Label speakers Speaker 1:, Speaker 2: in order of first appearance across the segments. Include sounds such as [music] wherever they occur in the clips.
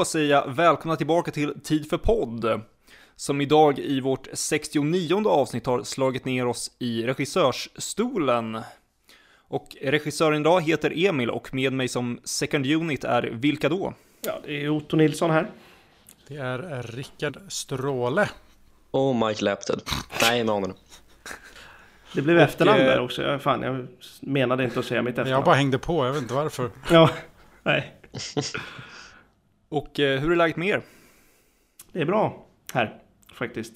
Speaker 1: då säger jag välkomna tillbaka till Tid för podd, som idag i vårt 69 avsnitt har slagit ner oss i regissörsstolen. Och regissören idag heter Emil och med mig som second unit är vilka då?
Speaker 2: Ja, det är Otto Nilsson här.
Speaker 3: Det är Rickard Stråle.
Speaker 4: Och Mike Lapted. Nej, med honom.
Speaker 2: Det blev efternamn där också. Jag, fan, jag menade inte att säga mitt efternamn.
Speaker 3: Jag bara hängde på, jag vet inte varför.
Speaker 2: Ja, nej.
Speaker 1: Och eh, hur är läget med er?
Speaker 2: Det är bra här faktiskt.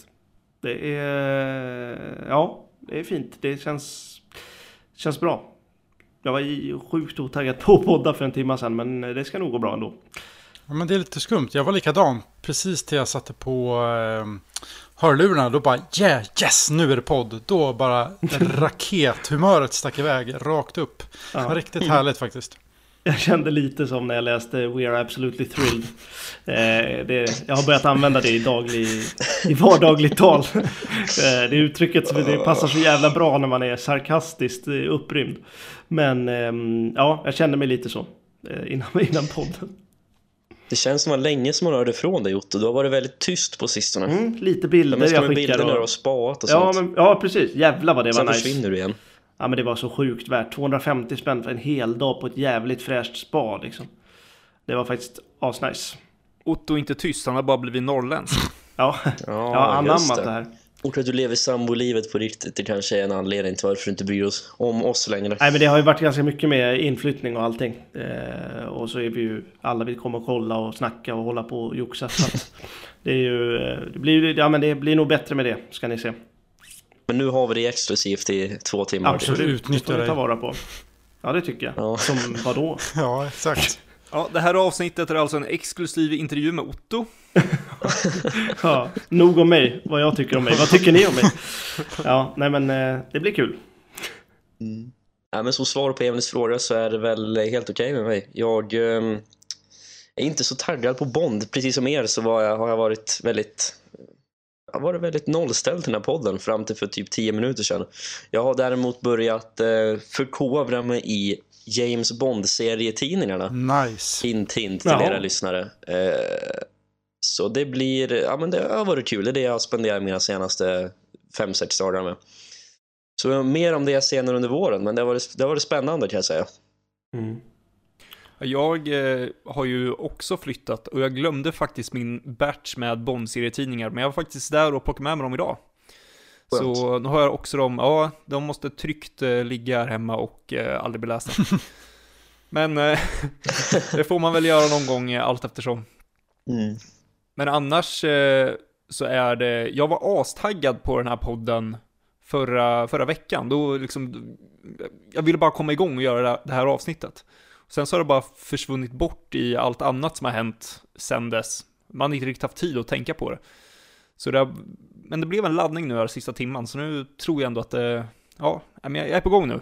Speaker 2: Det är, ja, det är fint. Det känns, känns bra. Jag var i- sjukt otaggad på att podda för en timme sedan, men det ska nog gå bra ändå.
Speaker 3: Ja, men det är lite skumt. Jag var likadan precis till jag satte på eh, hörlurarna. Då bara yeah, yes, nu är det podd. Då bara [laughs] rakethumöret stack iväg rakt upp. Det var
Speaker 2: Ja.
Speaker 3: riktigt härligt faktiskt.
Speaker 2: Jag kände lite som när jag läste We are absolutely thrilled. Eh, det, jag har börjat använda det i, daglig, i vardagligt tal. Eh, det uttrycket det passar så jävla bra när man är sarkastiskt eh, upprymd. Men ehm, ja, jag kände mig lite så eh, innan, [laughs] innan podden.
Speaker 4: Det känns som att det var länge som man hörde från dig Otto. Du har varit väldigt tyst på sistone.
Speaker 2: Mm, lite
Speaker 4: De
Speaker 2: bilder jag
Speaker 4: med bilder
Speaker 2: skickar.
Speaker 4: när du har
Speaker 2: Och,
Speaker 4: spaat och
Speaker 2: ja,
Speaker 4: sånt.
Speaker 2: men, ja, precis. Jävlar vad det
Speaker 4: Sen
Speaker 2: var nice.
Speaker 4: försvinner du igen.
Speaker 2: Ja, men det var så sjukt värt. 250 spänn för en hel dag på ett jävligt fräscht spa liksom. Det var faktiskt asnice.
Speaker 1: Otto är inte tyst, han har bara blivit norrländsk. [laughs]
Speaker 2: Ja,
Speaker 4: Ja,
Speaker 2: jag har anammat det här.
Speaker 4: Och att du lever sambolivet på riktigt, det kanske är en anledning till varför du inte bryr oss om oss längre.
Speaker 2: Nej men det har ju varit ganska mycket med inflyttning och allting. Eh, och så är vi ju, alla vill komma och kolla och snacka och hålla på och joxa. Så att [laughs] det är ju, eh, det blir, ja men det blir nog bättre med det, ska ni se.
Speaker 4: Men nu har vi det exklusivt i två timmar.
Speaker 2: Absolut,
Speaker 3: utnyttja
Speaker 2: det ta vara på. Ja det tycker jag.
Speaker 4: Ja.
Speaker 2: Som vadå? [laughs]
Speaker 3: Ja, exakt.
Speaker 1: Ja, det här avsnittet är alltså en exklusiv intervju med Otto. [laughs]
Speaker 2: Ja, nog om mig, vad jag tycker om mig. Vad tycker ni om mig? [laughs] Ja, nej men eh, det blir kul.
Speaker 4: Ja, men som svar på Emils fråga så är det väl helt okej med mig. Jag ehm, är inte så taggad på Bond. Precis som er så var jag, har jag varit väldigt jag har varit väldigt nollställd till den här podden fram till för typ 10 minuter sedan. Jag har däremot börjat eh, förkovra mig i James Bond-serietidningarna.
Speaker 3: Nice.
Speaker 4: Hint, hint till
Speaker 2: Jaha.
Speaker 4: era lyssnare. Eh, så det blir, ja men det har varit kul. Det är det jag har spenderat mina senaste 5-6 dagar med. Så mer om det senare under våren, men det har varit, det har varit spännande kan jag säga.
Speaker 2: Mm.
Speaker 1: Jag eh, har ju också flyttat och jag glömde faktiskt min batch med Bond-serietidningar, men jag var faktiskt där och plockade med mig dem idag.
Speaker 4: Skönt.
Speaker 1: Så nu har jag också dem, ja, de måste tryggt eh, ligga här hemma och eh, aldrig bli lästa. [laughs] men eh, [laughs] det får man väl göra någon gång eh, allt eftersom.
Speaker 4: Mm.
Speaker 1: Men annars eh, så är det, jag var astaggad på den här podden förra, förra veckan. Då liksom, jag ville bara komma igång och göra det- det här avsnittet. Sen så har det bara försvunnit bort i allt annat som har hänt sen dess. Man har inte riktigt haft tid att tänka på det. Så det har, men det blev en laddning nu här sista timman, så nu tror jag ändå att det, ja, jag är på gång nu.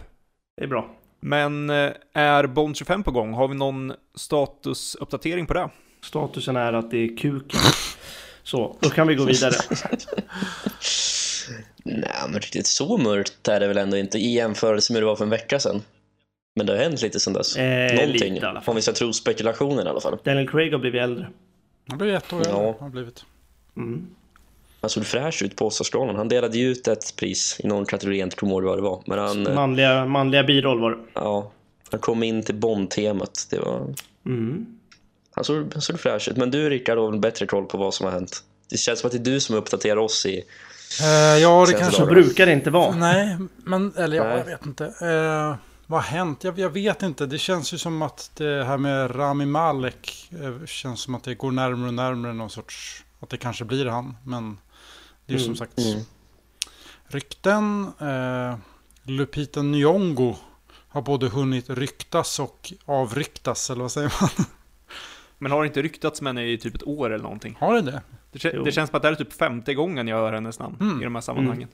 Speaker 2: Det är bra.
Speaker 1: Men eh, är Bond 25 på gång? Har vi någon statusuppdatering på det?
Speaker 2: Statusen är att det är kuken. Så, då kan vi gå vidare. [laughs]
Speaker 4: Nej, men riktigt så mörkt är det väl ändå inte i jämförelse med hur det var för en vecka sedan. Men det har hänt lite sedan dess.
Speaker 2: Eh,
Speaker 4: Någonting,
Speaker 2: lite
Speaker 4: om vi ska tro spekulationen i alla fall.
Speaker 2: Daniel Craig har blivit äldre.
Speaker 3: Han blev ett år
Speaker 4: Ja.
Speaker 3: äldre. har blivit.
Speaker 2: Mm.
Speaker 4: Han såg fräsch ut på Oscarsgalan. Han delade ju ut ett pris i någon kategori, jag inte kommer ihåg vad det var. Men han, eh,
Speaker 2: Manliga, manliga biroll var det.
Speaker 4: ja, han kom in till Bond-temat. Det var...
Speaker 2: Mm.
Speaker 4: Han såg, han såg fräsch ut. Men du Rickard har väl bättre koll på vad som har hänt? Det känns som att det är du som uppdaterar oss i...
Speaker 3: Eh, ja, det
Speaker 4: Sen
Speaker 3: kanske...
Speaker 2: Så
Speaker 4: dagar.
Speaker 2: brukar det inte vara.
Speaker 3: Nej, men eller ja,
Speaker 4: Nej.
Speaker 3: jag vet inte. Eh, vad har hänt? Jag, jag vet inte. Det känns ju som att det här med Rami Malek eh, känns som att det går närmare och närmare någon sorts... Att det kanske blir han. Men det är ju som
Speaker 2: Mm,
Speaker 3: sagt
Speaker 4: mm.
Speaker 3: rykten. Eh, Lupita Nyong'o har både hunnit ryktas och avryktas, eller vad säger man?
Speaker 1: Men har det inte ryktats med henne i typ ett år eller någonting?
Speaker 3: Har det det?
Speaker 1: Det, det känns som att det här är typ femte gången jag hör hennes namn
Speaker 3: Mm.
Speaker 1: i de här sammanhangen.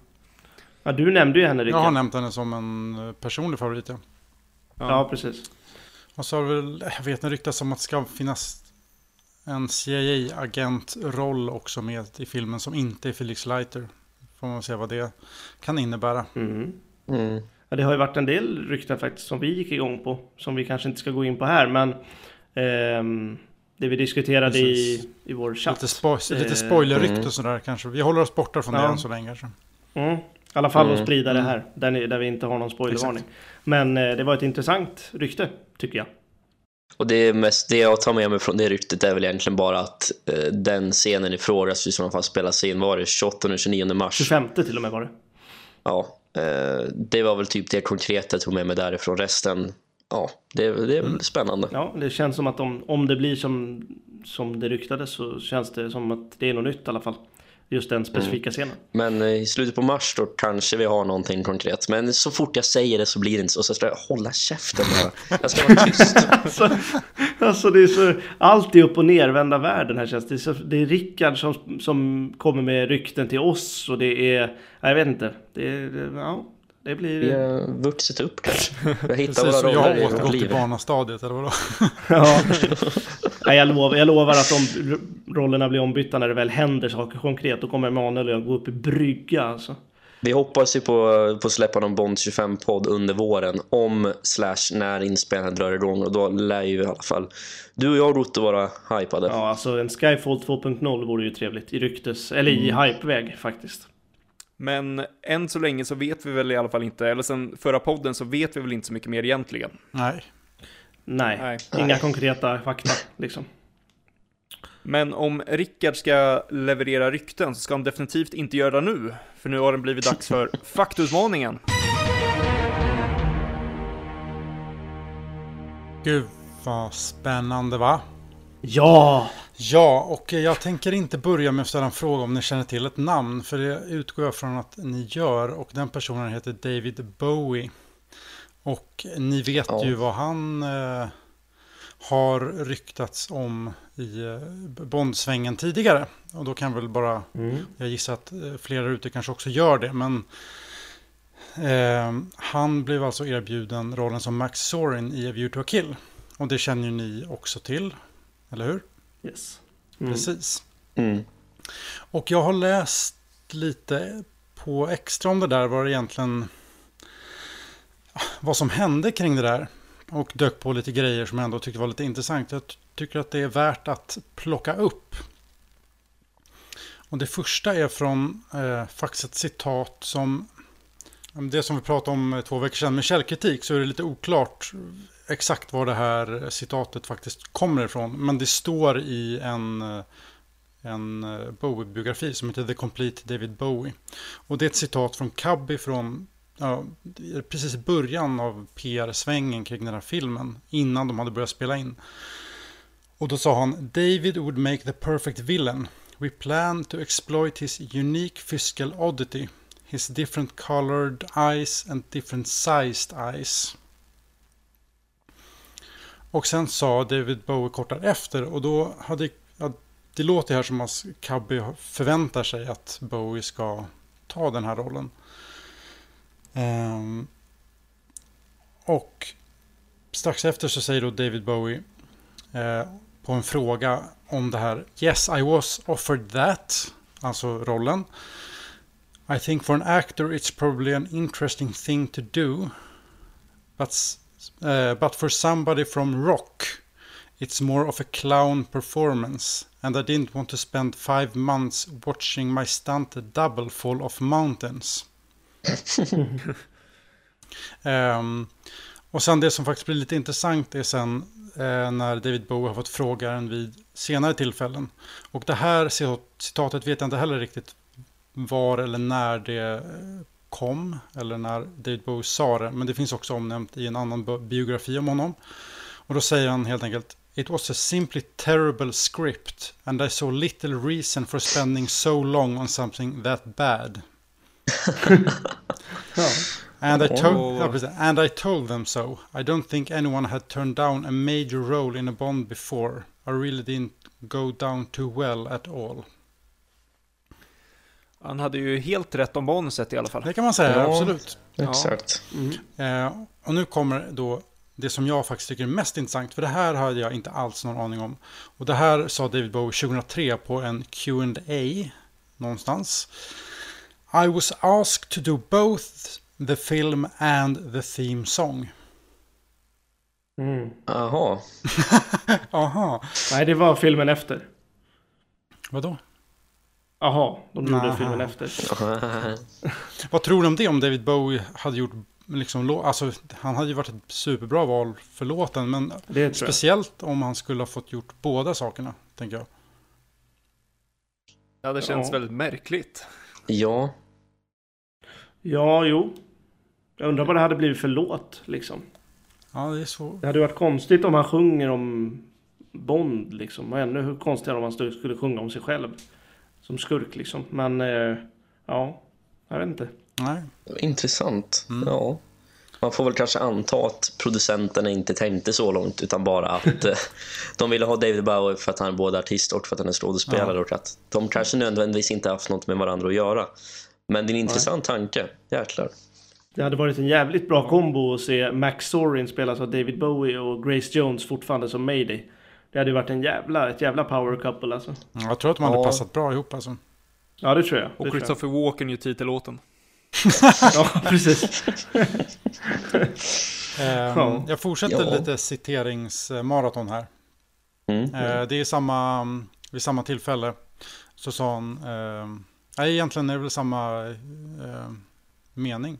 Speaker 2: Ja, du nämnde ju henne
Speaker 3: Jag har
Speaker 2: Rickard.
Speaker 3: nämnt henne som en eh, personlig favorit, ja.
Speaker 2: Ja, precis.
Speaker 3: Och så har det väl, jag vet det ryktas om att det ska finnas en CIA-agentroll också med i filmen som inte är Felix Leiter. Får man se vad det kan innebära.
Speaker 2: Mm.
Speaker 4: Mm.
Speaker 2: Ja, det har ju varit en del rykten faktiskt som vi gick igång på. Som vi kanske inte ska gå in på här. Men ehm, Det vi diskuterade i, i vår chatt.
Speaker 3: Lite, spo lite
Speaker 2: Eh,
Speaker 3: spoilerrykt
Speaker 4: mm.
Speaker 3: och sådär kanske. Vi håller oss borta från det
Speaker 2: Ja.
Speaker 3: än så länge. kanske.
Speaker 2: Mm. I alla fall att
Speaker 4: Mm.
Speaker 2: sprida det
Speaker 3: Mm.
Speaker 2: här, där, ni, där vi inte har någon spoilervarning. Men eh, det var ett intressant rykte, tycker jag.
Speaker 4: Och det, mest, det jag tar med mig från det ryktet är väl egentligen bara att eh, den scenen i fråga i sådana fall spelas in, var det 28 och 29 mars?
Speaker 2: 25 till och med var det.
Speaker 4: Ja, eh, det var väl typ det konkreta jag tog med mig därifrån. Resten, ja, det, det är väl spännande.
Speaker 2: Ja, det känns som att om, om det blir som, som det ryktades så känns det som att det är något nytt i alla fall. Just den specifika scenen.
Speaker 4: Men eh, i slutet på mars då kanske vi har någonting konkret. Men så fort jag säger det så blir det inte så. Så jag ska hålla käften bara. Jag ska vara tyst. [laughs]
Speaker 2: Alltså, alltså det är så, allt är upp och nervända världen här känns det. Så, det är Rickard som, som kommer med rykten till oss och det är, ja, jag vet inte. Det, är- ja, det blir...
Speaker 4: Vi har vuxit upp kanske. Vi har hittat
Speaker 3: Precis, så
Speaker 4: våra
Speaker 3: jag
Speaker 4: roller
Speaker 3: har
Speaker 4: i vårt
Speaker 3: återgått till barnastadiet eller vadå?
Speaker 2: Ja. [laughs] Nej, jag, lovar, jag lovar att om rollerna blir ombytta när det väl händer saker konkret, då kommer Emanuel och jag gå upp i brygga alltså.
Speaker 4: Vi hoppas ju på, på att släppa någon Bond 25-podd under våren om slash när inspelningen drar igång och då lär ju i alla fall du och jag Rotto vara hypade.
Speaker 2: Ja, alltså en Skyfall 2.0 vore ju trevligt i ryktes, eller i hypeväg faktiskt.
Speaker 1: Men än så länge så vet vi väl i alla fall inte, eller sen förra podden så vet vi väl inte så mycket mer egentligen.
Speaker 3: Nej.
Speaker 2: Nej,
Speaker 1: Nej.
Speaker 2: inga
Speaker 4: Nej.
Speaker 2: konkreta fakta liksom.
Speaker 1: Men om Rickard ska leverera rykten så ska han definitivt inte göra det nu. För nu har det blivit dags för [laughs] faktutmaningen.
Speaker 3: Gud vad spännande va?
Speaker 2: Ja!
Speaker 3: Ja, och jag tänker inte börja med att ställa en fråga om ni känner till ett namn. För det utgår jag från att ni gör. Och den personen heter David Bowie. Och ni vet
Speaker 4: Ja.
Speaker 3: ju vad han eh, har ryktats om i eh, Bondsvängen tidigare. Och då kan väl bara,
Speaker 2: Mm.
Speaker 3: jag gissar att eh, flera ute kanske också gör det. Men eh, han blev alltså erbjuden rollen som Max Sorin i A View to a Kill. Och det känner ju ni också till, eller hur?
Speaker 2: Yes. Mm.
Speaker 3: Precis.
Speaker 4: Mm.
Speaker 3: Och jag har läst lite på extra om det där, vad det egentligen... Vad som hände kring det där. Och dök på lite grejer som jag ändå tyckte var lite intressant. Jag tycker att det är värt att plocka upp. Och det första är från eh, faktiskt ett citat som... Det som vi pratade om eh, två veckor sedan med källkritik så är det lite oklart exakt var det här citatet faktiskt kommer ifrån. Men det står i en, eh, en eh, Bowie-biografi som heter The Complete David Bowie. Och det är ett citat från Cubby från ja, precis i början av PR-svängen kring den här filmen. Innan de hade börjat spela in. Och då sa han David would make the perfect villain. We plan to exploit his unique physical oddity. His different colored eyes and different sized eyes. Och sen sa David Bowie kort därefter och då hade ja, det låter här som att Cubby förväntar sig att Bowie ska ta den här rollen. Ehm, och strax efter så säger då David Bowie eh, på en fråga om det här Yes, I was offered that, alltså rollen. I think for an actor it's probably an interesting thing to do. But, eh, but for somebody from rock it's more of a clown performance. And I didn't want to spend five months watching my stunt double fall off mountains. Um, och sen det som faktiskt blir lite intressant är sen eh, när David Bowie har fått frågan vid senare tillfällen. Och det här citatet vet jag inte heller riktigt var eller när det eh, kom. Eller när David Bowie sa det. Men det finns också omnämnt i en annan biografi om honom. Och då säger han helt enkelt It was a simply terrible script and I saw little reason for spending so long on something that bad.
Speaker 2: Ja.
Speaker 3: And I, told, and I told them so. I don't think anyone had turned down a major role in a Bond before. I really didn't go down too well at all.
Speaker 1: Han hade ju helt rätt om bonuset i alla fall.
Speaker 3: Det kan man säga,
Speaker 4: Ja.
Speaker 3: absolut.
Speaker 1: Ja.
Speaker 4: Exakt.
Speaker 2: Mm.
Speaker 3: Eh, och nu kommer då det som jag faktiskt tycker är mest intressant. För det här hade jag inte alls någon aning om. Och det här sa David Bowie 2003 på en Q&A någonstans. I was asked to do both the film and the theme song.
Speaker 2: Mm.
Speaker 4: Aha. [laughs]
Speaker 3: Aha,
Speaker 2: Nej, det var filmen efter.
Speaker 3: vadå?
Speaker 2: Jaha, de gjorde
Speaker 3: Naha.
Speaker 2: filmen efter. [laughs]
Speaker 3: Vad tror du om det om David Bowie hade gjort liksom, lå- alltså han hade ju varit ett superbra val för låten, men speciellt om han skulle ha fått gjort båda sakerna, tänker jag.
Speaker 1: Ja, det känns
Speaker 2: Ja.
Speaker 1: väldigt märkligt.
Speaker 4: Ja,
Speaker 2: Ja, jo. Jag undrar vad det hade blivit för låt, liksom.
Speaker 3: Ja, det är så.
Speaker 2: Det hade varit konstigt om han sjunger om Bond, liksom. Och ännu konstigare om han skulle sjunga om sig själv. Som skurk, liksom. Men, eh, ja. Jag vet inte.
Speaker 3: Nej.
Speaker 4: intressant.
Speaker 3: Mm.
Speaker 4: Ja. Man får väl kanske anta att producenterna inte tänkte så långt utan bara att eh, de ville ha David Bowie för att han är både artist och för att han är skådespelare
Speaker 3: Ja.
Speaker 4: och att de kanske nödvändigtvis inte haft något med varandra att göra. Men det är en intressant tanke. Jäklar.
Speaker 2: Det hade varit en jävligt bra kombo att se Max Sorin spelas av David Bowie och Grace Jones fortfarande som Mayday. Det hade ju varit en jävla, ett jävla power couple alltså.
Speaker 3: Jag tror att de hade
Speaker 4: Ja.
Speaker 3: passat bra ihop alltså.
Speaker 2: Ja, det tror jag. Det
Speaker 1: Och. Christopher Walken gör titellåten. [laughs]
Speaker 2: Ja, [laughs] precis. [laughs] Ja.
Speaker 3: Jag fortsätter
Speaker 4: Ja.
Speaker 3: lite citeringsmaraton här.
Speaker 4: Mm.
Speaker 3: Eh, det är samma, vid samma tillfälle så sa han, eh, nej egentligen är det väl samma eh, mening.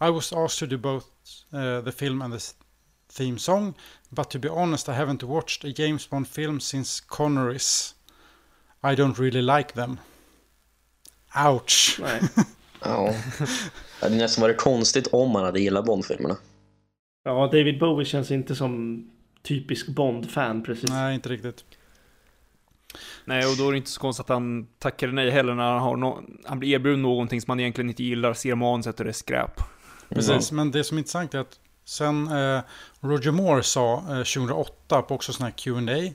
Speaker 3: I was asked to do both eh, the film and the theme song, but to be honest I haven't watched a James Bond film since Connerys. I don't really like them. Ouch!
Speaker 4: Ja. Det hade nästan varit konstigt om man hade gillat Bond-filmerna.
Speaker 2: Ja, David Bowie känns inte som typisk Bond-fan precis.
Speaker 3: Nej, inte riktigt.
Speaker 1: Nej, och då är det inte så konstigt att han tackar nej heller när han, har no- han blir erbjuden någonting som han egentligen inte gillar, ser manuset och det är skräp.
Speaker 3: Precis, men det som är intressant är att sen eh, Roger Moore sa eh, 2008 på också sån här Q&A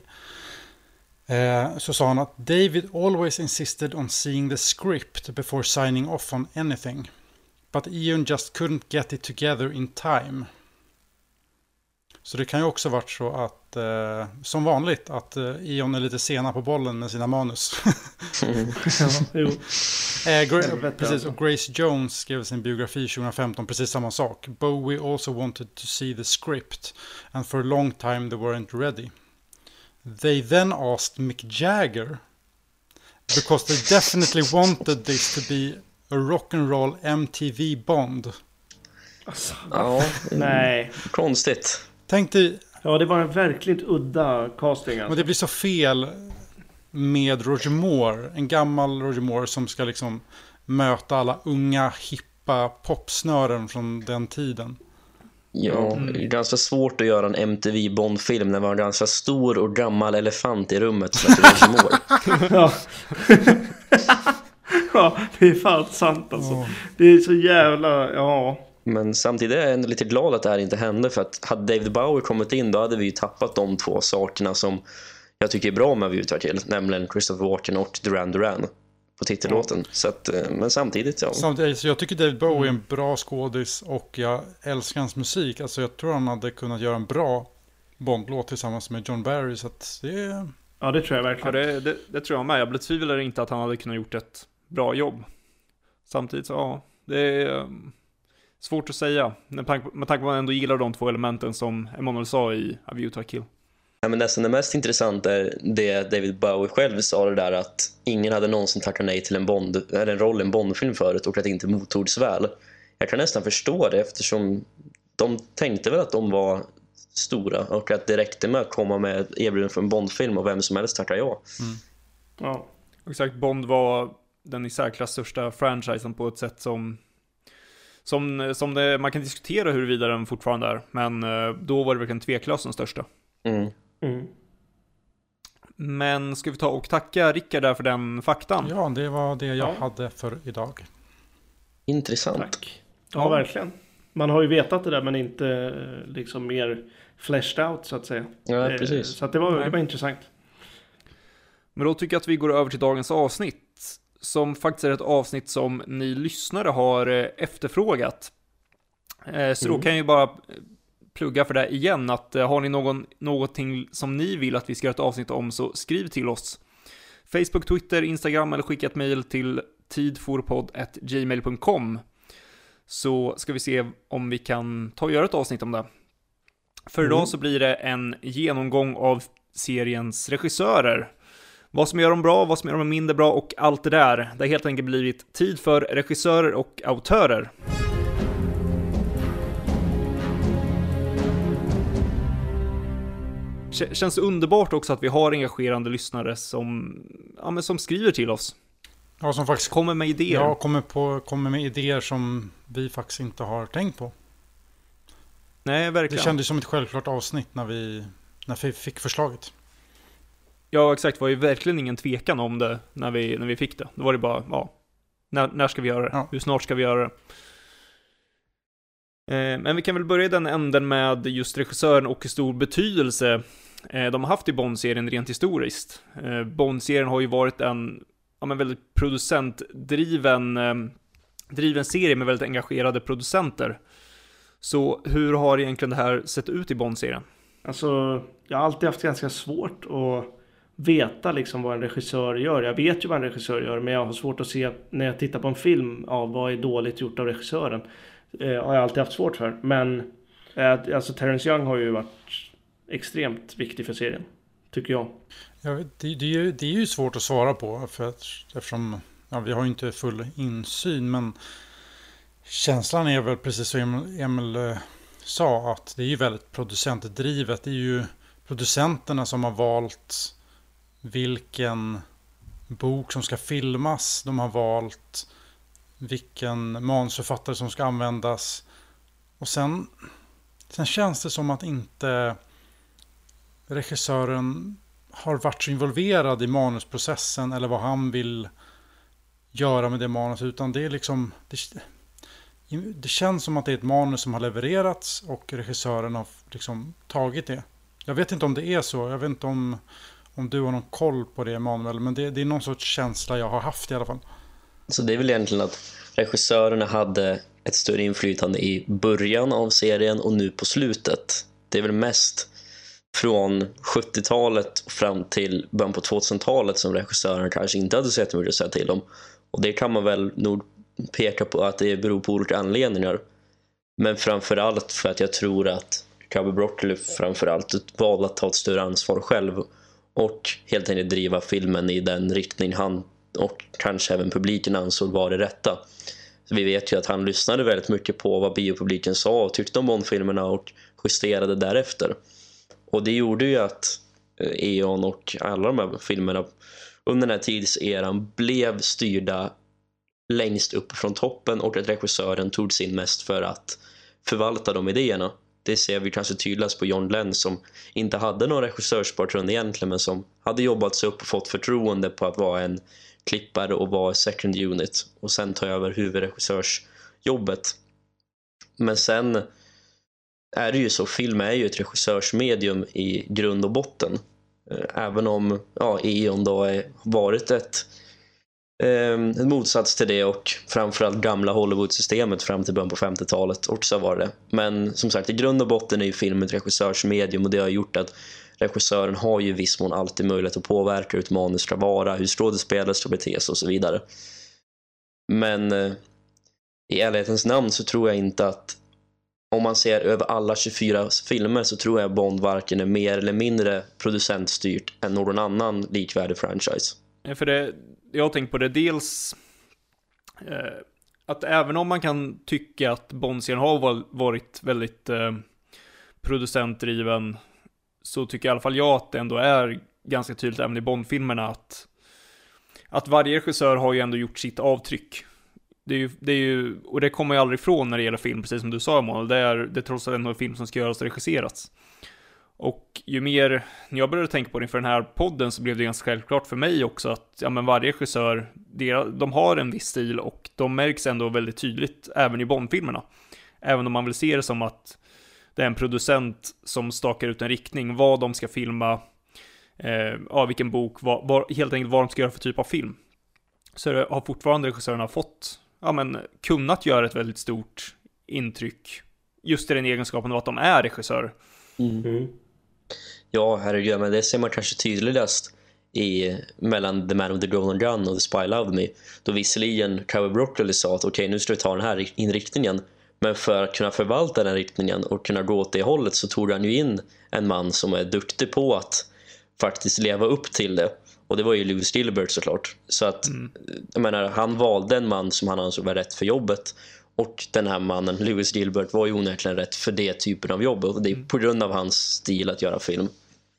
Speaker 3: eh, så sa han att David always insisted on seeing the script before signing off on anything. But Ian just couldn't get it together in time. Så det kan ju också varit så att, eh, som vanligt, att eh, Ion är lite sena på bollen med sina manus. [laughs]
Speaker 2: Ja.
Speaker 3: Eh, Gra-
Speaker 2: Helvete,
Speaker 3: precis,
Speaker 2: alltså.
Speaker 3: och Grace Jones skrev sin biografi 2015 precis samma sak. Bowie also wanted to see the script and for a long time they weren't ready. They then asked Mick Jagger because they definitely wanted this to be a rock and roll MTV Bond.
Speaker 2: Alltså,
Speaker 4: Ja,
Speaker 2: nej.
Speaker 4: konstigt.
Speaker 3: Tänk dig,
Speaker 2: Ja, det var en verkligt udda casting alltså.
Speaker 3: det blir så fel med Roger Moore, en gammal Roger Moore som ska liksom möta alla unga hippa popsnören från den tiden.
Speaker 4: Ja, det är ganska svårt att göra en MTV Bond-film när vi har en ganska stor och gammal elefant i rummet som heter Roger Moore. [laughs]
Speaker 2: Ja. [laughs] ja, det är fan sant alltså.
Speaker 3: Ja.
Speaker 2: Det är så jävla, ja.
Speaker 4: Men samtidigt är jag ändå lite glad att det här inte hände för att hade David Bowie kommit in då hade vi ju tappat de två sakerna som jag tycker är bra med View till, nämligen Christopher Walken och Duran Duran på titellåten. Så att, eh, men samtidigt, ja.
Speaker 3: Samtidigt, så jag tycker David Bowie är en bra skådis och jag älskar hans musik. Alltså jag tror han hade kunnat göra en bra Bond-låt tillsammans med John Barry. Så att det.
Speaker 2: Ja, det tror jag
Speaker 1: Ja,
Speaker 2: verkligen.
Speaker 1: det, det, det tror jag med. Jag betvivlar inte att han hade kunnat gjort ett bra jobb. Samtidigt så, ja, det är um, svårt att säga. Med tanke på att man ändå gillar de två elementen som Emanuel sa i A View to a Kill.
Speaker 4: Ja, men nästan det mest intressanta är det David Bowie själv sa det där att ingen hade någonsin tackat nej till en, Bond, eller en roll i en Bondfilm förut och att det inte mottogs väl. Jag kan nästan förstå det eftersom de tänkte väl att de var stora och att det räckte med att komma med ett erbjudande för en Bondfilm och vem som helst tackar ja.
Speaker 2: Ja.
Speaker 1: Och Exakt, Bond var den i särklass största franchisen på ett sätt som som, som det, man kan diskutera huruvida den fortfarande är, men eh, då var det verkligen tveklöst den största.
Speaker 4: Mm.
Speaker 2: Mm.
Speaker 1: Men ska vi ta och tacka Rickard där för den faktan?
Speaker 3: Ja, det var det jag
Speaker 2: Ja.
Speaker 3: hade för idag.
Speaker 4: Intressant.
Speaker 2: Tack. Ja, verkligen. Man har ju vetat det där men inte eh, liksom mer fleshed out så att säga.
Speaker 4: Ja,
Speaker 2: Eh,
Speaker 4: precis.
Speaker 2: Så att det var, det var intressant.
Speaker 1: Men då tycker jag att vi går över till dagens avsnitt. Som faktiskt är ett avsnitt som ni lyssnare har eh, efterfrågat. Så då
Speaker 2: Mm.
Speaker 1: kan jag ju bara plugga för det igen att eh, har ni någon, någonting som ni vill att vi ska göra ett avsnitt om så skriv till oss. Facebook, Twitter, Instagram eller skicka ett mejl till tidforpodd.gmail.com så ska vi se om vi kan ta och göra ett avsnitt om det. För idag så blir det en genomgång av seriens regissörer. Vad som gör dem bra, vad som gör dem mindre bra och allt det där. Det har helt enkelt blivit tid för regissörer och autörer. Känns underbart också att vi har engagerande lyssnare som, ja, men som skriver till oss.
Speaker 3: Ja, som faktiskt
Speaker 1: Kommer med idéer.
Speaker 3: jag kommer, på, kommer med idéer som vi faktiskt inte har tänkt på.
Speaker 1: Nej,
Speaker 3: Det
Speaker 1: verkligen.
Speaker 3: kändes som ett självklart avsnitt när vi, när vi fick förslaget.
Speaker 1: Ja, exakt. Det var ju verkligen ingen tvekan om det när vi, när vi fick det. Då var det bara, ja, när, när ska vi göra det?
Speaker 3: Ja.
Speaker 1: Hur snart ska vi göra det? Eh, men vi kan väl börja i den änden med just regissören och hur stor betydelse Eh, de har haft i Bond-serien rent historiskt. Eh, Bond-serien har ju varit en ja, men väldigt producentdriven eh, driven serie med väldigt engagerade producenter. Så hur har egentligen det här sett ut i Bond-serien?
Speaker 2: Alltså, jag har alltid haft ganska svårt att veta liksom vad en regissör gör. Jag vet ju vad en regissör gör, men jag har svårt att se när jag tittar på en film av vad är dåligt gjort av regissören. Eh, har jag alltid haft svårt för. Men eh, alltså Terrence Young har ju varit extremt viktig för serien. Tycker jag.
Speaker 3: Ja, det, det, är ju, det är ju svårt att svara på för att, eftersom ja, vi har ju inte full insyn. Men känslan är väl precis som Emil, Emil eh, sa att det är ju väldigt producentdrivet. Det är ju producenterna som har valt vilken bok som ska filmas. De har valt vilken manusförfattare som ska användas. Och sen, sen känns det som att inte regissören har varit så involverad i manusprocessen eller vad han vill göra med det manuset. Utan det är liksom... Det, det känns som att det är ett manus som har levererats och regissören har liksom tagit det. Jag vet inte om det är så. Jag vet inte om, om du har någon koll på det Emanuel. Men det, det är någon sorts känsla jag har haft i alla fall.
Speaker 4: Så det är väl egentligen att regissörerna hade ett större inflytande i början av serien och nu på slutet. Det är väl mest från 70-talet fram till början på 2000-talet som regissören kanske inte hade sett mycket att säga till om. Och det kan man väl nog peka på att det beror på olika anledningar. Men framförallt för att jag tror att Cubby Broccoli framförallt valde att ta ett större ansvar själv och helt enkelt driva filmen i den riktning han och kanske även publiken ansåg var det rätta. Så vi vet ju att han lyssnade väldigt mycket på vad biopubliken sa och tyckte om Bond-filmerna och justerade därefter. Och det gjorde ju att eh, E.ON och alla de här filmerna under den här tidseran blev styrda längst upp från toppen och att regissören tog sin mest för att förvalta de idéerna. Det ser vi kanske tydligast på John Glenn som inte hade någon regissörsbakgrund egentligen men som hade jobbat sig upp och fått förtroende på att vara en klippare och vara second unit och sen ta över huvudregissörsjobbet. Men sen är det ju så, film är ju ett regissörsmedium i grund och botten. Eh, även om ja, E.ON då har varit ett ehm, en motsats till det och framförallt gamla Hollywood-systemet fram till början på 50-talet också var det. Men som sagt, i grund och botten är ju film ett regissörsmedium och det har gjort att regissören har ju i viss mån alltid möjlighet att påverka hur ett manus ska vara, hur skådespelare ska bete sig och så vidare. Men eh, i ärlighetens namn så tror jag inte att om man ser över alla 24 filmer så tror jag Bond varken är mer eller mindre producentstyrt än någon annan likvärdig franchise.
Speaker 1: För det, jag har tänkt på det dels eh, att även om man kan tycka att Bond-serien har varit väldigt eh, producentdriven så tycker i alla fall jag att det ändå är ganska tydligt även i Bond-filmerna att att varje regissör har ju ändå gjort sitt avtryck. Det är ju, det är ju och det kommer jag aldrig ifrån när det gäller film, precis som du sa Emanuel. Det är, det är trots allt en film som ska göras och regisseras. Och ju mer när jag började tänka på det inför den här podden så blev det ganska självklart för mig också att ja, men varje regissör, de har en viss stil och de märks ändå väldigt tydligt även i Bond-filmerna. Även om man vill se det som att det är en producent som stakar ut en riktning, vad de ska filma, eh, ja, vilken bok, vad, vad, helt enkelt vad de ska göra för typ av film. Så det har fortfarande regissörerna fått, ja men, kunnat göra ett väldigt stort intryck. Just i den egenskapen av att de är regissörer.
Speaker 2: Mm.
Speaker 4: Ja, herregud, men det ser man kanske tydligast i, mellan The Man with the Golden Gun och The Spy Loved Me. Då visserligen Cowboy Broccoli sa att okej, okay, nu ska vi ta den här inriktningen. Men för att kunna förvalta den riktningen och kunna gå åt det hållet så tog han ju in en man som är duktig på att faktiskt leva upp till det. Och det var ju Lewis Gilbert såklart. Så att, mm. jag menar, han valde en man som han ansåg var rätt för jobbet. Och den här mannen, Lewis Gilbert, var ju onekligen rätt för det typen av jobb. Och det är mm. på grund av hans stil att göra film.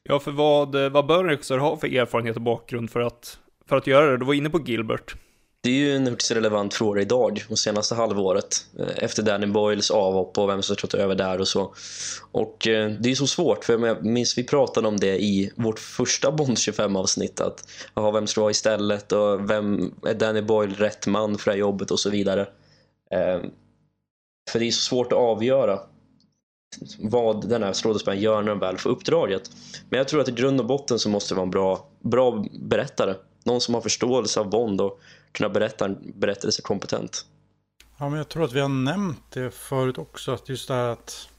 Speaker 1: Ja, för vad, vad bör en regissör ha för erfarenhet och bakgrund för att, för att göra det? Du var inne på Gilbert.
Speaker 4: Det är ju en högst relevant fråga idag och senaste halvåret eh, efter Danny Boyles avhopp och vem som ska ta över där och så. Och eh, det är så svårt för jag minns vi pratade om det i vårt första Bond 25 avsnitt att aha, vem ska vara istället och vem är Danny Boyle rätt man för det här jobbet och så vidare. Eh, för det är så svårt att avgöra vad den här skådespelaren gör när de väl får uppdraget. Men jag tror att i grund och botten så måste det vara en bra, bra berättare. Någon som har förståelse av Bond och kunna berätta en berättelse kompetent.
Speaker 3: Ja, men jag tror att vi har nämnt det förut också. Att just det här att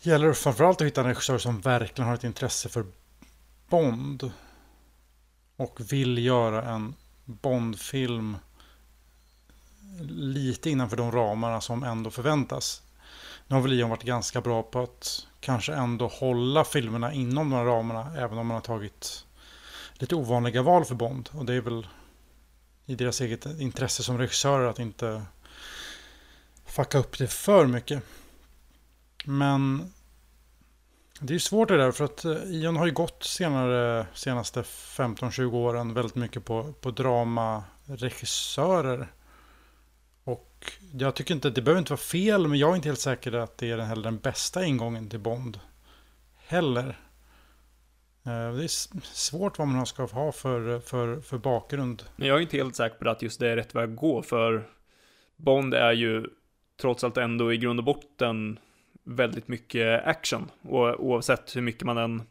Speaker 3: gäller framförallt att hitta en regissör som verkligen har ett intresse för Bond. Och vill göra en Bondfilm lite innanför de ramarna som ändå förväntas. Nu har väl Leon varit ganska bra på att kanske ändå hålla filmerna inom de ramarna. Även om man har tagit lite ovanliga val för Bond. Och det är väl i deras eget intresse som regissörer att inte fucka upp det för mycket. Men det är svårt det där för att eh, Ion har ju gått senare, senaste 15-20 åren väldigt mycket på, på dramaregissörer. Och jag tycker inte, det behöver inte vara fel, men jag är inte helt säker att det är heller den bästa ingången till Bond. Heller. Eh, det är svårt vad man ska ha för, för, för bakgrund.
Speaker 1: Jag är inte helt säker på att just det är rätt väg att gå, för Bond är ju trots allt ändå i grund och botten väldigt mycket action. Och oavsett hur mycket man än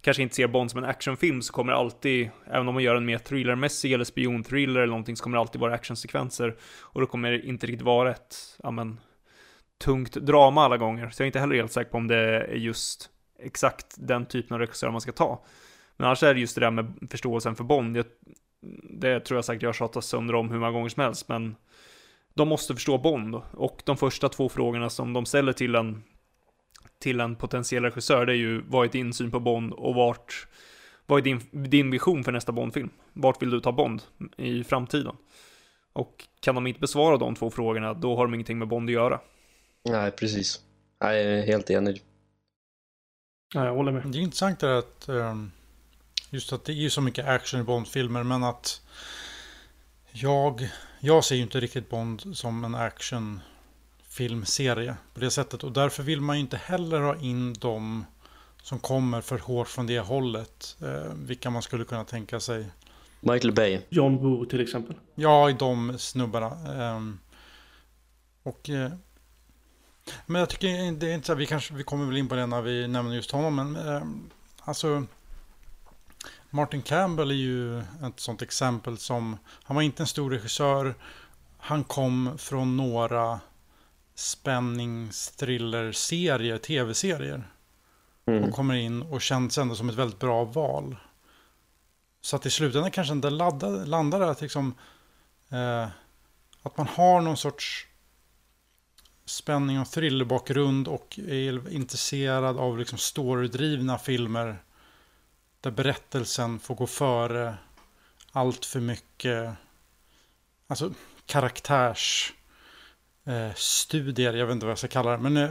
Speaker 1: kanske inte ser Bond som en actionfilm så kommer det alltid, även om man gör en mer thrillermässig eller spionthriller eller någonting, så kommer det alltid vara actionsekvenser. Och då kommer det inte riktigt vara ett, ja men, tungt drama alla gånger. Så jag är inte heller helt säker på om det är just exakt den typen av regissör man ska ta. Men annars är det just det där med förståelsen för Bond. Jag, det tror jag säkert jag tjatat sönder om hur många gånger som helst, men de måste förstå Bond. Och de första två frågorna som de ställer till en, till en potentiell regissör, det är ju vad är din syn på Bond och vart, vad är din, din vision för nästa Bond-film? Vart vill du ta Bond i framtiden? Och kan de inte besvara de två frågorna, då har de ingenting med Bond att göra.
Speaker 4: Nej, precis. Jag är helt enig.
Speaker 2: Ja, jag håller med.
Speaker 3: Det är intressant att ehm, just att det är så mycket action i Bond-filmer men att jag, jag ser ju inte riktigt Bond som en actionfilmserie på det sättet och därför vill man ju inte heller ha in de som kommer för hårt från det hållet. Eh, vilka man skulle kunna tänka sig.
Speaker 4: Michael Bay.
Speaker 2: John Woo till exempel.
Speaker 3: Ja, i de snubbarna. Eh, och eh, men jag tycker det är inte så vi kanske, vi kommer väl in på det när vi nämner just honom, men eh, alltså Martin Campbell är ju ett sånt exempel som, han var inte en stor regissör, han kom från några spänningsthriller-serier, tv-serier. Mm. Och kommer in och känns ändå som ett väldigt bra val. Så att i slutändan kanske inte laddar, landar att liksom, eh, att man har någon sorts spänning och thrillerbakgrund och är intresserad av liksom storydrivna filmer. Där berättelsen får gå före allt för mycket alltså karaktärsstudier, eh, jag vet inte vad jag ska kalla det. Men eh,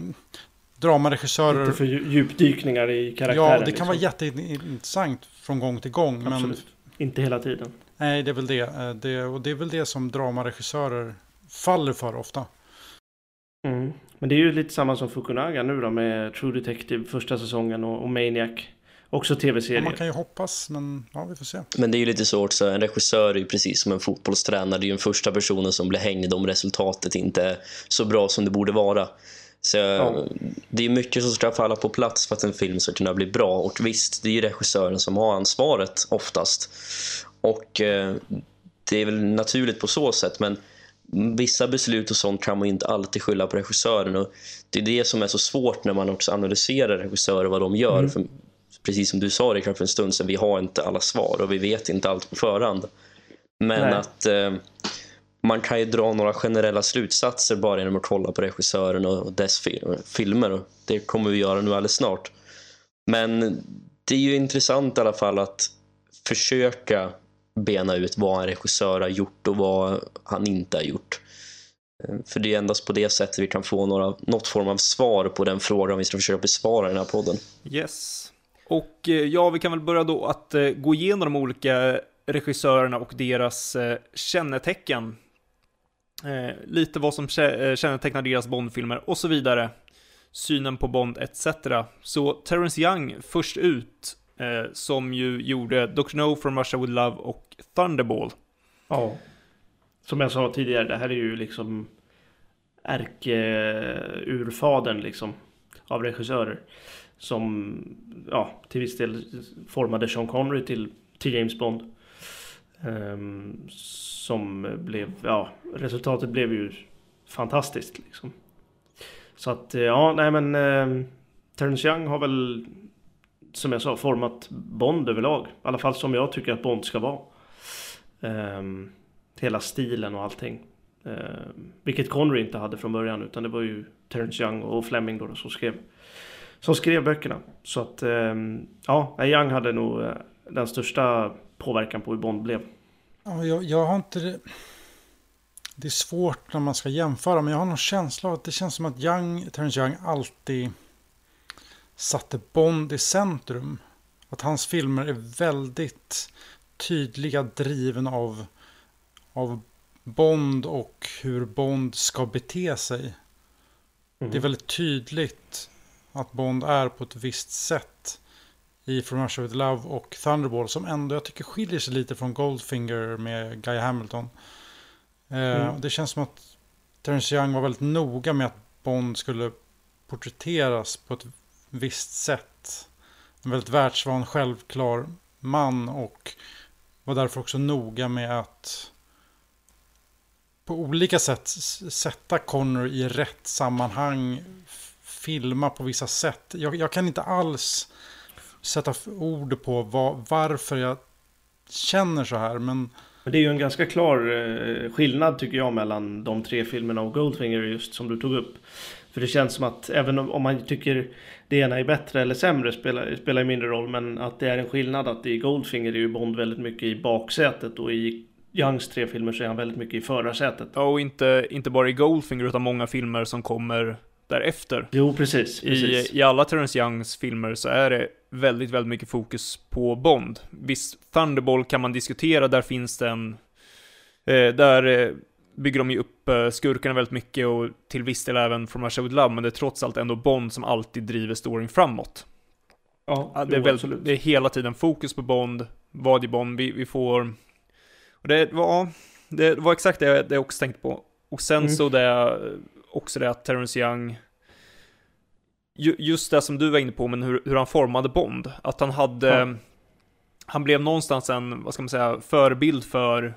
Speaker 3: dramaregissörer.
Speaker 2: Lite för djupdykningar i karaktären.
Speaker 3: Ja, det kan liksom. vara jätteintressant från gång till gång.
Speaker 2: Absolut. Men, inte hela tiden.
Speaker 3: Nej, det är väl det. Eh, det. Och det är väl det som dramaregissörer faller för ofta.
Speaker 2: Mm. Men det är ju lite samma som Fukunaga nu då med True Detective första säsongen och, och Maniac. Också tv-serier. Ja,
Speaker 3: man kan ju hoppas, men ja, vi får se.
Speaker 4: Men det är ju lite svårt, så en regissör är ju precis som en fotbollstränare. Det är ju den första personen som blir hängd om resultatet inte är så bra som det borde vara. Så ja. Det är mycket som ska falla på plats för att en film ska kunna bli bra. Och visst, det är ju regissören som har ansvaret oftast. Och eh, det är väl naturligt på så sätt, men vissa beslut och sånt kan man inte alltid skylla på regissören och det är det som är så svårt när man också analyserar regissörer vad de gör mm. för, precis som du sa det för en stund sedan vi har inte alla svar och vi vet inte allt på förhand men Nej. att eh, man kan ju dra några generella slutsatser bara genom att kolla på regissören och dess filmer. Och det kommer vi göra nu alldeles snart. Men det är ju intressant i alla fall att försöka bena ut vad en regissör har gjort och vad han inte har gjort. Eh, för det är endast på det sättet vi kan få några, något form av svar på den frågan vi ska försöka besvara i den här podden.
Speaker 1: Yes. Och eh, ja, vi kan väl börja då att eh, gå igenom de olika regissörerna och deras kännetecken. Lite vad som kännetecknar deras Bondfilmer och så vidare. Synen på Bond etc. Så Terrence Young först ut, Eh, som ju gjorde Dr. No from Russia with Love och Thunderball.
Speaker 2: Ja som jag sa tidigare, det här är ju liksom Ärkeurfadern liksom av regissörer. Som ja, till viss del formade Sean Connery till, till James Bond. Um, som blev, ja, resultatet blev ju fantastiskt liksom. Så att eh, ja, nej men eh, Terence Young har väl som jag sa format Bond överlag. I alla fall som jag tycker att Bond ska vara. Um, hela stilen och allting. Eh, vilket Connery inte hade från början utan det var ju Terence Young och Fleming då som skrev, som skrev böckerna. Så att um, ja, Young hade nog eh, den största påverkan på hur Bond blev.
Speaker 3: Ja, jag, jag har inte det. Det är svårt när man ska jämföra men jag har någon känsla av att det känns som att Young, Terence Young alltid satte Bond i centrum. Att hans filmer är väldigt tydliga driven av av Bond och hur Bond ska bete sig. Mm. Det är mhm. väldigt tydligt att Bond är på ett visst sätt i From Russia With Love och Thunderball som ändå jag tycker skiljer sig lite från Goldfinger med Guy Hamilton. Eh, mm. det känns som att Terence Young var väldigt noga med att Bond skulle porträtteras på ett visst sätt. En väldigt världsvan, självklar man och var därför också noga med att på olika sätt sätta Connor i rätt sammanhang, filma på vissa sätt. Jag, jag kan inte alls sätta ord på vad, varför jag känner så här, men...
Speaker 2: Det är ju en ganska klar eh, skillnad tycker jag mellan de tre filmerna och Goldfinger just som du tog upp. För det känns som att även om man tycker det ena är bättre eller sämre spelar, spelar mindre roll. Men att det är en skillnad att i Goldfinger är ju Bond väldigt mycket i baksätet och i Youngs tre filmer så är han väldigt mycket i förarsätet.
Speaker 1: Ja, och inte, inte bara i Goldfinger utan många filmer som kommer därefter.
Speaker 2: Jo, precis. precis.
Speaker 1: I, I alla Terence Youngs filmer så är det väldigt, väldigt mycket fokus på Bond. Visst, Thunderball kan man diskutera, där finns det en... Eh, där eh, bygger de ju upp eh, skurkarna väldigt mycket och till viss del även From Russia With Love, men det är trots allt ändå Bond som alltid driver storyn framåt. Ja, det, är väldigt, det är hela tiden fokus på Bond, vad är Bond, vi, vi får och det var, det var exakt det jag, det jag också tänkte på. Och sen mm. så det, också det att Terence Young, just det som du var inne på, men hur, hur han formade Bond. Att han hade, ja. han blev någonstans en, vad ska man säga, förebild för,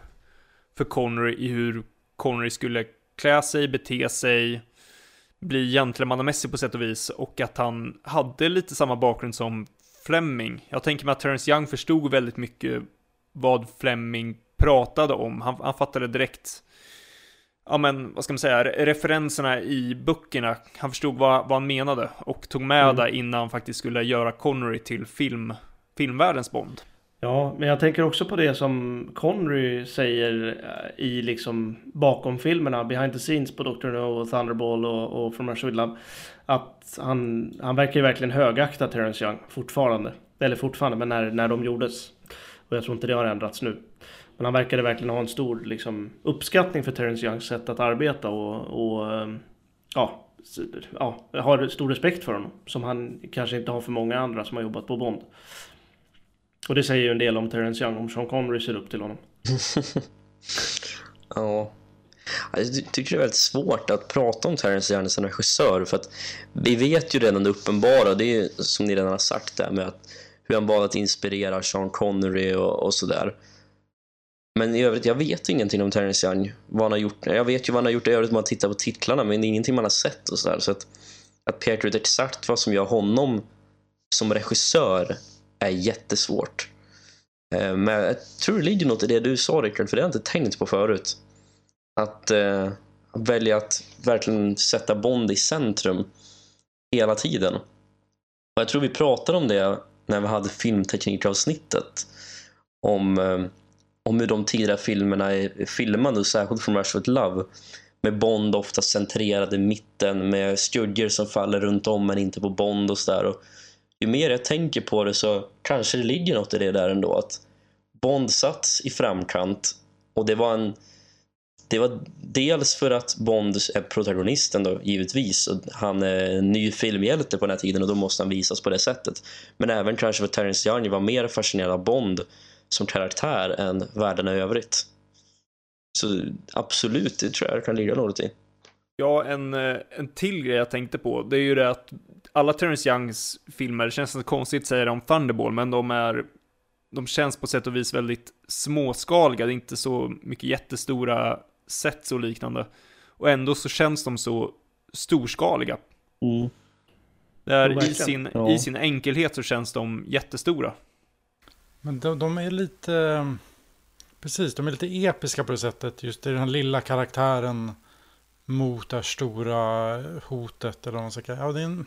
Speaker 1: för Connery i hur Connery skulle klä sig, bete sig, bli gentlemannamässig på sätt och vis. Och att han hade lite samma bakgrund som Fleming. Jag tänker mig att Terence Young förstod väldigt mycket vad Fleming pratade om. Han, han fattade direkt, ja men vad ska man säga, referenserna i böckerna. Han förstod vad, vad han menade och tog med mm. det innan han faktiskt skulle göra Connery till film, filmvärldens Bond.
Speaker 2: Ja, men jag tänker också på det som Connery säger eh, i liksom bakom filmerna, behind the scenes på Dr. No och Thunderball och, och From Russia With Love. Att han, han verkar ju verkligen högakta Terence Young fortfarande. Eller fortfarande, men när, när de gjordes. Och jag tror inte det har ändrats nu. Men han verkade verkligen ha en stor liksom, uppskattning för Terence Youngs sätt att arbeta och, och ehm, ja, ja, har stor respekt för honom. Som han kanske inte har för många andra som har jobbat på Bond. Och det säger ju en del om Terence Young, om Sean Connery ser upp till honom. [laughs]
Speaker 4: ja. Jag tycker det är väldigt svårt att prata om Terence Young som regissör för att vi vet ju redan det uppenbara, det är ju som ni redan har sagt där med att hur han valt att inspirera Sean Connery och, och sådär. Men i övrigt, jag vet ingenting om Terence Young. Vad han har gjort. Jag vet ju vad han har gjort i övrigt om man tittar på titlarna, men det är ingenting man har sett och sådär. Så att, att peka ut exakt vad som gör honom som regissör är jättesvårt. Eh, men jag tror det ligger något i det du sa Rickard, för det har jag inte tänkt på förut. Att eh, välja att verkligen sätta Bond i centrum hela tiden. Och jag tror vi pratade om det när vi hade filmteknikavsnittet. Om, eh, om hur de tidiga filmerna är filmade, särskilt från Rush with Love. Med Bond ofta centrerad i mitten med skuggor som faller runt om men inte på Bond och sådär. Ju mer jag tänker på det så kanske det ligger något i det där ändå. Att Bond satt i framkant och det var en det var dels för att Bond är protagonisten då, givetvis. Och han är en ny filmhjälte på den här tiden och då måste han visas på det sättet. Men även kanske för att Terrence Young var mer fascinerad av Bond som karaktär än världen i övrigt. Så absolut, det tror jag det kan ligga något i.
Speaker 1: Ja, en, eh, en till grej jag tänkte på, det är ju det att alla Terence Youngs filmer, det känns konstigt att säga det om Thunderball, men de är de känns på sätt och vis väldigt småskaliga, det är inte så mycket jättestora sets och liknande. Och ändå så känns de så storskaliga. Mm. Där i sin, ja. i sin enkelhet så känns de jättestora.
Speaker 3: Men de, de, är lite... Precis, de är lite episka på det sättet. Just det, den lilla karaktären mot det här stora hotet. Eller vad man ska. Ja, det är en,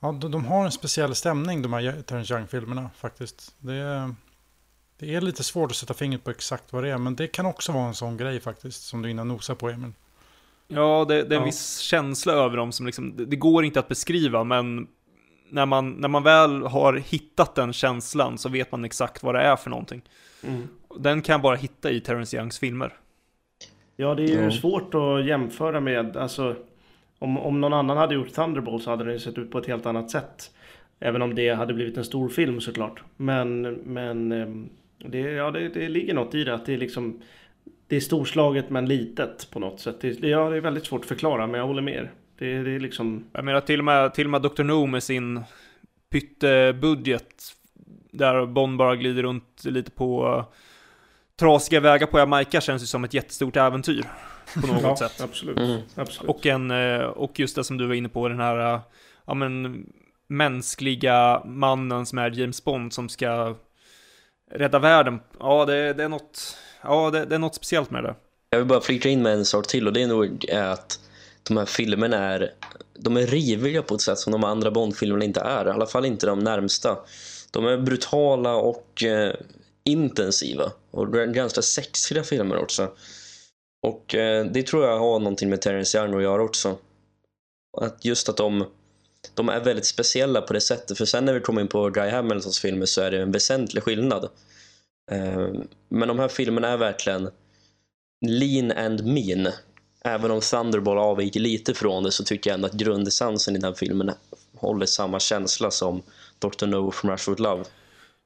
Speaker 3: ja, de, de har en speciell stämning de här Terence Young-filmerna faktiskt. Det är, det är lite svårt att sätta fingret på exakt vad det är, men det kan också vara en sån grej faktiskt, som du innan nosar på Emil.
Speaker 1: Ja, det, det är en ja. viss känsla över dem som liksom, det, det, går inte att beskriva, men när man, när man väl har hittat den känslan så vet man exakt vad det är för någonting. Mm. Den kan jag bara hitta i Terence Youngs filmer.
Speaker 2: Ja, det är ju ja. svårt att jämföra med, alltså om, om någon annan hade gjort Thunderbolt så hade den sett ut på ett helt annat sätt. Även om det hade blivit en stor film såklart. Men, men ehm, det, ja, det, det ligger något i det. Att det är liksom det är storslaget men litet på något sätt. Det, ja, det är väldigt svårt att förklara men jag håller med det, det är liksom...
Speaker 1: Jag menar till och med, till och med Dr. No med sin pyttebudget där Bond bara glider runt lite på trasiga vägar på Jamaica känns ju som ett jättestort äventyr. På något [laughs] ja, sätt.
Speaker 2: Absolut. Mm. absolut.
Speaker 1: Och, en, eh, och just det som du var inne på, den här ja, men, mänskliga mannen som är James Bond som ska rädda världen. Ja, det, det är något, ja, det, det, är något speciellt med det.
Speaker 4: Jag vill bara flika in med en sak till och det är nog att de här filmerna är de är riviga på ett sätt som de andra Bond-filmerna inte är. I alla fall inte de närmsta. De är brutala och eh, intensiva. Och ganska sexiga filmer också. Och eh, det tror jag har någonting med Terrence Young att göra också. Att just att de de är väldigt speciella på det sättet. För sen när vi kommer in på Guy Hamiltons filmer så är det en väsentlig skillnad. Eh, men de här filmerna är verkligen lean and mean. Även om Thunderball avviker lite från det så tycker jag ändå att grundessensen i den filmen håller samma känsla som Dr. No from Rushwood Love.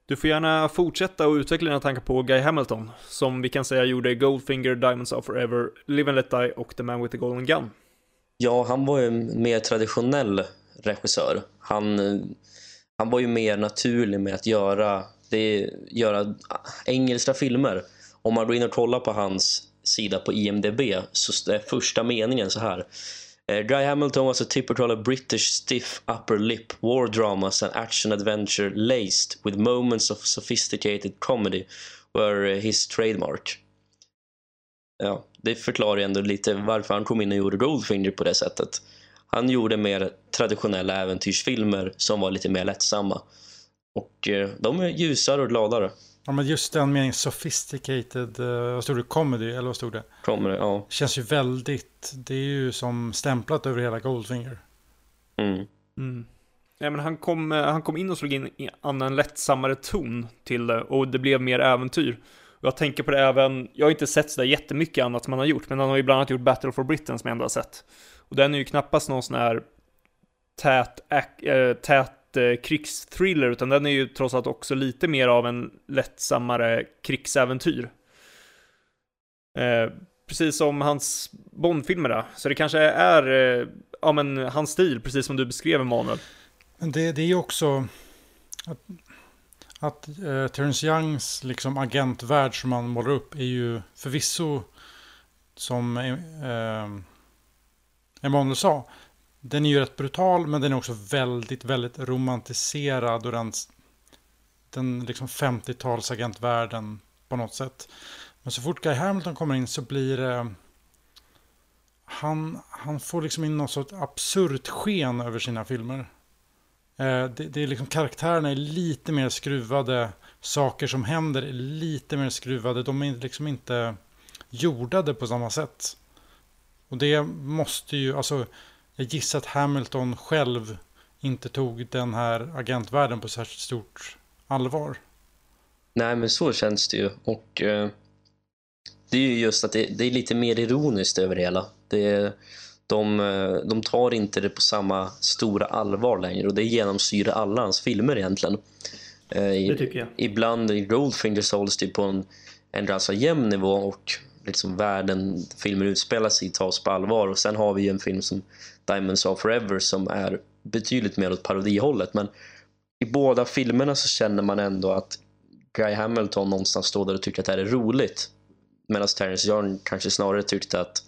Speaker 1: Du får gärna fortsätta och utveckla dina tankar på Guy Hamilton, som vi kan säga gjorde Goldfinger, Diamonds of Forever, Live and Let Die och The Man with the Golden Gun.
Speaker 4: Ja, han var ju en mer traditionell regissör. Han, han var ju mer naturlig med att göra, det, göra engelska filmer. Om man går in och kollar på hans sida på IMDB så är första meningen så här. Eh, Guy Hamilton was a typical British stiff upper lip war dramas and action adventure laced with moments of sophisticated comedy were his trademark. Ja, det förklarar ju ändå lite varför han kom in och gjorde Goldfinger på det sättet. Han gjorde mer traditionella äventyrsfilmer som var lite mer lättsamma. Och eh, de är ljusare och gladare.
Speaker 3: Ja, men just den meningen sophisticated, uh, vad stod det? Comedy, eller vad stod det?
Speaker 4: Comedy, ja.
Speaker 3: Känns ju väldigt, det är ju som stämplat över hela Goldfinger.
Speaker 4: Mm.
Speaker 1: Mm. Ja, men han, kom, eh, han kom in och slog in en lättsammare ton till det och det blev mer äventyr. Jag tänker på det även, jag har inte sett sådär jättemycket annat som han har gjort, men han har ju bland annat gjort Battle for Britain som jag ändå har sett. Och den är ju knappast någon sån här tät, äh, tät äh, krigsthriller, utan den är ju trots allt också lite mer av en lättsammare krigsäventyr. Eh, precis som hans Bondfilmer då. Så det kanske är, eh, ja men hans stil, precis som du beskrev Emanuel.
Speaker 3: Men det, det är ju också att, att eh, Terence Youngs liksom agentvärld som han målar upp är ju förvisso som eh, Emanuel sa, den är ju rätt brutal men den är också väldigt, väldigt romantiserad och den, den liksom 50-talsagentvärlden på något sätt. Men så fort Guy Hamilton kommer in så blir det... Han, han får liksom in något sorts absurt sken över sina filmer. Eh, det, det är liksom karaktärerna är lite mer skruvade. Saker som händer är lite mer skruvade. De är liksom inte jordade på samma sätt. Och det måste ju, alltså jag gissar att Hamilton själv inte tog den här agentvärlden på särskilt stort allvar.
Speaker 4: Nej, men så känns det ju. Och eh, det är ju just att det, det, är lite mer ironiskt över det hela. Det, de, eh, de tar inte det på samma stora allvar längre och det genomsyrar alla hans filmer egentligen.
Speaker 2: Eh, det tycker jag.
Speaker 4: Ibland i Goldfinger så hålls det på en, en ganska jämn nivå och liksom världen filmer utspelar sig tas på allvar och sen har vi ju en film som Diamonds of Forever som är betydligt mer åt parodihållet men i båda filmerna så känner man ändå att Guy Hamilton någonstans står där och tycker att det här är roligt medan Terrence Young kanske snarare tyckte att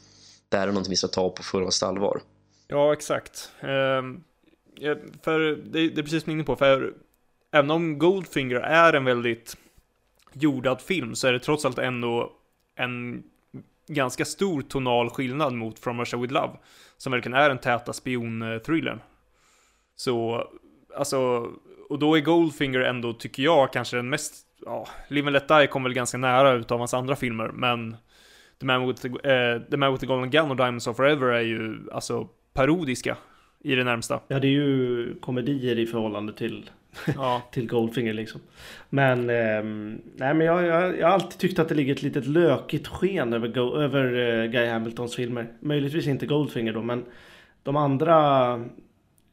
Speaker 4: det här är något vi ska ta på fullaste allvar.
Speaker 1: Ja, exakt. Um, för det, det är precis som jag är inne på, för även om Goldfinger är en väldigt jordad film så är det trots allt ändå en ganska stor tonal skillnad mot From Russia With Love. Som verkligen är den täta spionthrillern. Så, alltså, och då är Goldfinger ändå, tycker jag, kanske den mest, ja, Live and Let Die kom väl ganska nära utav hans andra filmer, men The Man with the, uh, the, Man with the Golden Gun och Diamonds of Forever är ju, alltså, parodiska i det närmsta.
Speaker 2: Ja, det är ju komedier i förhållande till ja. [laughs] till Goldfinger liksom. Men, eh, nej, men jag, jag, jag har alltid tyckt att det ligger ett litet lökigt sken över, Go, över eh, Guy Hamiltons filmer. Möjligtvis inte Goldfinger då, men de andra,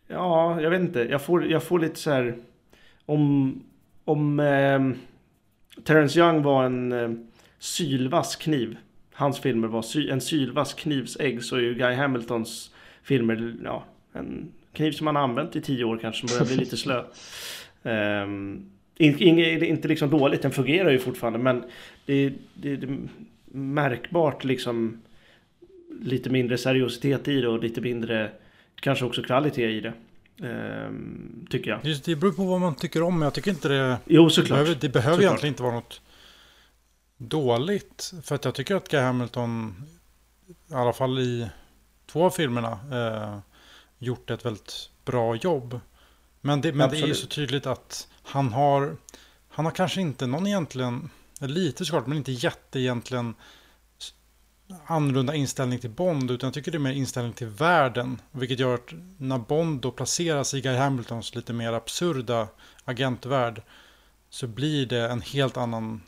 Speaker 2: ja, jag vet inte. Jag får, jag får lite så här, om, om eh, Terrence Young var en eh, sylvass kniv. Hans filmer var sy, en sylvass knivsägg så är ju Guy Hamiltons filmer, ja, en kniv som man har använt i tio år kanske, som börjar bli [laughs] lite slö. Um, in, in, inte liksom dåligt, den fungerar ju fortfarande, men det, det, det är märkbart liksom lite mindre seriositet i det och lite mindre kanske också kvalitet i det. Um, tycker jag.
Speaker 3: Just det beror på vad man tycker om. Jag tycker inte det...
Speaker 2: Jo, såklart.
Speaker 3: Det behöver, det behöver
Speaker 2: såklart.
Speaker 3: egentligen inte vara något dåligt. För att jag tycker att Guy Hamilton, i alla fall i två av filmerna, eh, gjort ett väldigt bra jobb. Men det, men det är ju så tydligt att han har, han har kanske inte någon egentligen, lite såklart, men inte jätte egentligen annorlunda inställning till Bond, utan jag tycker det är mer inställning till världen. Vilket gör att när Bond då placeras i Guy Hamiltons lite mer absurda agentvärld så blir det en helt annan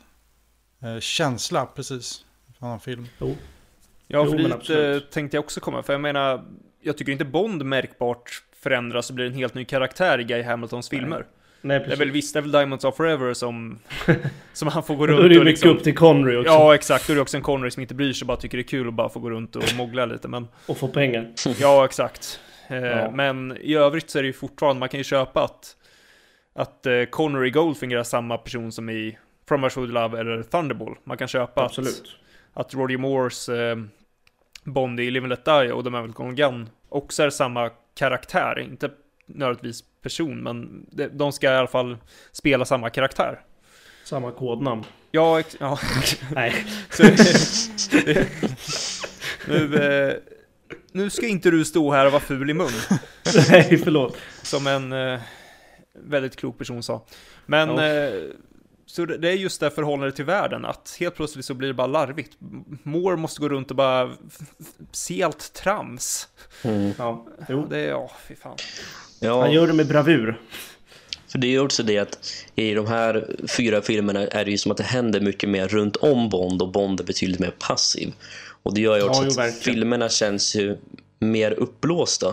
Speaker 3: eh, känsla, precis. En annan film.
Speaker 2: Jo.
Speaker 1: Ja, för jo, dit tänkte jag också komma, för jag menar, jag tycker inte Bond märkbart förändras och blir en helt ny karaktär i Guy Hamiltons filmer.
Speaker 2: Nej,
Speaker 1: det är väl visst, det är väl Diamonds of Forever som, [laughs] som han får gå runt
Speaker 2: och
Speaker 1: Då är
Speaker 2: det mycket liksom, upp till Connery också.
Speaker 1: Ja, exakt. Då är det också en Connery som inte bryr sig, bara tycker det är kul att bara få gå runt och mogla lite. Men,
Speaker 2: och få pengar. [laughs]
Speaker 1: Ja, exakt. Eh,
Speaker 2: Ja.
Speaker 1: Men i övrigt så är det ju fortfarande, man kan ju köpa att, att eh, Connery Goldfinger är samma person som i From Russia With Love eller Thunderball. Man kan köpa att,
Speaker 2: Absolut.
Speaker 1: att Roger Moores eh, Bond i Live and Let Die och The with Golden Gun också är samma karaktär, inte nödvändigtvis person, men de, de ska i alla fall spela samma karaktär.
Speaker 2: Samma kodnamn.
Speaker 1: Ja, ex- ja. [laughs]
Speaker 2: Nej. [laughs]
Speaker 1: Så, nu, eh, nu ska inte du stå här och vara ful i mun, [laughs]
Speaker 2: Nej, förlåt.
Speaker 1: som en eh, väldigt klok person sa. Men,
Speaker 2: Ja.
Speaker 1: eh, så det är just det förhållandet till världen, att helt plötsligt så blir det bara larvigt. Moore måste gå runt och bara se allt trams.
Speaker 4: Mm.
Speaker 2: Ja,
Speaker 1: Ja,
Speaker 2: jo.
Speaker 1: det är, ja, fy fan.
Speaker 4: Ja,
Speaker 2: Han gör det med bravur.
Speaker 4: För det är ju också det att i de här fyra filmerna är det ju som att det händer mycket mer runt om Bond och Bond är betydligt mer passiv. Och det gör ju också
Speaker 2: Ja, jo,
Speaker 4: att
Speaker 2: verkligen.
Speaker 4: filmerna känns ju mer uppblåsta.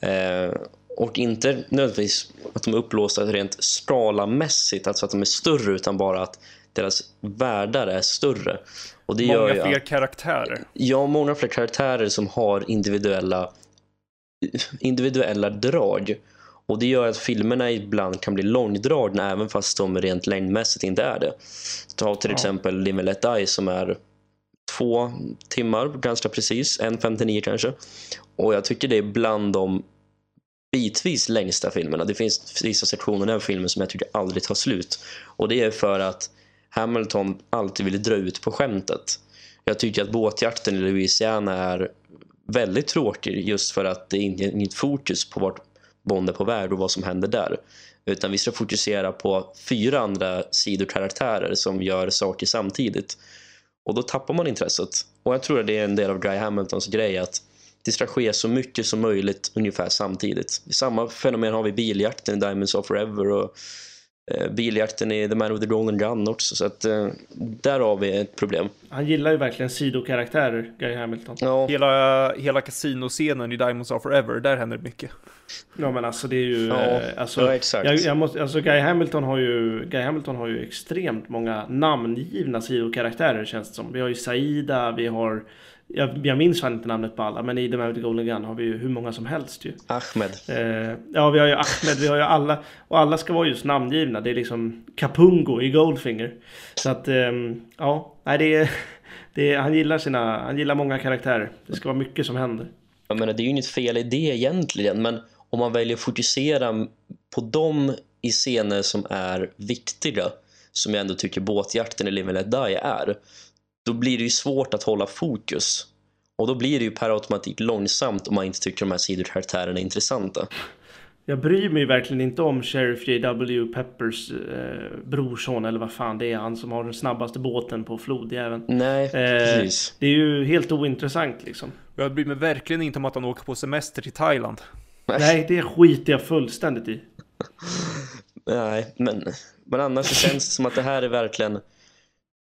Speaker 4: Eh, och inte nödvändigtvis att de är uppblåsta rent skalamässigt, alltså att de är större, utan bara att deras världar är större. Och det gör
Speaker 1: Många
Speaker 4: ju
Speaker 1: fler
Speaker 4: att,
Speaker 1: karaktärer.
Speaker 4: ja, många fler karaktärer som har individuella individuella drag. Och det gör att filmerna ibland kan bli långdragna även fast de rent längdmässigt inte är det. Ta till
Speaker 2: Ja.
Speaker 4: exempel Live Let Die som är två timmar ganska precis, 1.59 kanske. Och jag tycker det är bland de bitvis längsta filmerna. Det finns vissa sektioner i den filmen som jag tycker aldrig tar slut. Och det är för att Hamilton alltid ville dra ut på skämtet. Jag tycker att båtjakten i Louisiana är väldigt tråkig just för att det inte är inget fokus på vart Bond är på väg och vad som händer där. Utan vi ska fokusera på fyra andra sidokaraktärer som gör saker samtidigt. Och då tappar man intresset. Och jag tror att det är en del av Guy Hamiltons grej att det ska ske så mycket som möjligt ungefär samtidigt. Samma fenomen har vi biljakten i Diamonds of Forever och eh, biljakten i The Man with the Golden Gun också. Så att eh, där har vi ett problem.
Speaker 2: Han gillar ju verkligen sidokaraktärer, Guy Hamilton.
Speaker 4: Ja,
Speaker 1: Hela, hela kasinoscenen i Diamonds Are Forever, där händer det mycket.
Speaker 2: Ja men alltså det är ju...
Speaker 4: Ja,
Speaker 2: eh, alltså,
Speaker 4: ja, exakt.
Speaker 2: Jag, jag måste, alltså Guy Hamilton har ju... Guy Hamilton har ju extremt många namngivna sidokaraktärer känns det som. Vi har ju Saida, vi har... Jag, jag minns fan inte namnet på alla, men i The the Golden Gun har vi ju hur många som helst ju.
Speaker 4: Ahmed.
Speaker 2: Eh, ja, vi har ju Ahmed, vi har ju alla. Och alla ska vara just namngivna. Det är liksom Kapungo i Goldfinger. Så att, ehm, ja, nej det är... [laughs] Det är, han gillar sina, han gillar många karaktärer. Det ska vara mycket som händer.
Speaker 4: Jag menar, det är ju inget fel i det egentligen, men om man väljer att fokusera på dem i scener som är viktiga, som jag ändå tycker båtjakten i Live and Let Die är, då blir det ju svårt att hålla fokus. Och då blir det ju per automatik långsamt om man inte tycker de här sidokaraktärerna är intressanta.
Speaker 2: Jag bryr mig verkligen inte om Sheriff J.W. Peppers eh, brorson eller vad fan det är. Han som har den snabbaste båten på flodjäveln.
Speaker 4: Nej,
Speaker 2: Eh,
Speaker 4: precis.
Speaker 2: det är ju helt ointressant liksom.
Speaker 1: Jag bryr mig verkligen inte om att han åker på semester till Thailand.
Speaker 2: Nej, det skiter jag fullständigt i. [laughs]
Speaker 4: Nej, men, men annars så känns det som att det här är verkligen...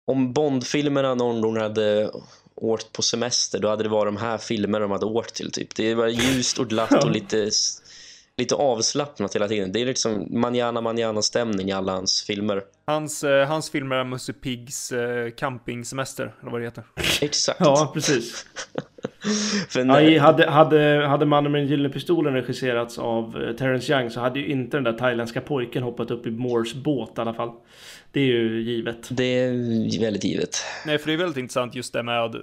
Speaker 4: Om Bond-filmerna någon gång hade åkt på semester, då hade det varit de här filmerna de hade åkt till. Typ. Det var ljust och glatt och lite, lite avslappnat hela tiden. Det är liksom manjana manjana stämning i alla hans filmer.
Speaker 1: Hans, eh, hans filmer är Musse Piggs eh, campingsemester, eller vad det heter.
Speaker 4: Exakt.
Speaker 2: Ja, precis. [laughs]
Speaker 4: För
Speaker 2: Ja,
Speaker 4: när,
Speaker 2: i- hade, hade, hade Mannen med den gyllene pistolen regisserats av eh, Terrence Young så hade ju inte den där thailändska pojken hoppat upp i Moores båt i alla fall. Det är ju givet.
Speaker 4: det är väldigt givet.
Speaker 1: Nej, för det är väldigt intressant just det med,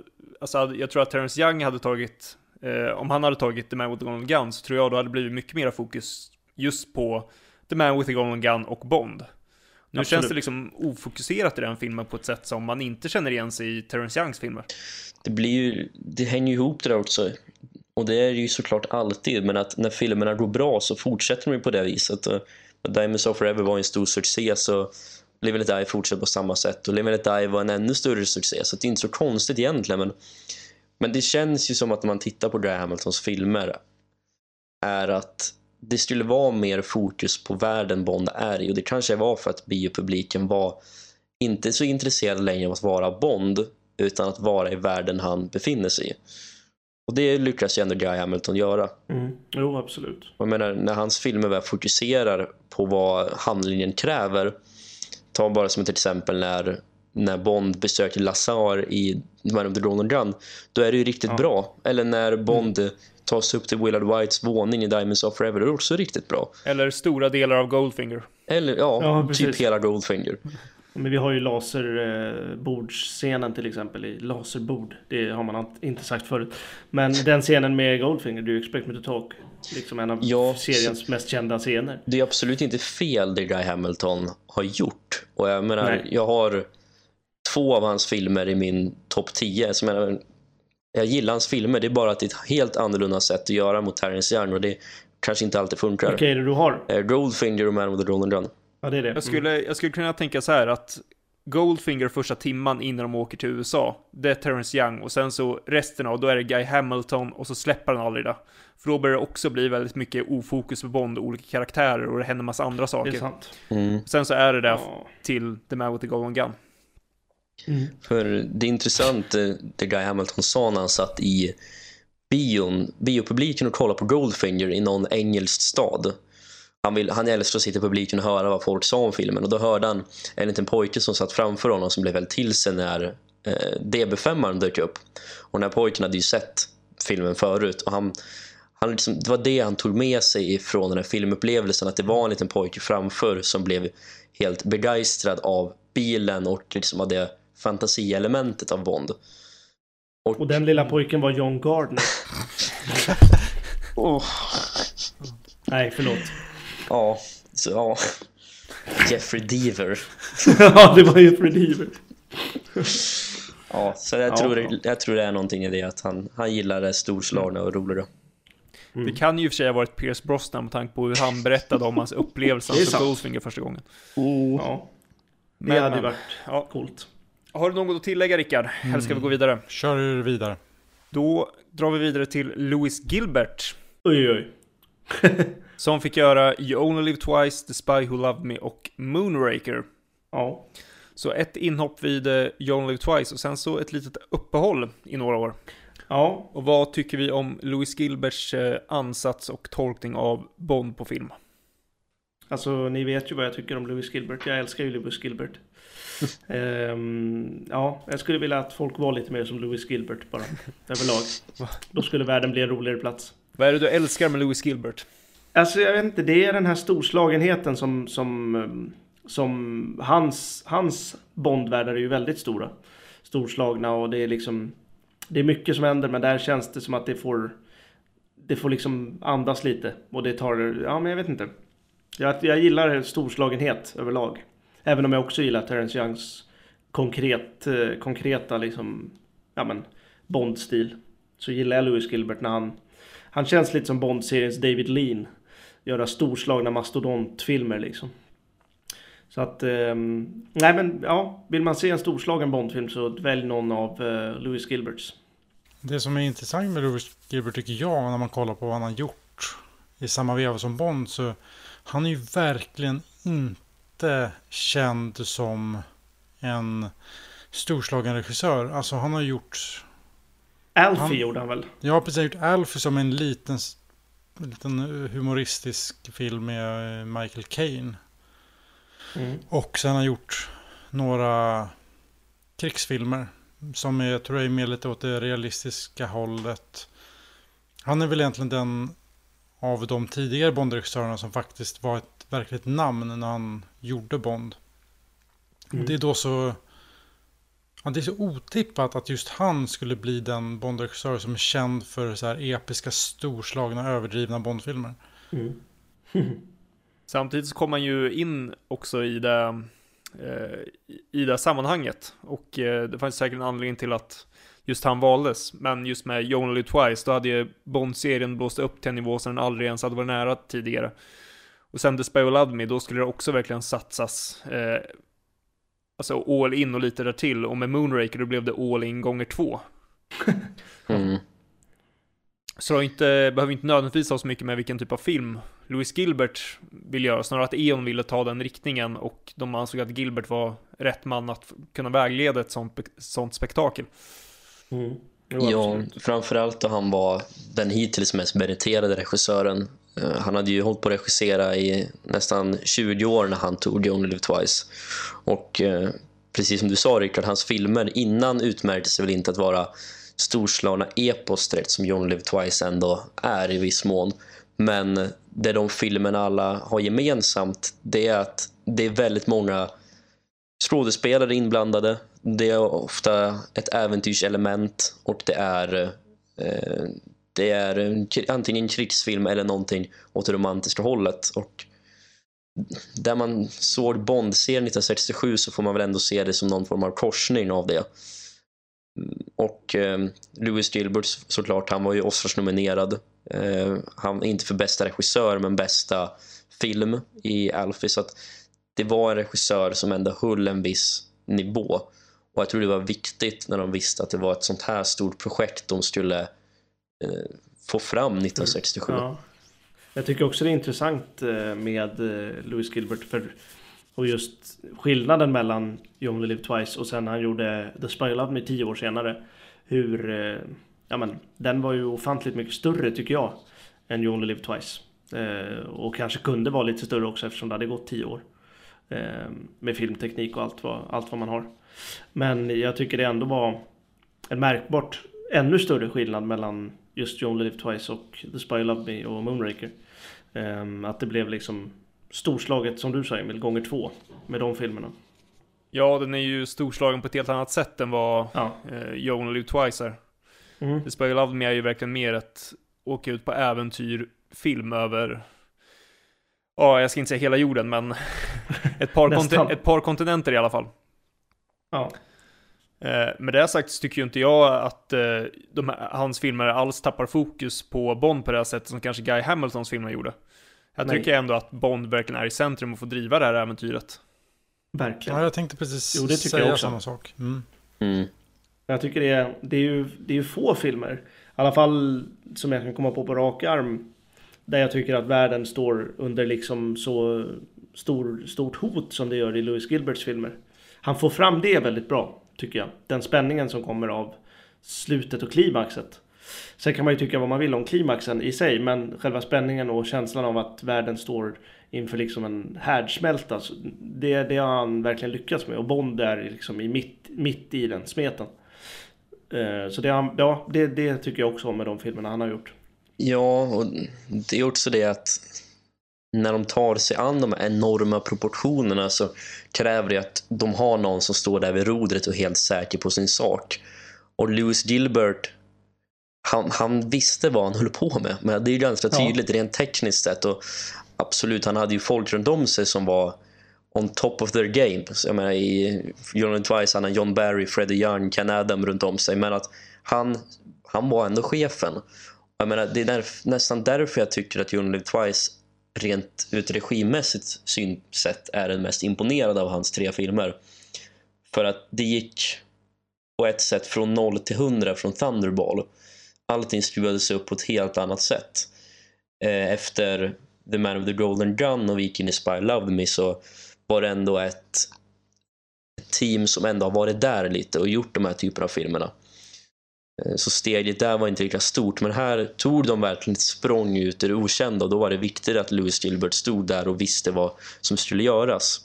Speaker 1: alltså jag tror att Terrence Young hade tagit, eh, om han hade tagit The Man with the Golden Gun så tror jag då hade det blivit mycket mer fokus just på The Man with the Golden Gun och Bond. Nu
Speaker 2: Absolut.
Speaker 1: känns det liksom ofokuserat i den filmen på ett sätt som man inte känner igen sig i Terrence Youngs filmer.
Speaker 4: Det blir ju, det hänger ju ihop det där också. Och det är ju såklart alltid, men att när filmerna går bra så fortsätter de ju på det viset. Och Diamonds of Forever var en stor succé så Live and Die fortsätter på samma sätt och Live and Die var en ännu större succé så det är inte så konstigt egentligen men, men det känns ju som att när man tittar på Guy Hamiltons filmer är att det skulle vara mer fokus på världen Bond är i och det kanske var för att biopubliken var inte så intresserad längre av att vara Bond utan att vara i världen han befinner sig i. Och det lyckas ju ändå Guy Hamilton göra.
Speaker 2: Mm. Jo, absolut.
Speaker 4: Jag menar, när hans filmer väl fokuserar på vad handlingen kräver. Ta bara som ett exempel när, när Bond besöker Lazar i Man of the Golden Gun. Då är det ju riktigt
Speaker 2: Ja.
Speaker 4: bra. Eller när Bond tar sig upp till Willard Whites våning i Diamonds of Forever. Det är också riktigt bra.
Speaker 1: Eller stora delar av Goldfinger.
Speaker 4: Eller ja,
Speaker 2: Ja,
Speaker 4: typ hela Goldfinger.
Speaker 2: Men vi har ju laserbordsscenen till exempel i laserbord. Det har man inte sagt förut. Men den scenen med Goldfinger, Do you expect me to talk? Liksom en av
Speaker 4: Ja,
Speaker 2: seriens mest kända scener.
Speaker 4: det är absolut inte fel det Guy Hamilton har gjort. Och jag menar,
Speaker 2: Nej.
Speaker 4: jag har två av hans filmer i min topp 10. Så jag, jag gillar hans filmer, det är bara att det är ett helt annorlunda sätt att göra mot Terrence Young och det kanske inte alltid funkar.
Speaker 2: Vilka är det du har?
Speaker 4: Eh, Goldfinger och Man with the Golden Gun.
Speaker 2: Ja, det är det.
Speaker 1: Jag skulle, jag skulle kunna tänka så här att Goldfinger första timman innan de åker till USA, det är Terrence Young och sen så resten av, då är det Guy Hamilton och så släpper han aldrig det. För då börjar det också bli väldigt mycket ofokus på Bond, olika karaktärer och det händer massa andra
Speaker 2: Det är
Speaker 1: saker.
Speaker 2: sant.
Speaker 4: Mm.
Speaker 1: Sen så är det där till The Man with the Golden Gun.
Speaker 4: För det är intressant eh, det Guy Hamilton sa när han satt i bion, biopubliken och kollade på Goldfinger i någon engelsk stad. Han, vill, han älskar att sitta i publiken och höra vad folk sa om filmen och då hörde han en liten pojke som satt framför honom som blev väldigt till sig när eh, DB5 dök upp. Och den här pojken hade ju sett filmen förut och han, han liksom, det var det han tog med sig från den här filmupplevelsen att det var en liten pojke framför som blev helt begeistrad av bilen och liksom av det fantasielementet av Bond.
Speaker 2: Och den lilla pojken var John Gardner. [laughs]
Speaker 4: Åh,
Speaker 2: Nej, förlåt.
Speaker 4: ja, så, ja. Jeffrey Deaver. [laughs]
Speaker 2: ja, det var ju Redeemer.
Speaker 4: Ja, så jag,
Speaker 2: Ja,
Speaker 4: tror,
Speaker 2: ja.
Speaker 4: jag tror det är någonting i det att han, han gillar det storslagna och roliga.
Speaker 2: Mm.
Speaker 1: Det kan ju i och för sig ha varit Pierce Brosnan med tanke på hur han berättade om hans [laughs] upplevelse
Speaker 2: sant.
Speaker 1: Goldfinger första gången.
Speaker 2: Ja, det
Speaker 1: Men,
Speaker 2: hade ju
Speaker 1: men.
Speaker 2: varit
Speaker 1: Ja.
Speaker 2: coolt.
Speaker 1: Har du något att tillägga Rickard? Eller ska vi gå vidare?
Speaker 3: Kör vidare.
Speaker 1: Då drar vi vidare till Louis Gilbert.
Speaker 2: Oj, oj. [laughs]
Speaker 1: Som fick göra You Only Live Twice, The Spy Who Loved Me och Moonraker.
Speaker 2: Ja.
Speaker 1: Så ett inhopp vid eh, You Only Live Twice och sen så ett litet uppehåll i några år.
Speaker 2: Ja,
Speaker 1: Och vad tycker vi om Louis Gilberts eh, ansats och tolkning av Bond på film?
Speaker 2: alltså ni vet ju vad jag tycker om Lewis Gilbert. Jag älskar ju Lewis Gilbert. [laughs] Ehm, ja, jag skulle vilja att folk var lite mer som Lewis Gilbert bara, överlag. Då skulle världen bli en roligare plats.
Speaker 1: Vad är det du älskar med Louis Gilbert?
Speaker 2: Alltså jag vet inte, det är den här storslagenheten som, som, ehm, som hans, hans Bondvärldar är ju väldigt stora. Storslagna och det är liksom, det är mycket som händer men där känns det som att det får, det får liksom andas lite. Och det tar, ja men jag vet inte. Jag, jag gillar storslagenhet överlag. Även om jag också gillar Terence Youngs konkret, eh, konkreta liksom, ja men, Bond-stil. Så gillar jag Lewis Gilbert när han, han känns lite som Bond-seriens David Lean. Göra storslagna mastodontfilmer liksom. Så att, eh, nej men ja, vill man se en storslagen Bondfilm så välj någon av eh, Lewis Gilberts.
Speaker 3: Det som är intressant med Louis Gilbert tycker jag när man kollar på vad han har gjort i samma veva som Bond så han är ju verkligen inte känd som en storslagen regissör. Alltså han har gjort,
Speaker 2: Alfie
Speaker 3: Han-
Speaker 2: gjorde han väl?
Speaker 3: har precis gjort Alfie som en liten, en liten humoristisk film med eh, Michael Caine.
Speaker 2: Mm.
Speaker 3: Och sen har han gjort några krigsfilmer. Som är, jag tror jag är mer lite åt det realistiska hållet. Han är väl egentligen den av de tidigare Bond-regissörerna som faktiskt var ett verkligt namn när han gjorde Bond.
Speaker 2: Mm.
Speaker 3: Det är då så... Ja, det är så otippat att just han skulle bli den Bond-regissör som är känd för så här episka, storslagna, överdrivna Bond-filmer.
Speaker 2: Mm. [laughs]
Speaker 1: Samtidigt så kom man ju in också i det, Eh, i det sammanhanget. Och eh, det fanns säkert en anledning till att just han valdes. Men just med You Only Twice, då hade ju Bond-serien blåst upp till en nivå som den aldrig ens hade varit nära tidigare. Och sen The Spy Who Loved Me, då skulle det också verkligen satsas eh, alltså all in och lite där till. Och med Moonraker då blev det all in gånger två.
Speaker 4: Mm.
Speaker 1: Så det inte, behöver inte nödvändigtvis ha så mycket med vilken typ av film Louis Gilbert vill göra, snarare att Eon ville ta den riktningen och de ansåg att Gilbert var rätt man att kunna vägleda ett sånt, sånt spektakel.
Speaker 2: Mm.
Speaker 4: Ja, framförallt då han var den hittills mest meriterade regissören. Eh, Han hade ju hållit på att regissera i nästan 20 år när han tog You Only Live Twice. Och eh, precis som du sa Rickard, hans filmer innan utmärkte sig väl inte att vara storslagna eposträtt som John Live Twice ändå är i viss mån. Men det de filmerna alla har gemensamt det är att det är väldigt många skådespelare inblandade. Det är ofta ett äventyrselement och det är eh, det är en, antingen en krigsfilm eller någonting åt det romantiska hållet. Och där man såg Bond-serien 1967 så får man väl ändå se det som någon form av korsning av det. Och eh, Louis Gilbert såklart, han var ju Oscars-nominerad. Eh, han inte för bästa regissör men bästa film i Alfie. Så att det var en regissör som ändå höll en viss nivå. Och jag tror det var viktigt när de visste att det var ett sånt här stort projekt de skulle eh, få fram 1967.
Speaker 2: Ja. Jag tycker också det är intressant eh, med eh, Louis Gilbert för och just skillnaden mellan You Only Live Twice och sen han gjorde The Spy Love Me tio år senare. Hur, eh, ja men den var ju ofantligt mycket större tycker jag än You Only Live Twice. Eh, och kanske kunde vara lite större också eftersom det hade gått tio år. Eh, med filmteknik och allt vad, allt vad man har. Men jag tycker det ändå var en märkbart ännu större skillnad mellan just You Only Live Twice och The Spy Love Me och Moonraker. Eh, att det blev liksom storslaget som du sa Emil, gånger två med de filmerna.
Speaker 1: Ja, den är ju storslagen på ett helt annat sätt än vad
Speaker 2: Ja.
Speaker 1: eh, You Only Live Twice är.
Speaker 2: Mm.
Speaker 1: The Spy Who Loved Me är ju verkligen mer ett åka ut på äventyr, film över, ja, jag ska inte säga hela jorden, men [laughs] ett, par ett par kontinenter i alla fall.
Speaker 2: Ja.
Speaker 1: Eh, med det sagt så tycker ju inte jag att eh, de, hans filmer alls tappar fokus på Bond på det här sättet som kanske Guy Hamiltons filmer gjorde. Jag
Speaker 2: Nej.
Speaker 1: tycker ändå att Bond verkligen är i centrum och får driva det här äventyret.
Speaker 2: Verkligen.
Speaker 3: Ja, jag tänkte precis
Speaker 2: Jo, det tycker jag
Speaker 3: säga
Speaker 2: också.
Speaker 3: samma sak. Mm.
Speaker 4: Mm.
Speaker 2: Jag tycker det är, det är ju det är ju få filmer, i alla fall som jag kan komma på på rak arm, där jag tycker att världen står under liksom så stor, stort hot som det gör i Louis Gilberts filmer. Han får fram det väldigt bra, tycker jag. Den spänningen som kommer av slutet och klimaxet. Sen kan man ju tycka vad man vill om klimaxen i sig, men själva spänningen och känslan av att världen står inför liksom en härdsmälta, det, det har han verkligen lyckats med. Och Bond är liksom i mitt, mitt i den smeten. Eh, så det, ja, det, det tycker jag också om med de filmerna han har gjort.
Speaker 4: Ja, och det är också det att när de tar sig an de här enorma proportionerna så kräver det att de har någon som står där vid rodret och är helt säker på sin sak. Och Lewis Gilbert, han, han visste vad han höll på med. Men det är ju ganska
Speaker 2: Ja.
Speaker 4: tydligt rent tekniskt sett. Och absolut, han hade ju folk runt om sig som var on top of their game. Så jag menar, i John Twice har John Barry, Freddie Young, Ken Adam runt om sig. Men att han, han var ändå chefen. Jag menar, det är därf- nästan därför jag tycker att Live Twice rent ut regimässigt synsätt är den mest imponerade av hans tre filmer. För att det gick på ett sätt från 0 till 100 från Thunderball. Allting skruvades upp på ett helt annat sätt. Eh, Efter The Man with the Golden Gun och vi gick in i Spy Loved Me så var det ändå ett, ett team som ändå har varit där lite och gjort de här typerna av filmerna. Eh, Så steget där var inte lika stort, men här tog de verkligen ett språng ut i det okända och då var det viktigt att Louis Gilbert stod där och visste vad som skulle göras.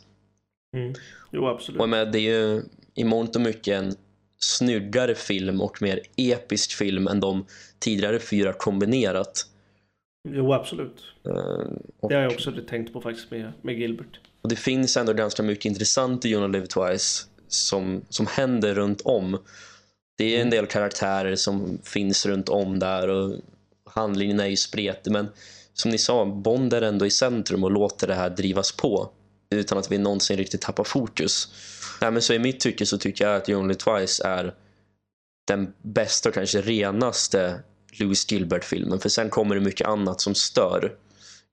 Speaker 2: Jo, absolut.
Speaker 4: Och menar, det är ju i mångt och mycket en snyggare film och mer episk film än de tidigare fyra kombinerat.
Speaker 2: Jo, absolut.
Speaker 4: Eh, Och,
Speaker 2: Det har jag också tänkt på faktiskt med, med Gilbert.
Speaker 4: och det finns ändå ganska mycket intressant i You Live Twice som, som händer runt om. Det är en del karaktärer som finns runt om där och handlingen är ju spretig men som ni sa, Bond är ändå i centrum och låter det här drivas på utan att vi någonsin riktigt tappar fokus. Nej, men så i mitt tycke så tycker jag att You Only Twice är den bästa och kanske renaste Louis Gilbert-filmen för sen kommer det mycket annat som stör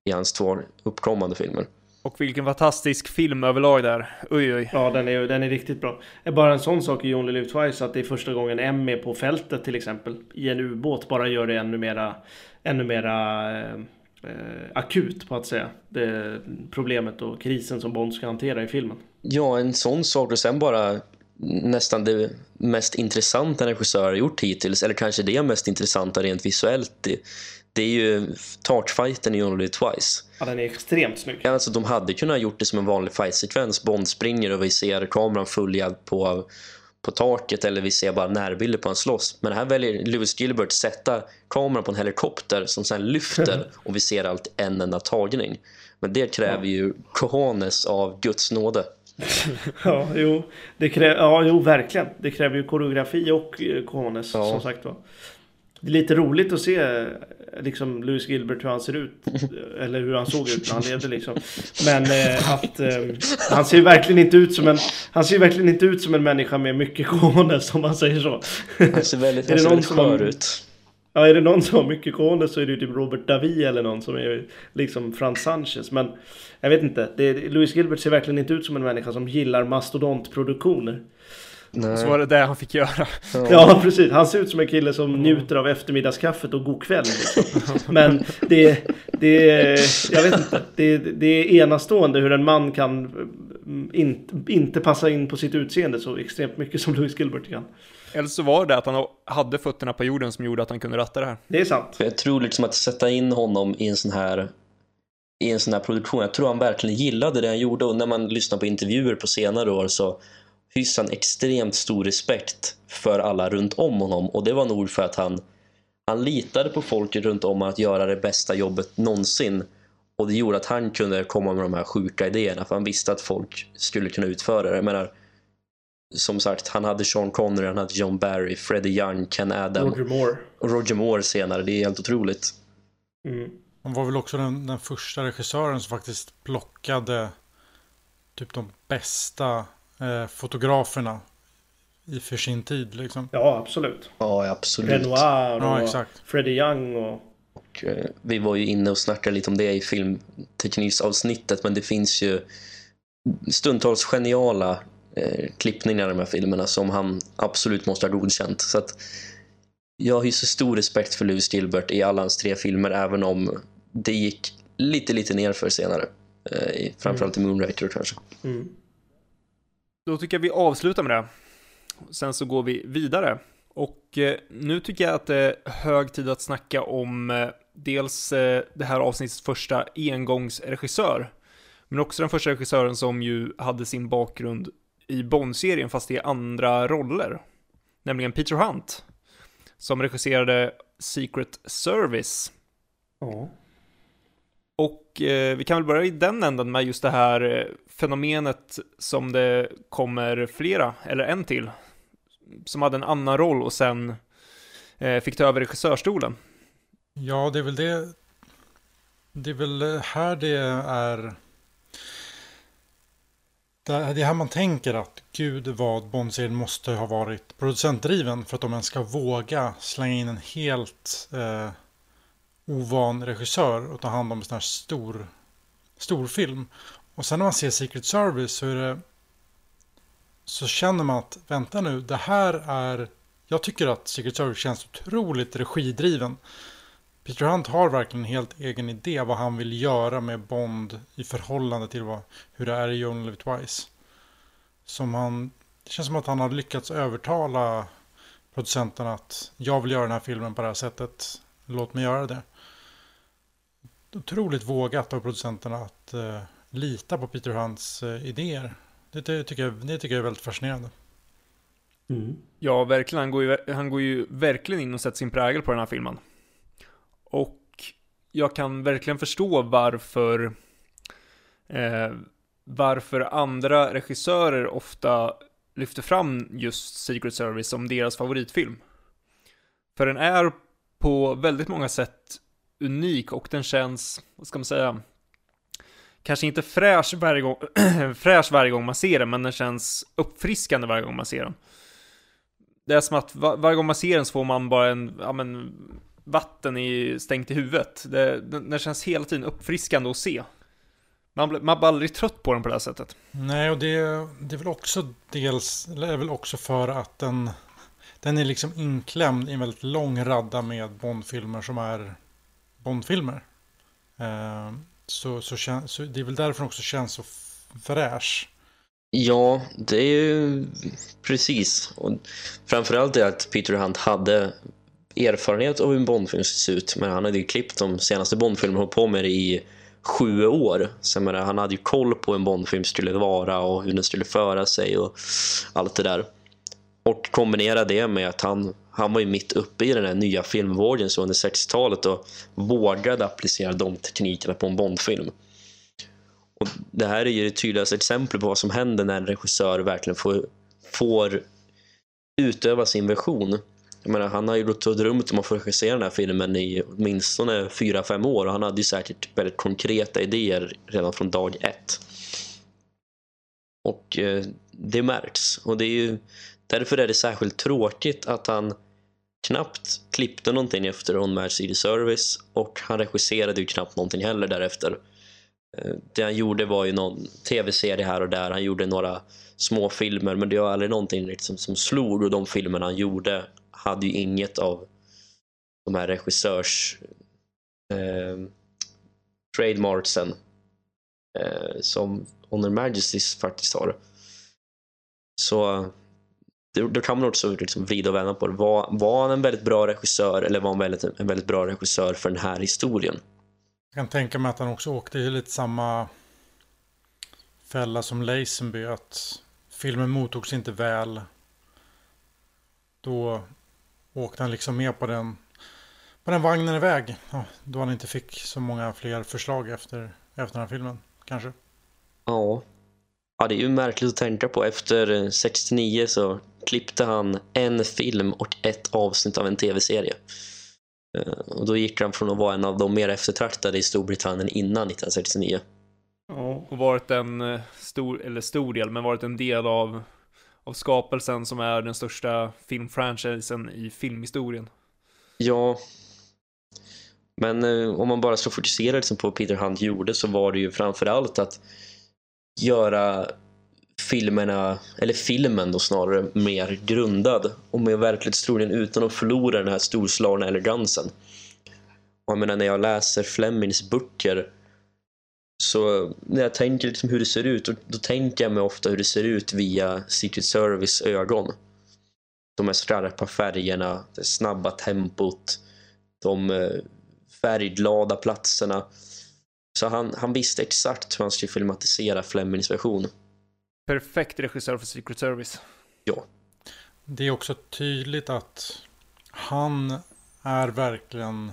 Speaker 4: i hans två uppkommande filmer.
Speaker 1: Och vilken fantastisk film överlag där. Oj, oj.
Speaker 2: Ja, den är, den är riktigt bra. Bara en sån sak i You Only Live Twice, att det är första gången M är på fältet till exempel, i en ubåt, bara gör det ännu mera, ännu mera eh, eh, akut på att säga. Det problemet och krisen som Bond ska hantera i filmen.
Speaker 4: Ja, en sån sak och sen bara nästan det mest intressanta en regissör har gjort hittills, eller kanske det mest intressanta rent visuellt. Det, det är ju torchfighten i Only Twice.
Speaker 2: Ja, den är extremt snygg.
Speaker 4: Alltså, de hade kunnat gjort det som en vanlig fight-sekvens. Bond springer och vi ser kameran följa på, på taket eller vi ser bara närbilder på en slåss. Men här väljer Lewis Gilbert sätta kameran på en helikopter som sen lyfter [laughs] och vi ser allt en enda tagning. Men det kräver ju cojones av Guds nåde. [laughs]
Speaker 2: Ja, jo, det krä- ja, jo, verkligen. Det kräver ju koreografi och eh, cojones,
Speaker 4: Ja.
Speaker 2: som sagt var. Det är lite roligt att se eh, liksom Louis Gilbert hur han ser ut. eh, Eller hur han såg ut när han levde liksom. Men eh, att eh, han ser verkligen inte ut som en Han ser verkligen inte ut som en människa med mycket cojones om man säger så.
Speaker 4: Han ser väldigt, [laughs] han ser väldigt skör ut.
Speaker 2: Ja, är det någon som har mycket cojones så är det ju typ Robert Davi eller någon som är liksom Frans Sanchez. Men jag vet inte. Det, Louis Gilbert ser verkligen inte ut som en människa som gillar mastodontproduktioner.
Speaker 4: Nej.
Speaker 1: Så var det det han fick göra. [laughs]
Speaker 2: Ja, precis. Han ser ut som en kille som njuter av eftermiddagskaffet och god kväll. Liksom. Men det, det, jag vet inte. Det, det är enastående hur en man kan mm, inte, inte passa in på sitt utseende så extremt mycket som Louis Gilbert kan.
Speaker 1: Eller så var det att han hade fötterna på jorden som gjorde att han kunde ratta det här.
Speaker 2: Det är sant.
Speaker 4: Jag tror liksom att sätta in honom i en sån här i en sån här produktion. Jag tror han verkligen gillade det han gjorde och när man lyssnar på intervjuer på senare år så hyser han extremt stor respekt för alla runt om honom och det var nog för att han han litade på folk runt om att göra det bästa jobbet någonsin och det gjorde att han kunde komma med de här sjuka idéerna för han visste att folk skulle kunna utföra det. Jag menar, som sagt, han hade Sean Connery, han hade John Barry, Freddie Young, Ken Adam
Speaker 2: Roger Moore.
Speaker 4: och Roger Moore senare. Det är helt otroligt.
Speaker 2: Mm.
Speaker 3: Han var väl också den, den första regissören som faktiskt plockade typ de bästa eh, fotograferna i för sin tid liksom.
Speaker 2: Ja, absolut.
Speaker 4: Ja, absolut.
Speaker 2: Renoir och
Speaker 3: Ja, exakt.
Speaker 2: Freddie Young och...
Speaker 4: Och, eh, vi var ju inne och snackade lite om det i filmtekniksavsnittet, men det finns ju stundtals geniala eh, klippningar i de här filmerna som han absolut måste ha godkänt. Så att jag hyser stor respekt för Lewis Gilbert i alla hans tre filmer, även om det gick lite, lite nerför senare. Eh, framförallt i Moonraker kanske.
Speaker 2: Mm.
Speaker 1: Då tycker jag vi avslutar med det. Sen så går vi vidare. Och eh, nu tycker jag att det är hög tid att snacka om eh, dels eh, det här avsnittets första engångsregissör. Men också den första regissören som ju hade sin bakgrund i Bond-serien fast i andra roller. Nämligen Peter Hunt. Som regisserade Secret Service.
Speaker 2: Ja.
Speaker 1: Och eh, vi kan väl börja i den änden med just det här eh, fenomenet som det kommer flera, eller en till, som hade en annan roll och sen eh, fick ta över regissörstolen.
Speaker 3: Ja, det är väl det. Det är väl här det är. Det är här man tänker att gud vad Bond-serien måste ha varit producentdriven för att de ens ska våga slänga in en helt eh, ovan regissör och ta hand om en sån här stor, stor film. Och sen när man ser Secret Service så är det så känner man att vänta nu, det här är jag tycker att Secret Service känns otroligt regidriven. Peter Hunt har verkligen en helt egen idé vad han vill göra med Bond i förhållande till vad, hur det är i Only Live Twice. Som han, det känns som att han har lyckats övertala producenten att jag vill göra den här filmen på det här sättet. Låt mig göra det. Otroligt vågat av producenterna att eh, lita på Peter Hunts eh, idéer. Det, det, tycker jag, det tycker jag är väldigt fascinerande.
Speaker 2: Mm.
Speaker 1: Ja, verkligen. Han går, ju, han går ju verkligen in och sätter sin prägel på den här filmen. Och jag kan verkligen förstå varför eh, varför andra regissörer ofta lyfter fram just Secret Service som deras favoritfilm. För den är på väldigt många sätt unik och den känns, vad ska man säga, kanske inte fräsch varje gång, [clears throat] fräsch varje gång man ser den, men den känns uppfriskande varje gång man ser den. Det är som att var, varje gång man ser den så får man bara en, ja men, vatten i, stängt i huvudet. Det, den, den känns hela tiden uppfriskande att se. Man, blir- man blir aldrig trött på den på det här sättet.
Speaker 3: Nej, och det, det är väl också dels, eller är väl också för att den, den är liksom inklämd i en väldigt lång radda med Bondfilmer som är Bondfilmer. Eh, så, så, kän, så det är väl därför den också känns så fräsch.
Speaker 4: Ja, det är ju precis. Och framförallt är att Peter Hunt hade erfarenhet av hur en Bondfilm ser ut. Men han hade ju klippt de senaste Bondfilmerna och hållit på med det i sju år. Så menar, han hade ju koll på hur en Bondfilm skulle vara och hur den skulle föra sig och allt det där. Och kombinera det med att han, han var ju mitt uppe i den här nya filmvågen så under 60-talet och vågade applicera de teknikerna på en Bondfilm. Och det här är ju det tydligaste exemplet på vad som händer när en regissör verkligen får, får utöva sin version. Jag menar, han har ju gått och drömt om att få regissera den här filmen i åtminstone fyra fem år och han hade ju säkert väldigt konkreta idéer redan från dag ett. Och eh, det märks. Och det är ju, därför är det särskilt tråkigt att han knappt klippte någonting efter On Match City Service och han regisserade ju knappt någonting heller därefter. Eh, det han gjorde var ju någon tv-serie här och där. Han gjorde några små filmer men det var aldrig någonting liksom som slog och de filmerna han gjorde hade ju inget av de här regissörs eh, trademarksen eh, som Honor Majesties faktiskt har. Så då, kan man också liksom vrida och vända på det. Var, var han en väldigt bra regissör eller var han väldigt, en väldigt bra regissör för den här historien?
Speaker 3: Jag kan tänka mig att han också åkte i lite samma fälla som Lazenby. Att filmen mottogs inte väl. Då åkte han liksom med på den, på den vagnen iväg. Då han inte fick så många fler förslag efter, efter den här filmen. Kanske.
Speaker 4: Ja. ja, det är ju märkligt att tänka på. Efter eh, 69 så klippte han en film och ett avsnitt av en tv-serie. Eh, Och då gick han från att vara en av de mer eftertraktade i Storbritannien innan 1969
Speaker 2: Ja.
Speaker 1: och varit en eh, stor, eller stor del, men varit en del av, av skapelsen som är den största filmfranchisen i filmhistorien.
Speaker 4: Ja. Men eh, om man bara ska fokusera liksom på vad Peter Hunt gjorde så var det ju framförallt att göra filmerna, eller filmen då snarare, mer grundad och mer verklighetstrogen utan att förlora den här storslagna elegansen. Och jag menar när jag läser Flemings böcker så när jag tänker liksom hur det ser ut, då, då tänker jag mig ofta hur det ser ut via Secret Service ögon. De här skarpa färgerna, det snabba tempot, de eh, färgglada platserna. Så han, han visste exakt hur han skulle filmatisera Flemings version.
Speaker 1: Perfekt regissör för Secret Service.
Speaker 3: Det är också tydligt att han är verkligen...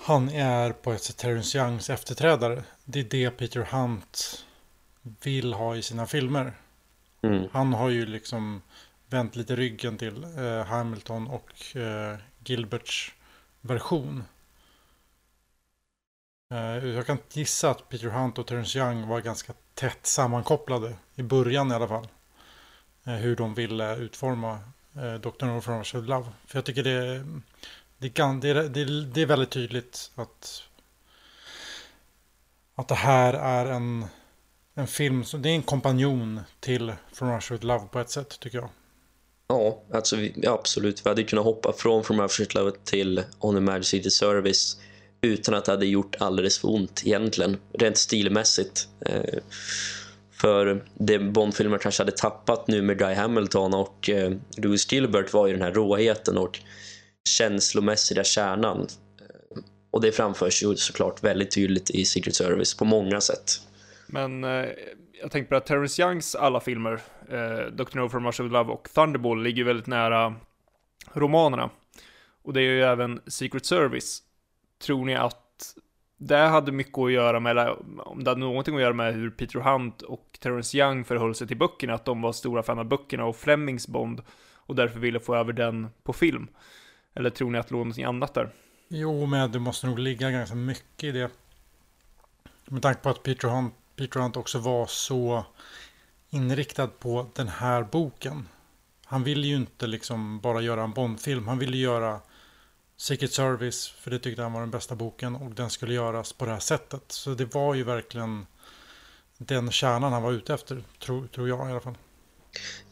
Speaker 3: Han är på ett sätt Terrence Youngs efterträdare. Det är det Peter Hunt vill ha i sina filmer.
Speaker 4: Mm.
Speaker 3: Han har ju liksom vänt lite ryggen till eh, Hamilton och eh, Gilberts version. Eh, jag kan gissa att Peter Hunt och Terrence Young var ganska tätt sammankopplade i början i alla fall. Eh, hur de ville utforma eh, Dr. No from Love. För jag tycker det, det, kan, det, är- det, det är väldigt tydligt att, att det här är en, en film, som, det är en kompanjon till From Russia with Love på ett sätt tycker jag.
Speaker 4: Ja, alltså vi, absolut. Vi hade kunnat hoppa från From Russia with Love till On the City Service utan att det hade gjort alldeles för ont egentligen, rent stilmässigt. Eh, för det Bondfilmer kanske hade tappat nu med Guy Hamilton och eh, Louis Gilbert var ju den här råheten och känslomässiga kärnan. Eh, och det framförs ju såklart väldigt tydligt i Secret Service på många sätt.
Speaker 1: Men eh, jag tänkte på att Terrence Youngs alla filmer, eh, Dr. No from Russia with Love och Thunderball, ligger ju väldigt nära romanerna. Och det är ju även Secret Service. Tror ni att det hade mycket att göra med, eller om det hade någonting att göra med hur Peter Hunt och Terrence Young förhöll sig till böckerna, att de var stora fan av böckerna och Flemings Bond och därför ville få över den på film? Eller tror ni att det låg någonting annat där?
Speaker 3: Jo, men det måste nog ligga ganska mycket i det. Med tanke på att Peter Hunt, Peter Hunt också var så inriktad på den här boken. Han ville ju inte liksom bara göra en Bondfilm. Han ville göra Secret Service, för det tyckte han var den bästa boken. Och den skulle göras på det här sättet. Så det var ju verkligen den kärnan han var ute efter, tror, tror jag i alla fall.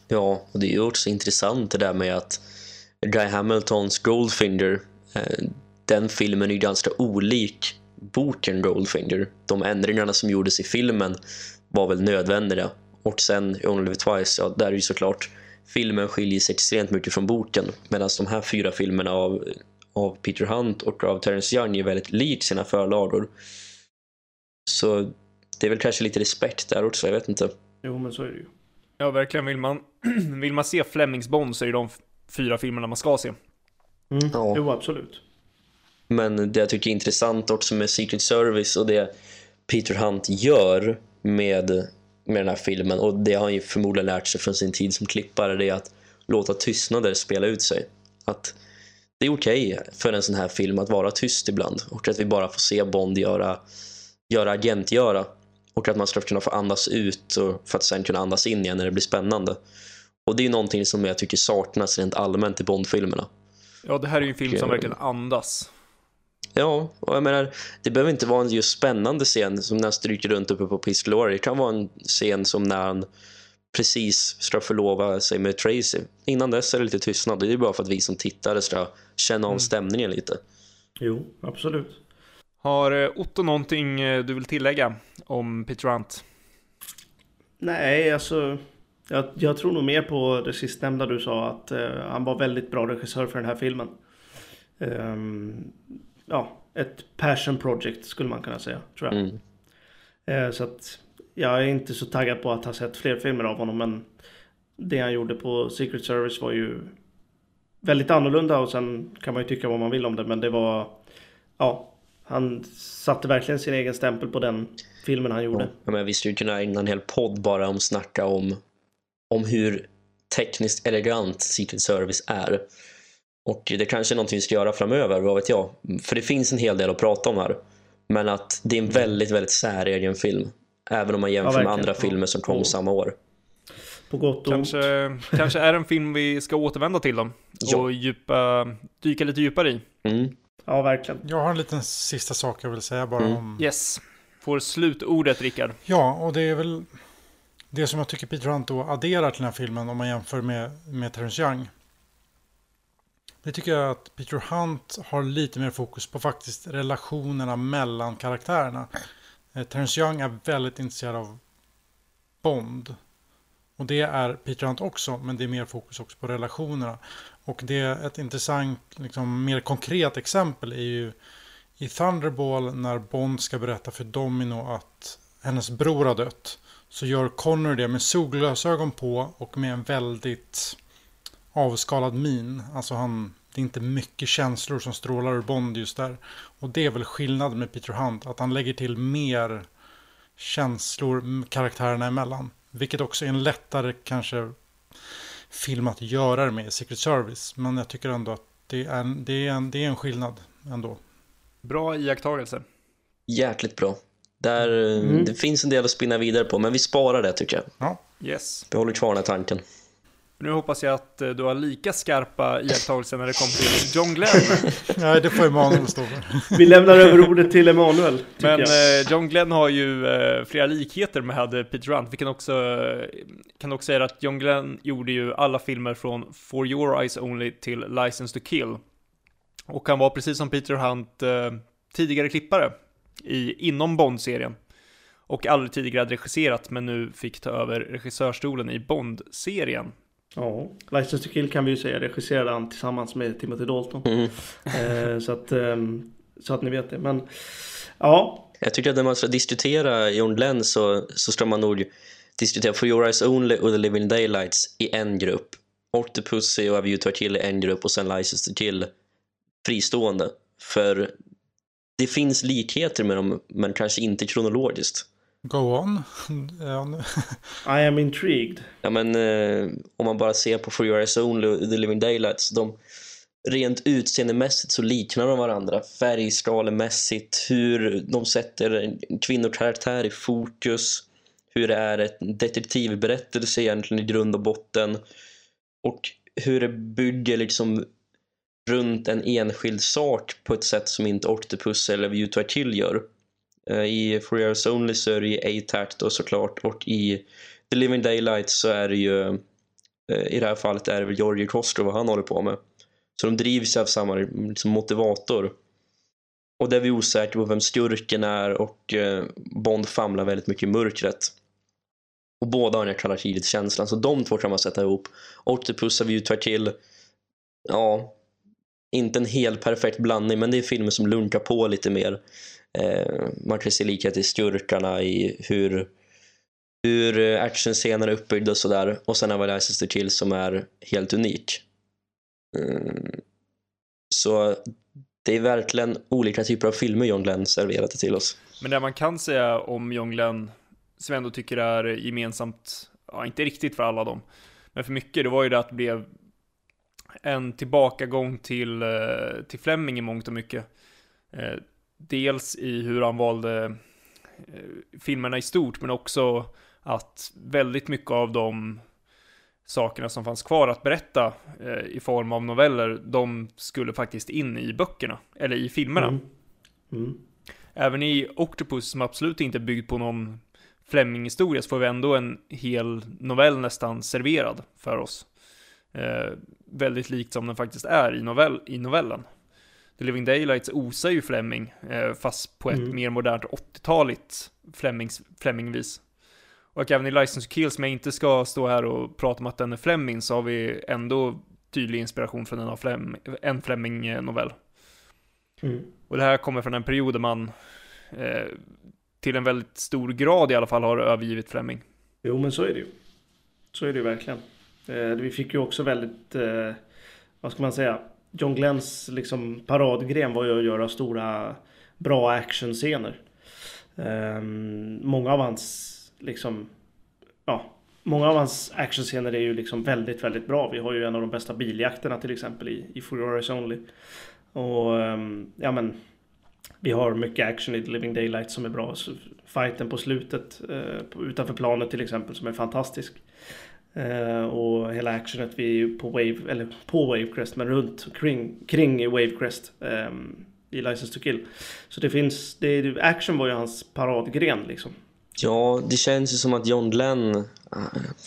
Speaker 4: Ja, och det är ju också intressant det där med att Guy Hamiltons Goldfinger, eh, den filmen är ju ganska olik boken Goldfinger. De ändringarna som gjordes i filmen var väl nödvändiga. Och sen Only Live Twice, ja, där är ju såklart filmen skiljer sig extremt mycket från boken. Medan de här fyra filmerna av, av Peter Hunt och av Terrence Young är väldigt lik sina förlagor. Så det är väl kanske lite respekt där också, jag vet inte.
Speaker 2: Jo, men så är det ju.
Speaker 1: Ja, verkligen. Vill man, [clears throat] vill man se Flemings Bond så är det de fyra filmerna man ska se.
Speaker 2: Mm.
Speaker 4: Ja.
Speaker 2: Jo, absolut.
Speaker 4: Men det jag tycker är intressant också med Secret Service och det Peter Hunt gör med, med den här filmen och det har han ju förmodligen lärt sig från sin tid som klippare det är att låta tystnader spela ut sig. Att det är okej för en sån här film att vara tyst ibland och att vi bara får se Bond göra, göra agentgöra och att man ska kunna få andas ut och för att sen kunna andas in igen när det blir spännande. Och det är någonting som jag tycker saknas rent allmänt i Bondfilmerna.
Speaker 1: Ja, det här är ju en film som verkligen andas.
Speaker 4: Ja, och jag menar, det behöver inte vara en just spännande scen som när han stryker runt uppe på Glory. Det kan vara en scen som när han precis ska förlova sig med Tracy. Innan dess är det lite tystnad. Det är bara för att vi som tittare ska känna av stämningen lite.
Speaker 2: Jo, absolut.
Speaker 1: Har eh, Otto någonting eh, du vill tillägga om Peter Hunt?
Speaker 2: Nej, alltså. Jag, jag tror nog mer på det sistnämnda du sa. Att eh, han var väldigt bra regissör för den här filmen. Ehm, ja, ett passion project skulle man kunna säga, tror jag.
Speaker 4: Mm.
Speaker 2: Eh, så att jag är inte så taggad på att ha sett fler filmer av honom. Men det han gjorde på Secret Service var ju väldigt annorlunda. Och sen kan man ju tycka vad man vill om det. Men det var, ja, han satte verkligen sin egen stämpel på den filmen han gjorde.
Speaker 4: Ja, men vi skulle kunna ägna en hel podd bara om snacka om, om hur tekniskt elegant Secret Service är. Och det kanske är någonting vi ska göra framöver, vad vet jag. För det finns en hel del att prata om här. Men att det är en väldigt, väldigt säregen film. Även om man jämför med
Speaker 2: verkligen.
Speaker 4: andra
Speaker 2: Ja.
Speaker 4: filmer som kom
Speaker 2: Ja.
Speaker 4: samma år.
Speaker 2: På gott och ont.
Speaker 1: Kanske, [laughs] kanske är en film vi ska återvända till dem.
Speaker 4: Ja.
Speaker 1: Och djupa, dyka lite djupare i.
Speaker 4: Mm.
Speaker 2: Ja, verkligen.
Speaker 3: Jag har en liten sista sak jag vill säga bara
Speaker 4: Mm.
Speaker 3: om...
Speaker 1: Yes. Får slutordet, Rickard.
Speaker 3: Ja, och det är väl det som jag tycker Peter Hunt då adderar till den här filmen om man jämför med, med Terrence Young. Det tycker jag att Peter Hunt har lite mer fokus på faktiskt relationerna mellan karaktärerna. Eh, Terrence Young är väldigt intresserad av Bond. Och det är Peter Hunt också, men det är mer fokus också på relationerna. Och det är ett intressant, liksom, mer konkret exempel är ju i Thunderball när Bond ska berätta för Domino att hennes bror har dött. Så gör Connor det med solglasögon på och med en väldigt avskalad min. Alltså han, det är inte mycket känslor som strålar ur Bond just där. Och det är väl skillnaden med Peter Hunt, att han lägger till mer känslor karaktärerna emellan. Vilket också är en lättare kanske film att göra det med i Secret Service. Men jag tycker ändå att det är en, det är en, det är en skillnad ändå.
Speaker 1: Bra iakttagelse.
Speaker 4: Jäkligt bra. Där,
Speaker 2: Mm.
Speaker 4: Det finns en del att spinna vidare på, men vi sparar det tycker jag.
Speaker 3: Ja,
Speaker 1: Yes.
Speaker 4: Vi håller kvar den här tanken.
Speaker 1: Nu hoppas jag att eh, du har lika skarpa iakttagelser när det kommer till John Glenn. [laughs]
Speaker 3: Nej, det får Emanuel stå för.
Speaker 2: Vi lämnar över ordet till Emanuel.
Speaker 1: Men
Speaker 2: jag.
Speaker 1: eh, John Glenn har ju eh, flera likheter med Peter Hunt. Vi kan också, kan också säga att John Glenn gjorde ju alla filmer från For Your Eyes Only till License to Kill. Och han var precis som Peter Hunt eh, tidigare klippare i, inom Bond-serien. Och aldrig tidigare regisserat, men nu fick ta över regissörstolen i Bond-serien.
Speaker 2: Ja, License to Kill kan vi ju säga regisserade han tillsammans med Timothy Dalton.
Speaker 4: Mm.
Speaker 2: Eh, så, att, ehm, så att ni vet det. Men ja,
Speaker 4: Jag tycker att när man ska diskutera John Glenn så, så ska man nog diskutera For Your Eyes Only och The Living Daylights i en grupp. Octopussy och A View to a Kill i en grupp och sen License to Kill fristående. För det finns likheter med dem, men kanske inte kronologiskt.
Speaker 3: Go on. [laughs] [laughs]
Speaker 2: I am intrigued.
Speaker 4: Ja, men eh, om man bara ser på For Your Eyes Only och The Living Daylights, de rent utseendemässigt så liknar de varandra. Färgskalemässigt, hur de sätter kvinnokaraktär i fokus, hur det är ett detektivberättelse egentligen i grund och botten och hur det bygger liksom runt en enskild sak på ett sätt som inte Octopus eller View to a Kill gör. Eh, I For Years Only så är det ju A-Tact då såklart och i The Living Daylight så är det ju eh, i det här fallet är det väl Georgi Kostro vad han håller på med. Så de drivs av samma liksom, motivator. Och där är vi osäkra på vem skurken är och eh, Bond famlar väldigt mycket i mörkret. Och båda har den här kalla kriget-känslan, så de två kan man sätta ihop. Octopus har View ju a Kill, ja, inte en helt perfekt blandning, men det är filmer som lunkar på lite mer. Eh, man kan se likhet i skurkarna, i hur hur actionscener är uppbyggda och sådär. Och sen har vi License to Kill som är helt unik. Mm. Så det är verkligen olika typer av filmer John Glenn serverade till oss.
Speaker 1: Men det man kan säga om John Glenn, som jag ändå tycker är gemensamt, ja inte riktigt för alla dem, men för mycket, det var ju det att det blev en tillbakagång till, eh, till Fleming i mångt och mycket. Eh, Dels i hur han valde eh, filmerna i stort, men också att väldigt mycket av de sakerna som fanns kvar att berätta i form av noveller, de skulle faktiskt in i böckerna, eller i filmerna.
Speaker 2: Mm. Mm.
Speaker 1: Även i Octopus, som absolut inte är byggd på någon Fleming-historia, så får vi ändå en hel novell nästan serverad för oss. Eh, väldigt likt som den faktiskt är i, novell, i novellen. The Living Daylights osar ju Fleming, eh, fast på ett
Speaker 2: Mm.
Speaker 1: mer modernt 80-taligt Flemings, Flemingvis. Och även i License to Kill, som jag inte ska stå här och prata om att den är Fleming, så har vi ändå tydlig inspiration från en, av Flem, en Fleming-novell.
Speaker 2: Mm.
Speaker 1: Och det här kommer från en period där man eh, till en väldigt stor grad i alla fall har övergivit Fleming.
Speaker 2: Jo, men så är det ju. Så är det ju verkligen. Eh, vi fick ju också väldigt, eh, vad ska man säga, John Glenns liksom paradgren var ju att göra stora bra actionscener. Eh, många av hans liksom, ja, många av hans actionscener är ju liksom väldigt, väldigt bra. Vi har ju en av de bästa biljakterna till exempel i, i For Your Eyes Only. Och ehm, ja men Vi har mycket action i The Living Daylight som är bra. Fighten på slutet eh, utanför planet till exempel som är fantastisk. Eh, och hela actionet vi på Wave, eller på Wavecrest, men runt kring, kring Wavecrest um, i License to Kill. Så det finns, det, action var ju hans paradgren liksom.
Speaker 4: Ja, det känns ju som att John Glenn eh,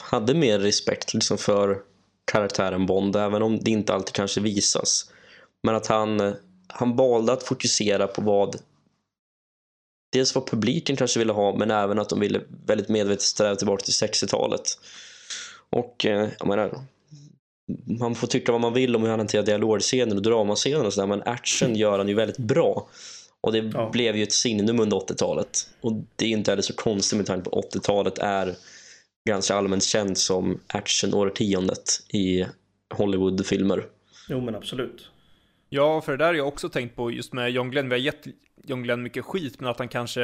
Speaker 4: hade mer respekt liksom för karaktären Bond, även om det inte alltid kanske visas. Men att han, han valde att fokusera på vad dels vad publiken kanske ville ha, men även att de ville väldigt medvetet sträva tillbaka till 60-talet. Och eh, jag menar, man får tycka vad man vill om hur han hanterar dialogscener och dramascener och sådär, men action gör han ju väldigt bra. Och det
Speaker 2: Ja.
Speaker 4: blev ju ett signum under 80-talet. Och det är inte heller så konstigt med tanke på 80-talet är ganska allmänt känt som actionårtiondet i Hollywoodfilmer.
Speaker 2: Jo men absolut.
Speaker 1: Ja, för det där har jag också tänkt på just med John Glenn. Vi har gett John Glenn mycket skit, men att han kanske,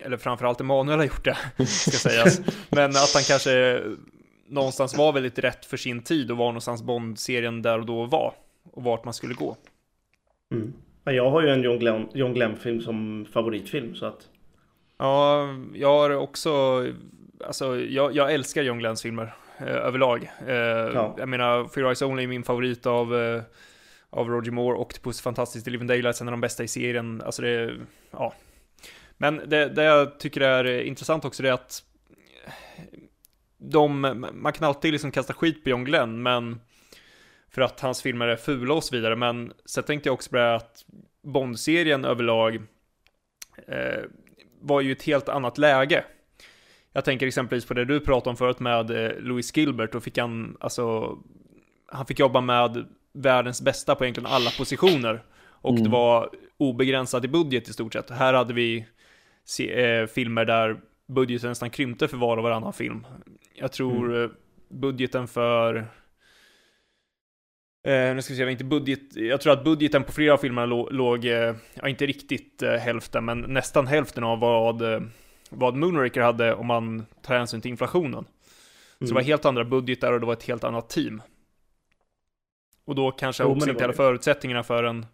Speaker 1: eller framförallt Emanuel har gjort det, [laughs] ska sägas. [laughs] Men att han kanske någonstans var väldigt rätt för sin tid och var någonstans Bond-serien där och då var. Och vart man skulle gå.
Speaker 2: Mm. Men jag har ju en John Glenn, John Glenn-film som favoritfilm så att...
Speaker 1: Ja, jag har också, alltså jag, jag älskar John Glenns filmer eh, överlag. Eh, Jag menar, Fear Eyes Only är min favorit av, eh, av Roger Moore, Octopus, Fantastiskt, The Living Daylights, en av de bästa i serien. Alltså det, ja. Men det, det jag tycker är intressant också är att de, man kan alltid liksom kasta skit på John Glenn, men för att hans filmer är fula och så vidare, men så tänkte jag också på det att Bond-serien överlag eh, var ju ett helt annat läge. Jag tänker exempelvis på det du pratade om förut med eh, Louis Gilbert, då fick han, alltså, han fick jobba med världens bästa på egentligen alla positioner. Och det
Speaker 4: Mm.
Speaker 1: var obegränsat i budget i stort sett. Här hade vi se, eh, filmer där budgeten nästan krympte för var och varannan film. Jag tror eh, budgeten för Eh, nu ska vi se, inte budget, jag tror att budgeten på flera av filmerna lå- låg, eh, ja inte riktigt eh, hälften, men nästan hälften av vad, eh, vad Moonraker hade om man tar hänsyn till inflationen. Så det var helt andra budgetar och det var ett helt annat team. Och då kanske
Speaker 2: Jo,
Speaker 1: också inte hade förutsättningarna för en,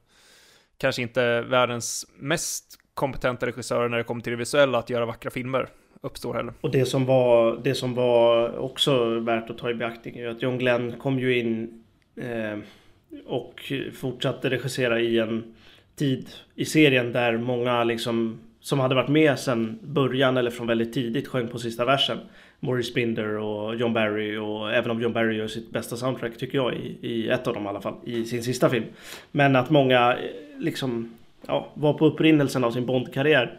Speaker 1: kanske inte världens mest kompetenta regissör när det kommer till det visuella att göra vackra filmer uppstår heller.
Speaker 2: Och det som var, det som var också värt att ta i beaktning är ju att John Glenn kom ju in eh, och fortsatte regissera i en tid i serien där många liksom som hade varit med sedan början eller från väldigt tidigt sjöng på sista versen. Maurice Binder och John Barry och även om John Barry gör sitt bästa soundtrack tycker jag i, i ett av dem i alla fall i sin sista film. Men att många eh, liksom ja, var på upprinnelsen av sin Bond-karriär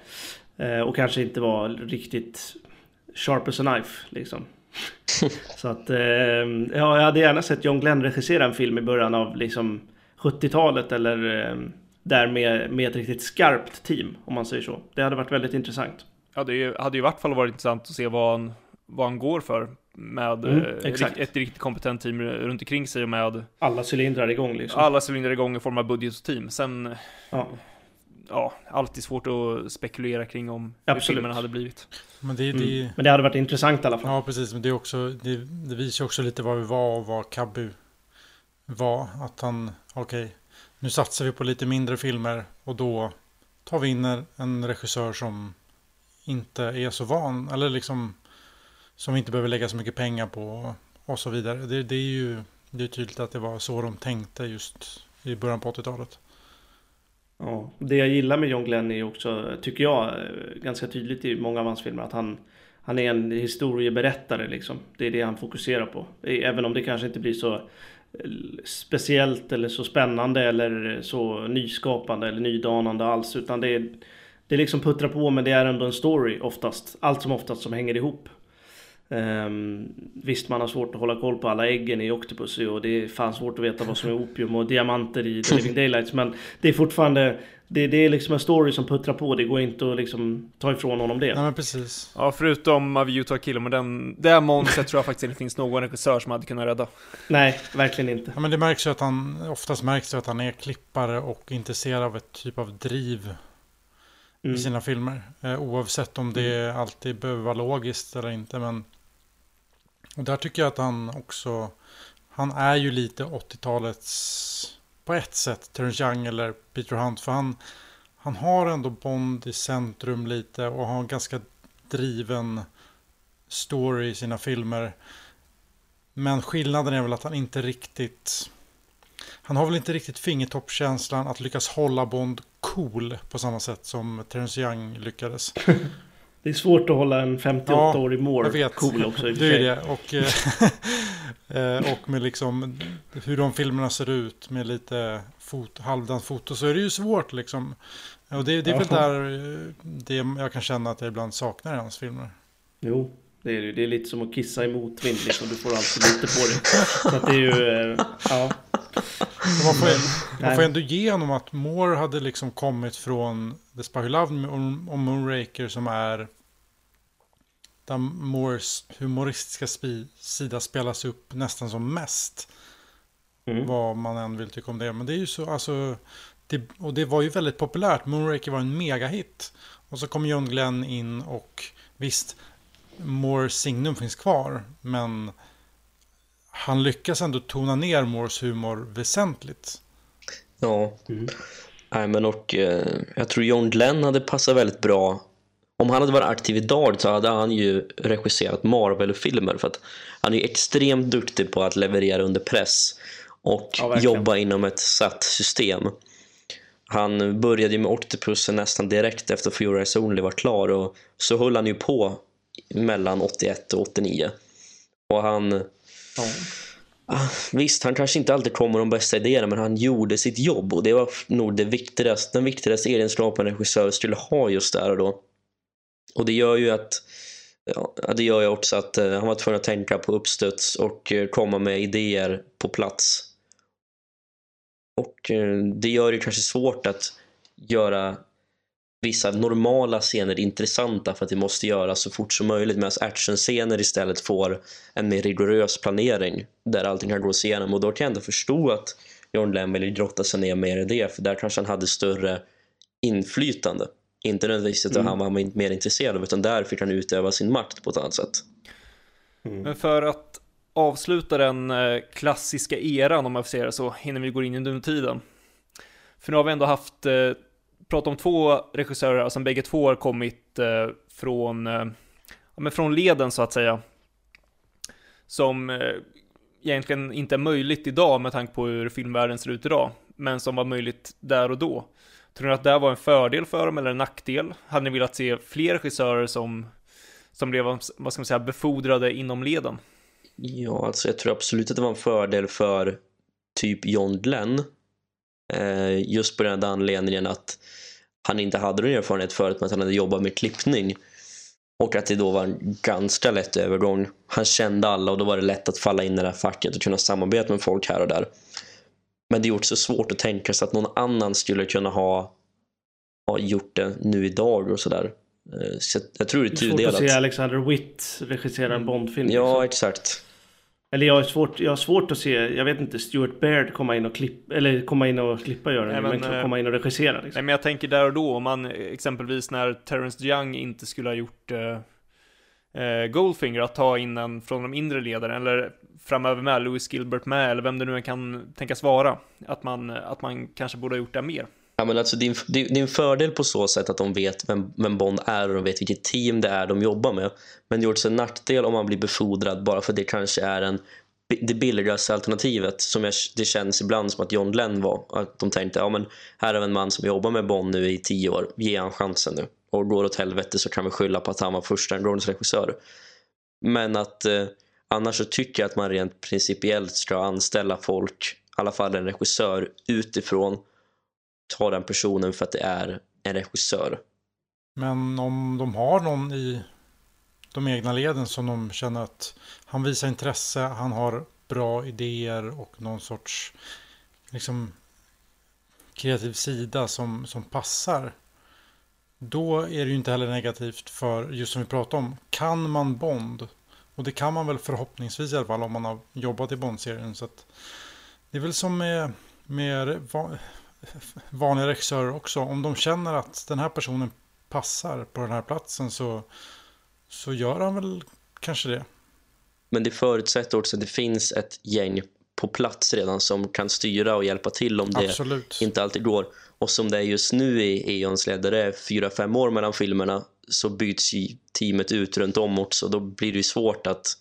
Speaker 2: eh, och kanske inte var riktigt sharp as a knife liksom. [laughs] Så att eh, ja, jag hade gärna sett John Glenn regissera en film i början av liksom 70-talet eller eh, där med, med ett riktigt skarpt team om man säger så. Det hade varit väldigt intressant.
Speaker 1: Ja, det hade ju i vart fall varit intressant att se vad han, vad han går för med
Speaker 2: Mm,
Speaker 1: eh,
Speaker 2: exakt.
Speaker 1: ett riktigt kompetent team runt omkring sig och med
Speaker 2: Alla cylindrar igång liksom.
Speaker 1: alla cylindrar igång i form av budget och team. Sen,
Speaker 2: Ja.
Speaker 1: Ja, alltid svårt att spekulera kring om hur
Speaker 2: Absolut.
Speaker 1: filmerna hade blivit.
Speaker 3: Men det, det,
Speaker 2: Mm. Men det hade varit intressant i alla fall.
Speaker 3: Ja, precis. Men det, är också, det, det visar också lite vad vi var och vad Kabu var. Att han, okej, nu satsar vi på lite mindre filmer och då tar vi in en- en regissör som inte är så van, eller liksom som vi inte behöver lägga så mycket pengar på och så vidare. Det, det är ju det är tydligt att det var så de tänkte just i början på 80-talet.
Speaker 2: Ja, det jag gillar med John Glenn är också, tycker jag, eh, ganska tydligt i många av hans filmer att han, han är en historieberättare liksom. Det är det han fokuserar på. E, även om det kanske inte blir så eh, speciellt eller så spännande eller så nyskapande eller nydanande alls. Utan det är, det liksom puttrar på men det är ändå en story oftast. Allt som oftast som hänger ihop. Um, visst man har svårt att hålla koll på alla äggen i Octopussy och det är fan svårt att veta vad som är opium och diamanter i The Living [laughs] Daylights men det är fortfarande det, det är liksom en story som puttrar på, det går inte att liksom ta ifrån honom det.
Speaker 3: Men precis.
Speaker 1: Ja, förutom av Utah Killer, men den, det monstret tror jag faktiskt inte finns någon regissör som hade kunnat rädda.
Speaker 2: Nej, verkligen inte.
Speaker 3: Ja, men det märks ju att han, oftast märks det att han är klippare och intresserad av ett typ av driv
Speaker 2: Mm.
Speaker 3: i sina filmer. Eh, oavsett om det alltid behöver vara logiskt eller inte. Men och där tycker jag att han också, han är ju lite 80-talets, på ett sätt, Terence Young eller Peter Hunt. För han, han har ändå Bond i centrum lite och har en ganska driven story i sina filmer. Men skillnaden är väl att han inte riktigt... Han har väl inte riktigt fingertoppkänslan att lyckas hålla Bond cool på samma sätt som Terence Young lyckades. [laughs]
Speaker 2: Det är svårt att hålla en 58-årig Moore cool också.
Speaker 3: Det är det. Och, [laughs] eh, och med liksom hur de filmerna ser ut med lite fot, halvdant foto så är det ju svårt liksom. Och det, det är väl där eh, det jag kan känna att jag ibland saknar i hans filmer.
Speaker 2: Jo, det är, det är lite som att kissa i motvind liksom. Du får alltid lite på det. Så att det är ju, eh, ja.
Speaker 3: Man får, man får ändå ge honom att Moore hade liksom kommit från The Spy Who Loved Me och Moonraker som är där Moores humoristiska sida spelas upp nästan som mest. Mm. Vad man än vill tycka om det. Men det är ju så, alltså, det, och det var ju väldigt populärt. Moonraker var en megahit. Och så kom John Glenn in och visst, Moores signum finns kvar. Men han lyckas ändå tona ner Moores humor väsentligt.
Speaker 4: Ja, mm. Nej, men och, eh, jag tror John Glenn hade passat väldigt bra om han hade varit aktiv idag så hade han ju regisserat Marvel-filmer för att han är ju extremt duktig på att leverera under press och ja, jobba inom ett satt system. Han började ju med Octopus nästan direkt efter Eyes Only var klar och så höll han ju på mellan 81 och 89. Och han... Ja. Ah, visst, han kanske inte alltid kom med de bästa idéerna men han gjorde sitt jobb och det var nog det viktigaste, den viktigaste egenskapen en regissör skulle ha just där och då. Och det gör ju att ja, det gör ju också att eh, han var tvungen att tänka på uppstuds och eh, komma med idéer på plats. Och eh, det gör det kanske svårt att göra vissa normala scener intressanta för att det måste göras så fort som möjligt medan actionscener istället får en mer rigorös planering där allting kan gås igenom och då kan jag ändå förstå att John Lenn vill grotta sig ner mer i det för där kanske han hade större inflytande. Inte nödvändigtvis att mm. han var mer intresserad av utan där fick han utöva sin makt på ett annat sätt.
Speaker 1: Mm. Men för att avsluta den eh, klassiska eran om jag får säga det så innan vi går in i nutiden. För nu har vi ändå haft Prata om två regissörer som bägge två har kommit eh, från, eh, ja, men från leden så att säga. Som eh, egentligen inte är möjligt idag med tanke på hur filmvärlden ser ut idag. Men som var möjligt där och då. Tror ni att det här var en fördel för dem eller en nackdel? Hade ni velat se fler regissörer som, som blev, vad ska man säga, befordrade inom leden?
Speaker 4: Ja, alltså jag tror absolut att det var en fördel för typ John Glenn. Eh, just på den anledningen att han inte hade någon erfarenhet förut men att han hade jobbat med klippning. Och att det då var en ganska lätt övergång. Han kände alla och då var det lätt att falla in i det här facket och kunna samarbeta med folk här och där. Men det är också svårt att tänka sig att någon annan skulle kunna ha, ha gjort det nu idag och sådär. Eh, så jag tror det är tudelat. Det är svårt
Speaker 2: att se Alexander Witt regissera en Bondfilm.
Speaker 4: Ja, liksom. exakt.
Speaker 2: Eller jag har, svårt, jag har svårt att se, jag vet inte, Stuart Baird komma in och klippa, eller komma in och klippa göra det, men, men äh, komma in och regissera. Liksom.
Speaker 1: Nej, men jag tänker där och då, om man exempelvis när Terrence Young inte skulle ha gjort uh, uh, Goldfinger, att ta in en från de inre ledarna, eller framöver med, Louis Gilbert med, eller vem det nu kan tänkas vara. Att man, att man kanske borde ha gjort det mer.
Speaker 4: Ja, men alltså, det, är en, det är en fördel på så sätt att de vet vem, vem Bond är och de vet vilket team det är de jobbar med. Men det är också en nackdel om man blir befordrad bara för det kanske är en, det billigaste alternativet som jag, det känns ibland som att John Glenn var. Att de tänkte, ja men här är en man som jobbar med Bond nu i tio år, ge han chansen nu. Och går åt helvete så kan vi skylla på att han var första regissör. Men att eh, Annars så tycker jag att man rent principiellt ska anställa folk, i alla fall en regissör, utifrån. Ta den personen för att det är en regissör.
Speaker 3: Men om de har någon i de egna leden som de känner att han visar intresse, han har bra idéer och någon sorts liksom kreativ sida som, som passar. Då är det ju inte heller negativt för, just som vi pratade om, kan man Bond och det kan man väl förhoppningsvis i alla fall om man har jobbat i Bond-serien. Så det är väl som med, med vanliga regissörer också. Om de känner att den här personen passar på den här platsen så, så gör han väl kanske det.
Speaker 4: Men det förutsätter också att det finns ett gäng på plats redan som kan styra och hjälpa till om det
Speaker 3: Absolut.
Speaker 4: inte alltid går. Och som det är just nu i Eons led, där det är fyra, fem år mellan filmerna, så byts ju teamet ut runt om också. Då blir det ju svårt att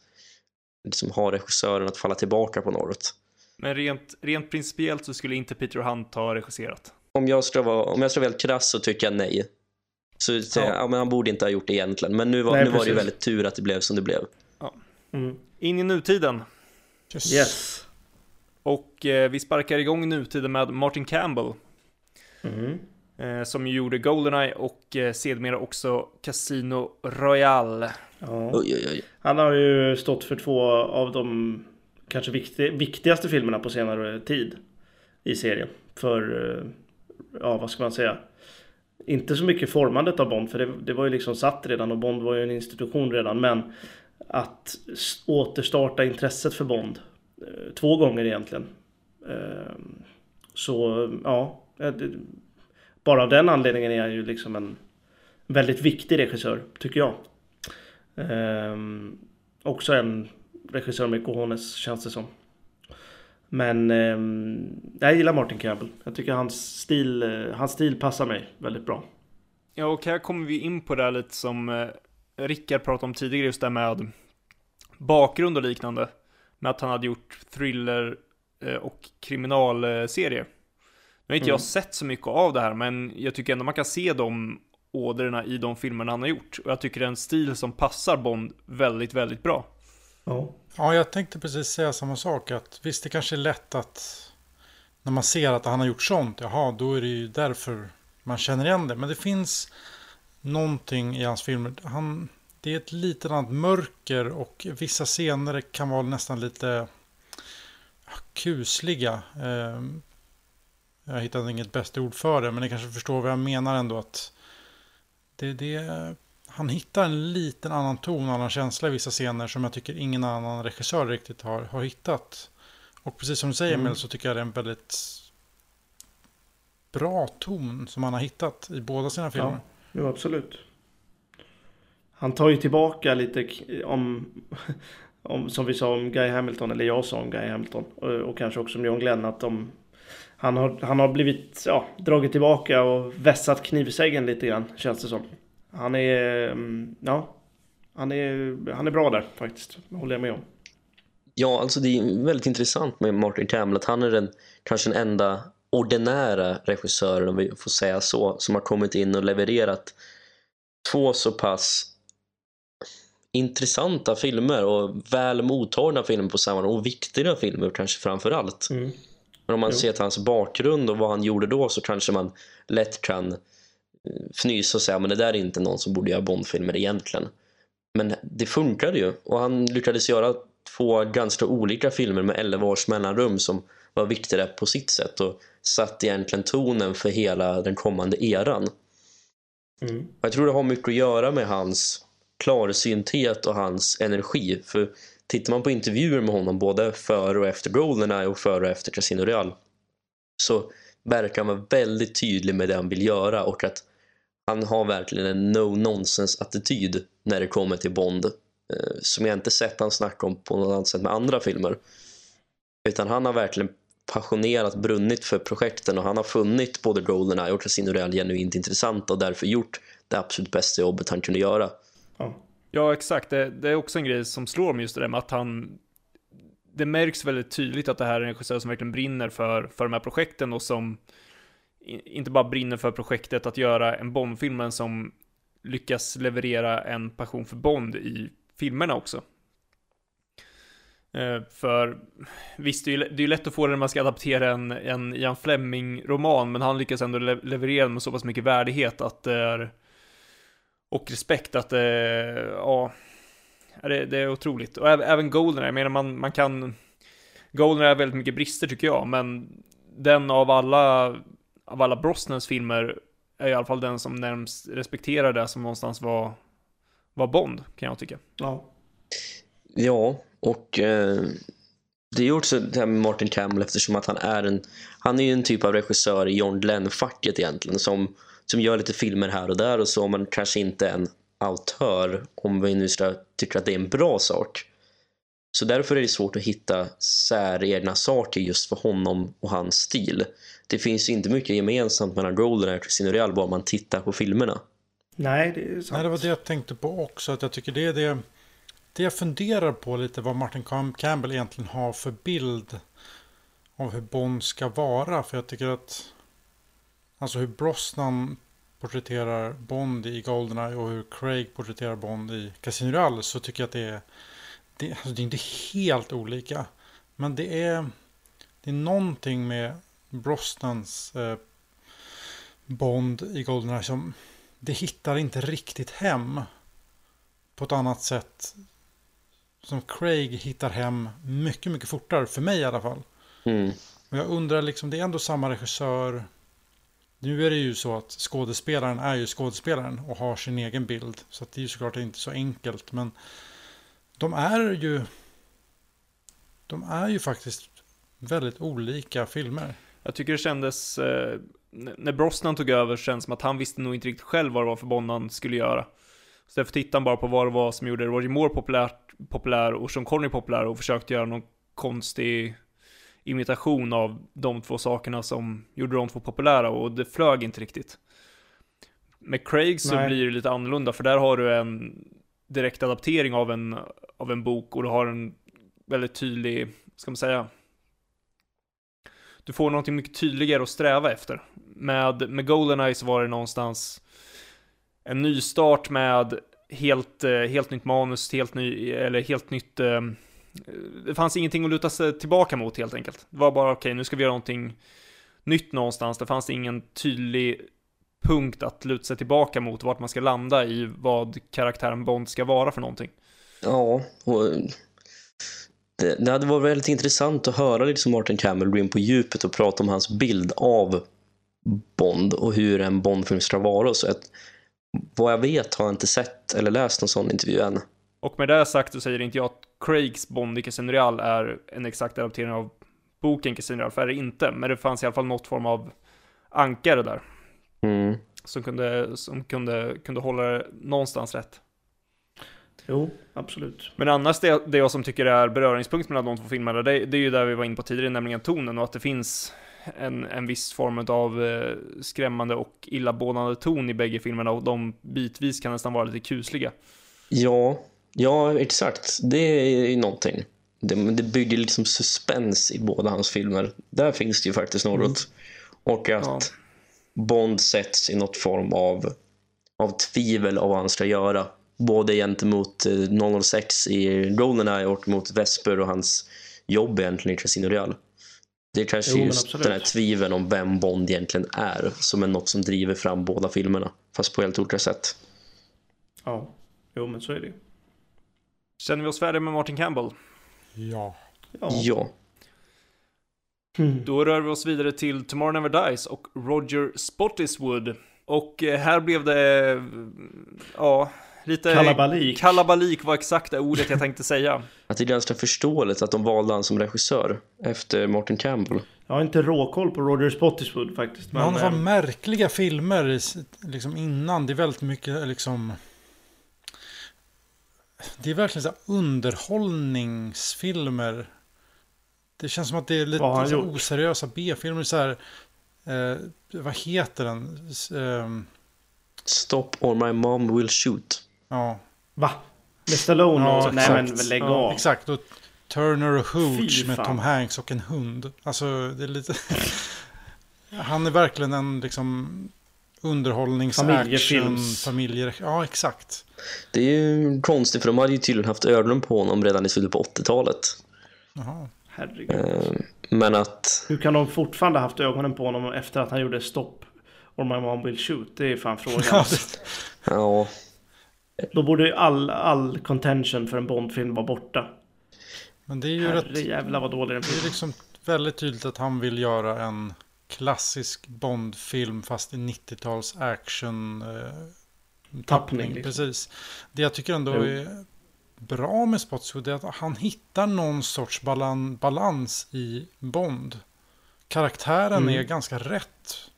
Speaker 4: liksom, ha regissören att falla tillbaka på något.
Speaker 1: Men rent, rent principiellt så skulle inte Peter Hunt ha regisserat.
Speaker 4: Om jag ska vara, om jag ska vara helt krass så tycker jag nej. Så jag, ja, men han borde inte ha gjort det egentligen. Men nu var,
Speaker 2: Nej,
Speaker 4: nu var det ju väldigt tur att det blev som det blev.
Speaker 2: Mm.
Speaker 1: In i nutiden.
Speaker 3: Yes.
Speaker 2: Yes.
Speaker 1: Och eh, vi sparkar igång nutiden med Martin Campbell.
Speaker 2: Mm.
Speaker 1: Eh, som ju gjorde Goldeneye och eh, sedermera också Casino Royale.
Speaker 2: Ja.
Speaker 4: Oj, oj, oj.
Speaker 2: Han har ju stått för två av de kanske viktig, viktigaste filmerna på senare tid i serien. För, eh, ja vad ska man säga, inte så mycket formandet av Bond, för det, det var ju liksom satt redan och Bond var ju en institution redan, men att återstarta intresset för Bond eh, två gånger egentligen. Eh, så ja, bara av den anledningen är han ju liksom en väldigt viktig regissör, tycker jag. Ehm, också en regissör med cojones känns det som. Men ehm, jag gillar Martin Campbell. Jag tycker hans stil, eh, hans stil passar mig väldigt bra.
Speaker 1: Ja, och här kommer vi in på det här lite som eh, Rickard pratade om tidigare, just det här med bakgrund och liknande. Med att han hade gjort thriller eh, och kriminalserier. Nu har inte jag
Speaker 2: Mm.
Speaker 1: sett så mycket av det här, men jag tycker ändå man kan se de ådrorna i de filmerna han har gjort. Och jag tycker det är en stil som passar Bond väldigt, väldigt bra.
Speaker 2: Ja.
Speaker 3: Ja, jag tänkte precis säga samma sak. Att visst, det kanske är lätt att när man ser att han har gjort sånt, jaha, då är det ju därför man känner igen det. Men det finns någonting i hans filmer. Han, det är ett litet annat mörker och vissa scener kan vara nästan lite ah, kusliga. Ehm, jag hittade inget bästa ord för det, men ni kanske förstår vad jag menar ändå. att det, det, han hittar en liten annan ton annan känsla i vissa scener som jag tycker ingen annan regissör riktigt har, har hittat. Och precis som du säger
Speaker 2: Mm.
Speaker 3: Så tycker jag det är en väldigt bra ton som han har hittat i båda sina filmer.
Speaker 2: Ja, jo, absolut. Han tar ju tillbaka lite om, [laughs] om, som vi sa om Guy Hamilton, eller jag sa om Guy Hamilton, och, och kanske också om John Glenn, att de, han, har, han har blivit, ja, dragit tillbaka och vässat knivsäggen lite grann, känns det som. Han är, mm, ja, han är, han är bra där faktiskt, håller jag med om.
Speaker 4: Ja, alltså det är väldigt intressant med Martin Campbell att han är den kanske den enda ordinära regissören, om vi får säga så, som har kommit in och levererat två så pass intressanta filmer och väl mottagna filmer på samma och viktiga filmer kanske framför allt.
Speaker 2: Mm.
Speaker 4: Men om man
Speaker 2: Jo.
Speaker 4: ser till hans bakgrund och vad han gjorde då så kanske man lätt kan fnysa och säga men det där är inte någon som borde göra Bondfilmer egentligen. Men det funkade ju och han lyckades göra två ganska olika filmer med 11 års mellanrum som var viktiga på sitt sätt och satt egentligen tonen för hela den kommande eran.
Speaker 2: Mm.
Speaker 4: Jag tror det har mycket att göra med hans klarsynthet och hans energi. För tittar man på intervjuer med honom både före och efter Goldeneye och före och efter Casino Real så verkar han vara väldigt tydlig med det han vill göra och att han har verkligen en no-nonsense-attityd när det kommer till Bond eh, som jag inte sett han snacka om på något annat sätt med andra filmer. Utan han har verkligen passionerat brunnit för projekten och han har funnit både Goldeneye och Casino Royale genuint intressanta och därför gjort det absolut bästa jobbet han kunde göra.
Speaker 2: Ja.
Speaker 1: Ja, exakt. Det, det är också en grej som slår mig just det där med att han... Det märks väldigt tydligt att det här är en regissör som verkligen brinner för, för de här projekten och som inte bara brinner för projektet att göra en Bond-film, men som lyckas leverera en passion för Bond i filmerna också. Eh, för visst, det är ju det är ju lätt att få det när man ska adaptera en, en Ian Fleming-roman, men han lyckas ändå le- leverera med så pass mycket värdighet att det är och respekt att det, ja, ja, det, det är otroligt. Och även, även Goldeneye, jag menar man, man kan, Goldeneye har väldigt mycket brister tycker jag, men den av alla, av alla Brosnans filmer är i alla fall den som närmst respekterar det som någonstans var, var Bond, kan jag tycka.
Speaker 2: Ja.
Speaker 4: Ja, och eh, det är ju också det här med Martin Campbell eftersom att han är en han är ju en typ av regissör i John Glenn-facket egentligen som, som gör lite filmer här och där och så men kanske inte en autör om vi nu ska tycka att det är en bra sak. Så därför är det svårt att hitta säregna saker just för honom och hans stil. Det finns ju inte mycket gemensamt mellan Goldeneye och Casino Real bara man tittar på filmerna.
Speaker 2: Nej, det är sant.
Speaker 3: Nej, det var det jag tänkte på också. Att jag tycker det är det. Det jag funderar på lite vad Martin Cam- Campbell egentligen har för bild av hur Bond ska vara. För jag tycker att alltså hur Brosnan porträtterar Bond i Goldeneye och hur Craig porträtterar Bond i Casino Royale så tycker jag att det är det, alltså det är inte helt olika. Men det är det är någonting med Brosnans eh, Bond i Goldeneye som det hittar inte riktigt hem på ett annat sätt som Craig hittar hem mycket, mycket fortare, för mig i alla fall.
Speaker 4: Mm.
Speaker 3: Och jag undrar liksom, det är ändå samma regissör. Nu är det ju så att skådespelaren är ju skådespelaren och har sin egen bild. Så det är ju såklart inte så enkelt. Men de är ju... De är ju faktiskt väldigt olika filmer.
Speaker 1: Jag tycker det kändes, eh, när Brosnan tog över känns det som att han visste nog inte riktigt själv vad det var för Bond han skulle göra. Så därför tittade han bara på vad det var som gjorde Roger Moore populärt, populär och Sean Connery populär och försökte göra någon konstig imitation av de två sakerna som gjorde de två populära och det flög inte riktigt. Med Craig så
Speaker 2: Nej.
Speaker 1: blir det lite annorlunda för där har du en direkt adaptering av en, av en bok och du har en väldigt tydlig, ska man säga, du får någonting mycket tydligare att sträva efter. Med, med Goldeneye så var det någonstans en nystart med helt, eh, helt nytt manus, helt ny, eller helt nytt... Eh, det fanns ingenting att luta sig tillbaka mot helt enkelt. Det var bara okej, nu ska vi göra någonting nytt någonstans. Det fanns ingen tydlig punkt att luta sig tillbaka mot vart man ska landa i vad karaktären Bond ska vara för någonting.
Speaker 4: Ja, och det, hade varit väldigt intressant att höra liksom Martin Campbell gå in på djupet och prata om hans bild av Bond och hur en Bondfilm ska vara. Så att, vad jag vet har jag inte sett eller läst någon sån intervju än.
Speaker 1: Och med det sagt så säger inte jag att Craigs Bond i Casino Real är en exakt adaptering av boken Casino Real, för är det inte. Men det fanns i alla fall något form av ankare där.
Speaker 4: Mm.
Speaker 1: Som kunde, som kunde, kunde hålla det någonstans rätt.
Speaker 2: Jo, absolut.
Speaker 1: Men annars det, det jag som tycker är beröringspunkt mellan de två filmerna, det, det är ju där vi var inne på tidigare, nämligen tonen och att det finns en, en viss form av eh, skrämmande och illamående ton i bägge filmerna och de bitvis kan nästan vara lite kusliga.
Speaker 4: Ja, ja, exakt. Det är ju någonting. Det, det bygger liksom suspens i båda hans filmer. Där finns det ju faktiskt något. Och att
Speaker 1: Ja.
Speaker 4: Bond sätts i något form av, av tvivel av vad han ska göra. Både gentemot eh, 006 i Goldeneye och mot Vesper och hans jobb egentligen i Casino Real. Det är kanske
Speaker 2: Jo,
Speaker 4: just
Speaker 2: absolut.
Speaker 4: den här tviveln om vem Bond egentligen är som är något som driver fram båda filmerna. Fast på helt olika sätt.
Speaker 2: Ja, jo men så är det.
Speaker 1: Känner vi oss färdiga med Martin Campbell?
Speaker 3: Ja.
Speaker 2: Ja.
Speaker 4: Ja.
Speaker 2: Mm.
Speaker 1: Då rör vi oss vidare till Tomorrow Never Dies och Roger Spottiswood. Och eh, här blev det, eh, ja, lite...
Speaker 2: Kalabalik.
Speaker 1: Kalabalik var exakta ordet jag tänkte säga.
Speaker 4: Att det är ganska förståeligt att de valde han som regissör efter Martin Campbell.
Speaker 2: Jag har inte råkoll på Roger Spottiswood faktiskt.
Speaker 3: Men han har
Speaker 2: eh,
Speaker 3: märkliga filmer liksom innan. Det är väldigt mycket liksom... Det är verkligen så underhållningsfilmer. Det känns som att det är lite oseriösa B-filmer. Så här, eh, vad heter den? Ehm,
Speaker 4: Stop or my mom will shoot.
Speaker 3: Ja,
Speaker 2: Va? Med Stallone
Speaker 3: Ja,
Speaker 2: och... Nej
Speaker 3: exakt.
Speaker 2: men lägg
Speaker 1: Ja,
Speaker 2: av.
Speaker 3: exakt. Och Turner och Hooch med. Tom Hanks och en hund. Alltså, det är lite... [laughs] Han är verkligen en liksom underhållnings
Speaker 2: Familjefilms.
Speaker 3: action, familjer... Ja, exakt.
Speaker 4: Det är ju konstigt för de hade ju tydligen haft ögonen på honom redan i slutet på 80-talet.
Speaker 3: Jaha.
Speaker 2: Herregud.
Speaker 4: Eh, Men att,
Speaker 2: Hur kan de fortfarande haft ögonen på honom efter att han gjorde stopp? Or my mom will shoot. Det är fan frågan. [laughs]
Speaker 4: ja,
Speaker 2: Då borde ju all, all contention för en Bondfilm vara borta.
Speaker 3: Men det är ju rätt...
Speaker 2: Jävlar vad dålig den
Speaker 3: Det är
Speaker 2: filmen
Speaker 3: liksom väldigt tydligt att han vill göra en klassisk Bond-film fast i 90-tals action eh,
Speaker 2: Tappning, liksom.
Speaker 3: Precis. Det jag tycker ändå
Speaker 2: Jo.
Speaker 3: är bra med Spotswood är att han hittar någon sorts balan balans i Bond. Karaktären
Speaker 2: Mm.
Speaker 3: är ganska rätt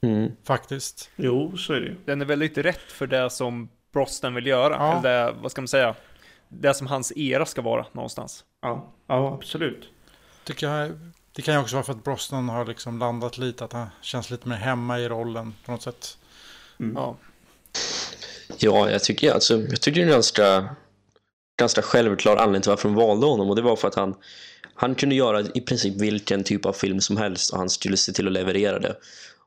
Speaker 4: mm,
Speaker 3: faktiskt.
Speaker 2: Jo, så är det.
Speaker 1: Den är väldigt rätt för det som Brosnan vill göra.
Speaker 3: Ja.
Speaker 1: Eller det, vad ska man säga? Det som hans era ska vara någonstans.
Speaker 2: Ja, ja absolut.
Speaker 3: Tycker jag, det kan ju också vara för att Brosnan har liksom landat lite, att han känns lite mer hemma i rollen på något sätt.
Speaker 2: Mm.
Speaker 1: Ja.
Speaker 4: Ja, jag tycker, alltså, jag tycker det är en ganska, ganska självklar anledning till varför de valde honom och det var för att han, han kunde göra i princip vilken typ av film som helst och han skulle se till att leverera det.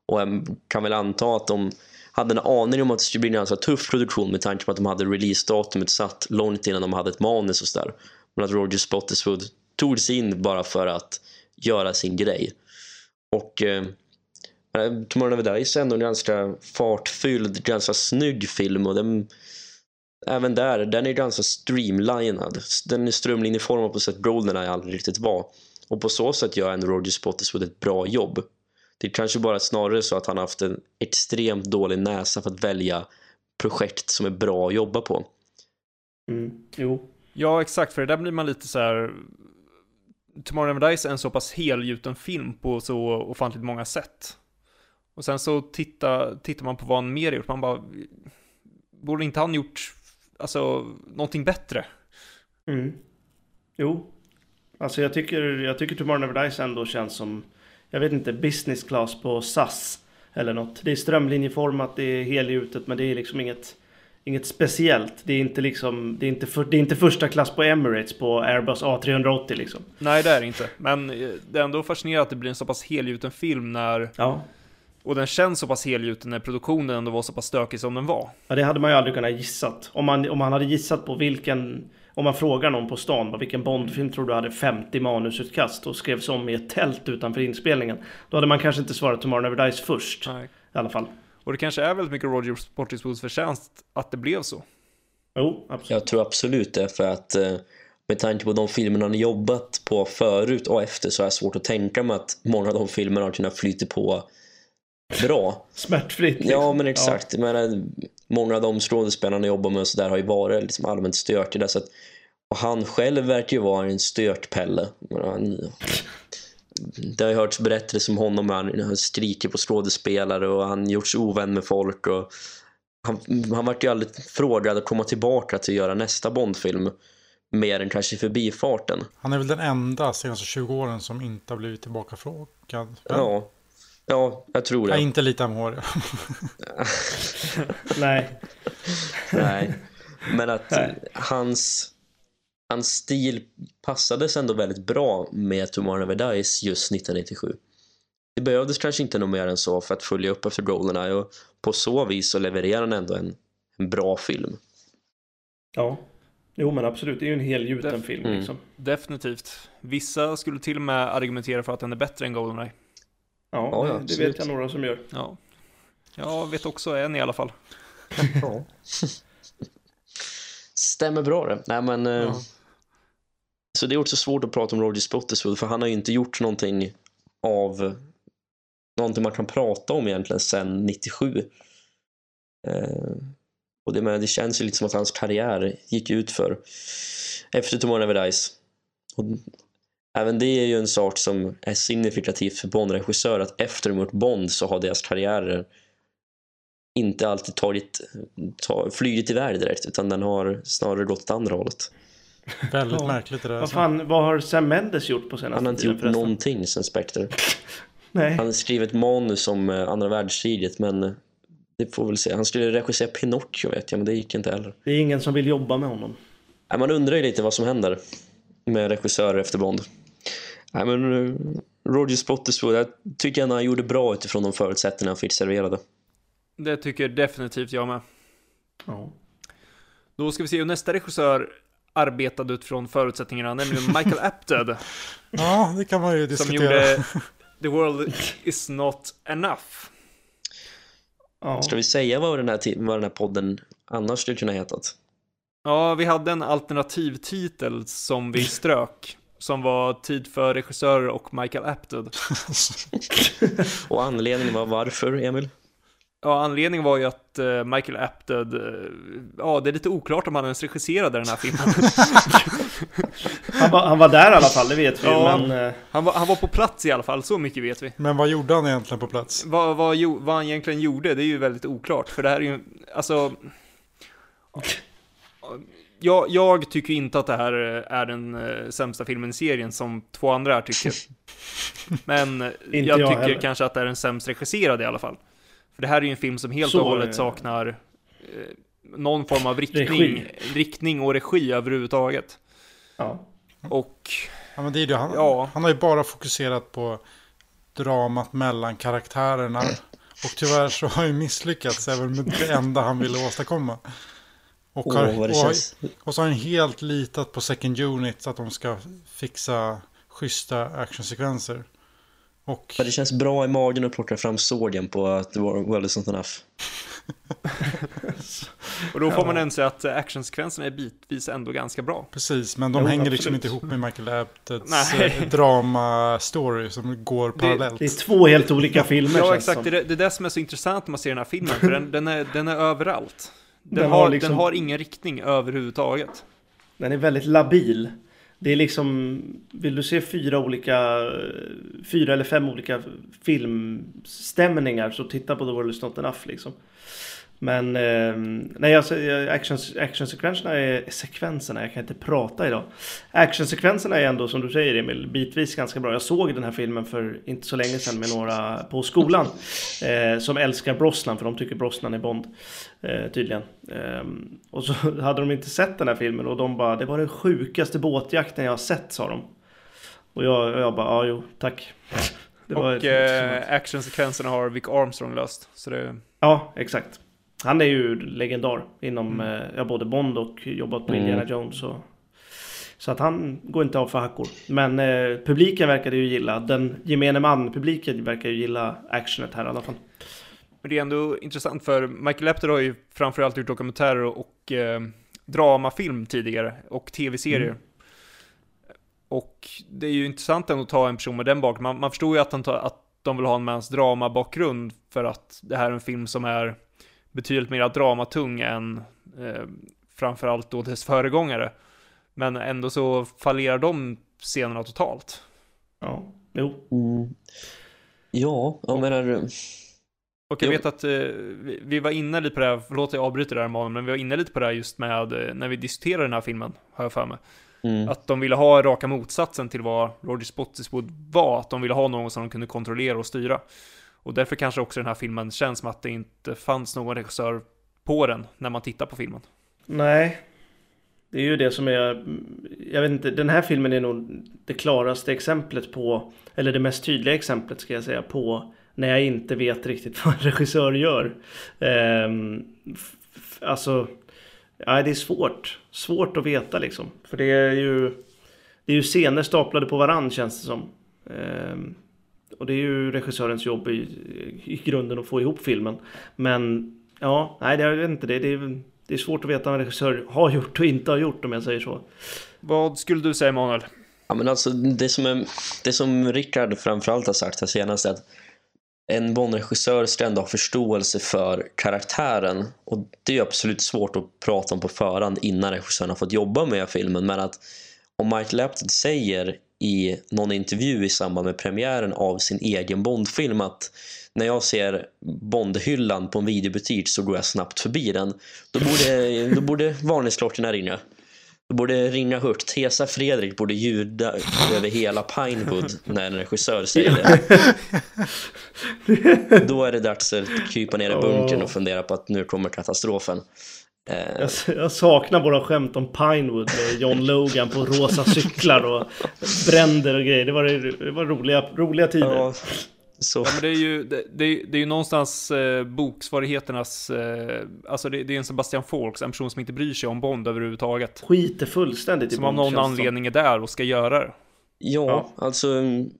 Speaker 4: Och jag kan väl anta att de hade en aning om att det skulle bli en ganska tuff produktion med tanke på att de hade releasedatumet satt långt innan de hade ett manus och sådär. Men att Roger Spottiswood tog sig in bara för att göra sin grej. Och eh, eh, Tomorrow Never Dies är ändå en ganska fartfylld, ganska snygg film och den, även där, den är ganska streamlinad. Den är strömlinjeformad på sätt Goldeneye aldrig riktigt var. Och på så sätt gör ändå Roger Spottiswood ett bra jobb. Det är kanske bara snarare så att han har haft en extremt dålig näsa för att välja projekt som är bra att jobba på.
Speaker 2: Mm. Jo.
Speaker 1: ja, exakt, för det där blir man lite så här... Tomorrow Never Dies är en så pass helgjuten film på så ofantligt många sätt. Och sen så titta, tittar man på vad han mer gjort, man bara... Borde inte han gjort, alltså, någonting bättre?
Speaker 2: Mm. Jo. Alltså jag tycker, jag tycker Tomorrow Never Dies ändå känns som, jag vet inte, business class på SAS. Eller något. Det är strömlinjeformat, det är helgjutet, men det är liksom inget, inget speciellt. Det är inte liksom, det är inte, för, det är inte första klass på Emirates på Airbus A380 liksom.
Speaker 1: Nej, det är det inte. Men eh, det är ändå fascinerande att det blir en så pass helgjuten film när...
Speaker 2: Ja.
Speaker 1: Och den känns så pass helgjuten när produktionen ändå var så pass stökig som den var.
Speaker 2: Ja, det hade man ju aldrig kunnat gissat. Om man, om man hade gissat på vilken... Om man frågar någon på stan, vad vilken Bondfilm tror du hade 50 manusutkast och skrevs om i ett tält utanför inspelningen. Då hade man kanske inte svarat Tomorrow Never Dies först.
Speaker 1: Nej.
Speaker 2: I alla fall.
Speaker 1: Och det kanske är väldigt mycket Roger Spottiswoods förtjänst att det blev så.
Speaker 2: Jo, absolut.
Speaker 4: Jag tror absolut det för att eh, med tanke på de filmerna han jobbat på förut och efter så är det svårt att tänka mig att många av de filmerna har kunnat flyta på bra. [laughs]
Speaker 2: Smärtfritt. liksom.
Speaker 4: Ja men exakt. Jag menar, många av de skådespelarna jobbar med och så där har ju varit liksom allmänt stökiga. Så att, och han själv verkar ju vara en stökpelle. Han, det har ju hörts berättelser om honom. Han, han skriker på skådespelare och han gjort sig ovän med folk. Och han, han vart ju aldrig frågad att komma tillbaka till att göra nästa Bondfilm. Mer än kanske förbifarten.
Speaker 3: Han är väl den enda senaste 20 åren som inte har blivit tillbakafrågad.
Speaker 4: Ja, ja jag tror det.
Speaker 3: Ja, inte lite hår. [laughs]
Speaker 2: Nej.
Speaker 4: Nej. Men att
Speaker 2: Nej.
Speaker 4: hans, hans stil passades ändå väldigt bra med Tomorrow Never Dies just 1997. Det behövdes kanske inte något mer än så för att följa upp efter Goldeneye och på så vis så levererar han ändå en, en bra film.
Speaker 2: Ja. Jo men absolut, det är ju en helgjuten
Speaker 1: Def-
Speaker 2: film
Speaker 4: Mm.
Speaker 2: liksom.
Speaker 1: Definitivt. Vissa skulle till och med argumentera för att den är bättre än Goldeneye.
Speaker 2: Ja,
Speaker 4: Ja, ja,
Speaker 2: det,
Speaker 4: absolut.
Speaker 2: vet jag några som gör.
Speaker 1: Ja. Jag vet också en i alla fall. [laughs]
Speaker 4: Stämmer bra det. Nej men... eh,
Speaker 1: Ja.
Speaker 4: Så det är också svårt att prata om Roger Spottiswoode för han har ju inte gjort någonting av någonting man kan prata om egentligen sedan 97. Eh, och det, men det känns ju lite som att hans karriär gick ut för efter Tomorrow Never Dies. Och även det är ju en sak som är signifikativt för Bond-regissörer att efter de gjort Bond så har deras karriärer inte alltid tagit, ta, flugit iväg direkt utan den har snarare gått åt andra hållet.
Speaker 3: Väldigt märkligt det där.
Speaker 2: Vad fan, vad har Sam Mendes gjort på senaste
Speaker 4: Han har inte
Speaker 2: tiden
Speaker 4: gjort
Speaker 2: förresten?
Speaker 4: någonting sen Spectre. [laughs]
Speaker 2: Nej.
Speaker 4: Han skrev ett manus om eh, andra världskriget men det får väl se. Han skulle regissera Pinocchio vet jag men det gick inte heller.
Speaker 2: Det är ingen som vill jobba med honom.
Speaker 4: Man undrar ju lite vad som händer med regissörer efter Bond. Nej, men eh, Roger Spottiswoode, jag tycker han gjorde bra utifrån de förutsättningar han fick serverade.
Speaker 1: Det tycker definitivt jag med.
Speaker 2: Ja.
Speaker 1: Då ska vi se hur nästa regissör arbetade utifrån förutsättningarna, nämligen [laughs] Michael Apted.
Speaker 3: Ja, det kan man ju
Speaker 1: som
Speaker 3: diskutera.
Speaker 1: gjorde [laughs] The World Is Not Enough.
Speaker 2: Ja.
Speaker 4: Ska vi säga vad den här, vad den här podden annars skulle kunna hetat?
Speaker 1: Ja, vi hade en alternativtitel som vi strök. Som var Tid för regissörer och Michael Apted. [laughs]
Speaker 4: Och anledningen var varför, Emil?
Speaker 1: Ja, anledningen var ju att eh, Michael Apted, eh, ja det är lite oklart om han ens regisserade den här filmen. [laughs] [laughs]
Speaker 2: Han, var, han var där i alla fall, det vet vi
Speaker 1: Ja.
Speaker 2: men... eh,
Speaker 1: Han var, han var på plats i alla fall, så mycket vet vi.
Speaker 3: Men vad gjorde han egentligen på plats?
Speaker 1: Vad, vad, vad han egentligen gjorde, det är ju väldigt oklart. För det här är ju, alltså... jag, jag tycker inte att det här är den uh, sämsta filmen i serien som två andra här tycker. [laughs] Men jag, jag tycker heller. kanske att det är den sämst regisserade i alla fall. För det här är ju en film som helt och hållet saknar uh, någon form av riktning, riktning och regi överhuvudtaget.
Speaker 2: Ja.
Speaker 1: Och...
Speaker 3: Ja, men det är det. Han, ja. han har ju bara fokuserat på dramat mellan karaktärerna. Och tyvärr så har han ju misslyckats även med det enda han ville åstadkomma. Och, har, oh, och, och, så har han helt litat på second unit så att de ska fixa schyssta actionsekvenser. Och...
Speaker 4: det känns bra i magen att plocka fram sågen på att the world is not enough.
Speaker 1: och då får man ändå säga att actionsekvenserna är bitvis ändå ganska bra.
Speaker 3: Precis, men de jo, hänger liksom absolut. liksom inte ihop med Michael Apteds eh, drama-story som går parallellt.
Speaker 2: Det, är två helt olika filmer.
Speaker 1: ja, exakt. Det är, det är det som är så intressant när man ser den här filmen, för den, den, är, den är överallt. Den, den har, liksom... den har ingen riktning överhuvudtaget.
Speaker 2: Den är väldigt labil. Det är liksom, vill du se fyra olika, fyra eller fem olika filmstämningar så titta på The World Is Not Enough liksom. Men eh, nej, alltså, action, actionsekvenserna är sekvenserna, jag kan inte prata idag. Actionsekvenserna är ändå som du säger Emil, bitvis ganska bra. Jag såg den här filmen för inte så länge sedan med några på skolan eh, som älskar Brosnan för de tycker Brosnan är Bond eh, tydligen. Ehm, och så [laughs] hade de inte sett den här filmen och de bara, det var den sjukaste båtjakten jag har sett sa de. Och jag, och jag bara, ja jo, tack. [laughs]
Speaker 1: Och eh, actionsekvenserna har Vic Armstrong löst. Så det...
Speaker 2: Ja, exakt. Han är ju legendar inom mm. Eh, både Bond och jobbat på mm. Indiana Jones. Och, så att han går inte av för hackor. Men eh, publiken verkar ju gilla, den gemene man-publiken verkar ju gilla actionet här i alla fall.
Speaker 1: Men det är ändå intressant för Michael Lepter har ju framförallt gjort dokumentärer och eh, dramafilm tidigare och tv-serier. Mm. Och det är ju intressant ändå att ta en person med den bakgrunden. Man, man förstår ju att, han tar, att de vill ha en mans dramabakgrund för att det här är en film som är betydligt mer dramatung än eh, framförallt då dess föregångare. Men ändå så fallerar de scenerna totalt.
Speaker 2: Ja, jo.
Speaker 4: Mm. Ja, jag menar...
Speaker 1: Och jag jo. vet att eh, vi, vi, var inne lite på det här, förlåt jag avbryter där Emanuel, men vi var inne lite på det här just med eh, när vi diskuterade den här filmen, har jag för mig. Mm. Att de ville ha raka motsatsen till vad Roger Spottiswood var, att de ville ha någon som de kunde kontrollera och styra. Och därför kanske också den här filmen känns som att det inte fanns någon regissör på den när man tittar på filmen.
Speaker 2: Nej, det är ju det som är, jag vet inte, den här filmen är nog det klaraste exemplet på, eller det mest tydliga exemplet ska jag säga, på när jag inte vet riktigt [laughs] vad en regissör gör. Ehm, alltså, ja, det är svårt. Svårt att veta liksom. För det är ju, det är ju scener staplade på varann känns det som. Ehm, och det är ju regissörens jobb i, i grunden att få ihop filmen. Men ja, nej, det, jag vet inte. Det, det, det är svårt att veta vad en regissör har gjort och inte har gjort om jag säger så.
Speaker 1: Vad skulle du säga Emanuel?
Speaker 4: Ja, men alltså, det, som är, det som Rickard framförallt har sagt här senast är att en Bond-regissör ska ändå ha förståelse för karaktären. Och det är absolut svårt att prata om på förhand innan regissören har fått jobba med filmen. Men att om Michael Apted säger i någon intervju i samband med premiären av sin egen Bondfilm att när jag ser Bondhyllan på en videobutik så går jag snabbt förbi den. Då borde, då borde varningsklockorna ringa. Då borde ringa hört. Tesa Fredrik borde ljuda över hela Pinewood när en regissör säger det. [laughs] Då är det dags att krypa ner i bunkern och fundera på att nu kommer katastrofen.
Speaker 2: Eh, jag, jag, saknar våra skämt om Pinewood med John Logan på rosa cyklar och bränder och grejer. Det var, det var roliga, roliga tider. Ja,
Speaker 1: så. Ja, men det är ju, det, det, är, det är ju någonstans eh, boksvarigheternas, eh, alltså det, det, är en Sebastian Faulks, en person som inte bryr sig om Bond överhuvudtaget.
Speaker 2: Skiter fullständigt
Speaker 1: i Som Bond, av någon anledning är där och ska göra det.
Speaker 4: Ja, ja. alltså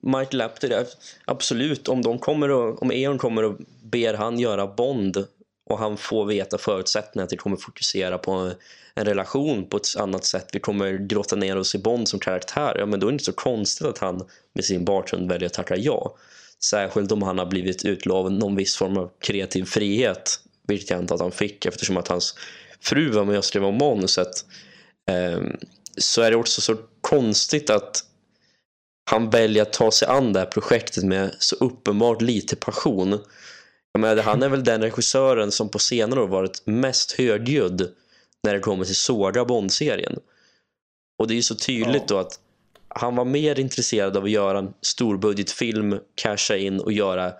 Speaker 4: Mike Lapter, absolut, om de kommer och, om Eon kommer och ber han göra Bond och han får veta förutsättningar att vi kommer fokusera på en relation på ett annat sätt. Vi kommer grotta ner oss i Bond som karaktär. Ja, men då är det inte så konstigt att han med sin bakgrund väljer att tacka ja. Särskilt om han har blivit utlovad någon viss form av kreativ frihet. Vilket jag antar att han fick eftersom att hans fru var med och skrev om manuset. Ehm, så är det också så konstigt att han väljer att ta sig an det här projektet med så uppenbart lite passion. Jag menar, han är väl den regissören som på senare år varit mest högljudd när det kommer till såga Bond-serien. Och det är ju så tydligt
Speaker 2: Ja.
Speaker 4: då att han var mer intresserad av att göra en storbudgetfilm, casha in och göra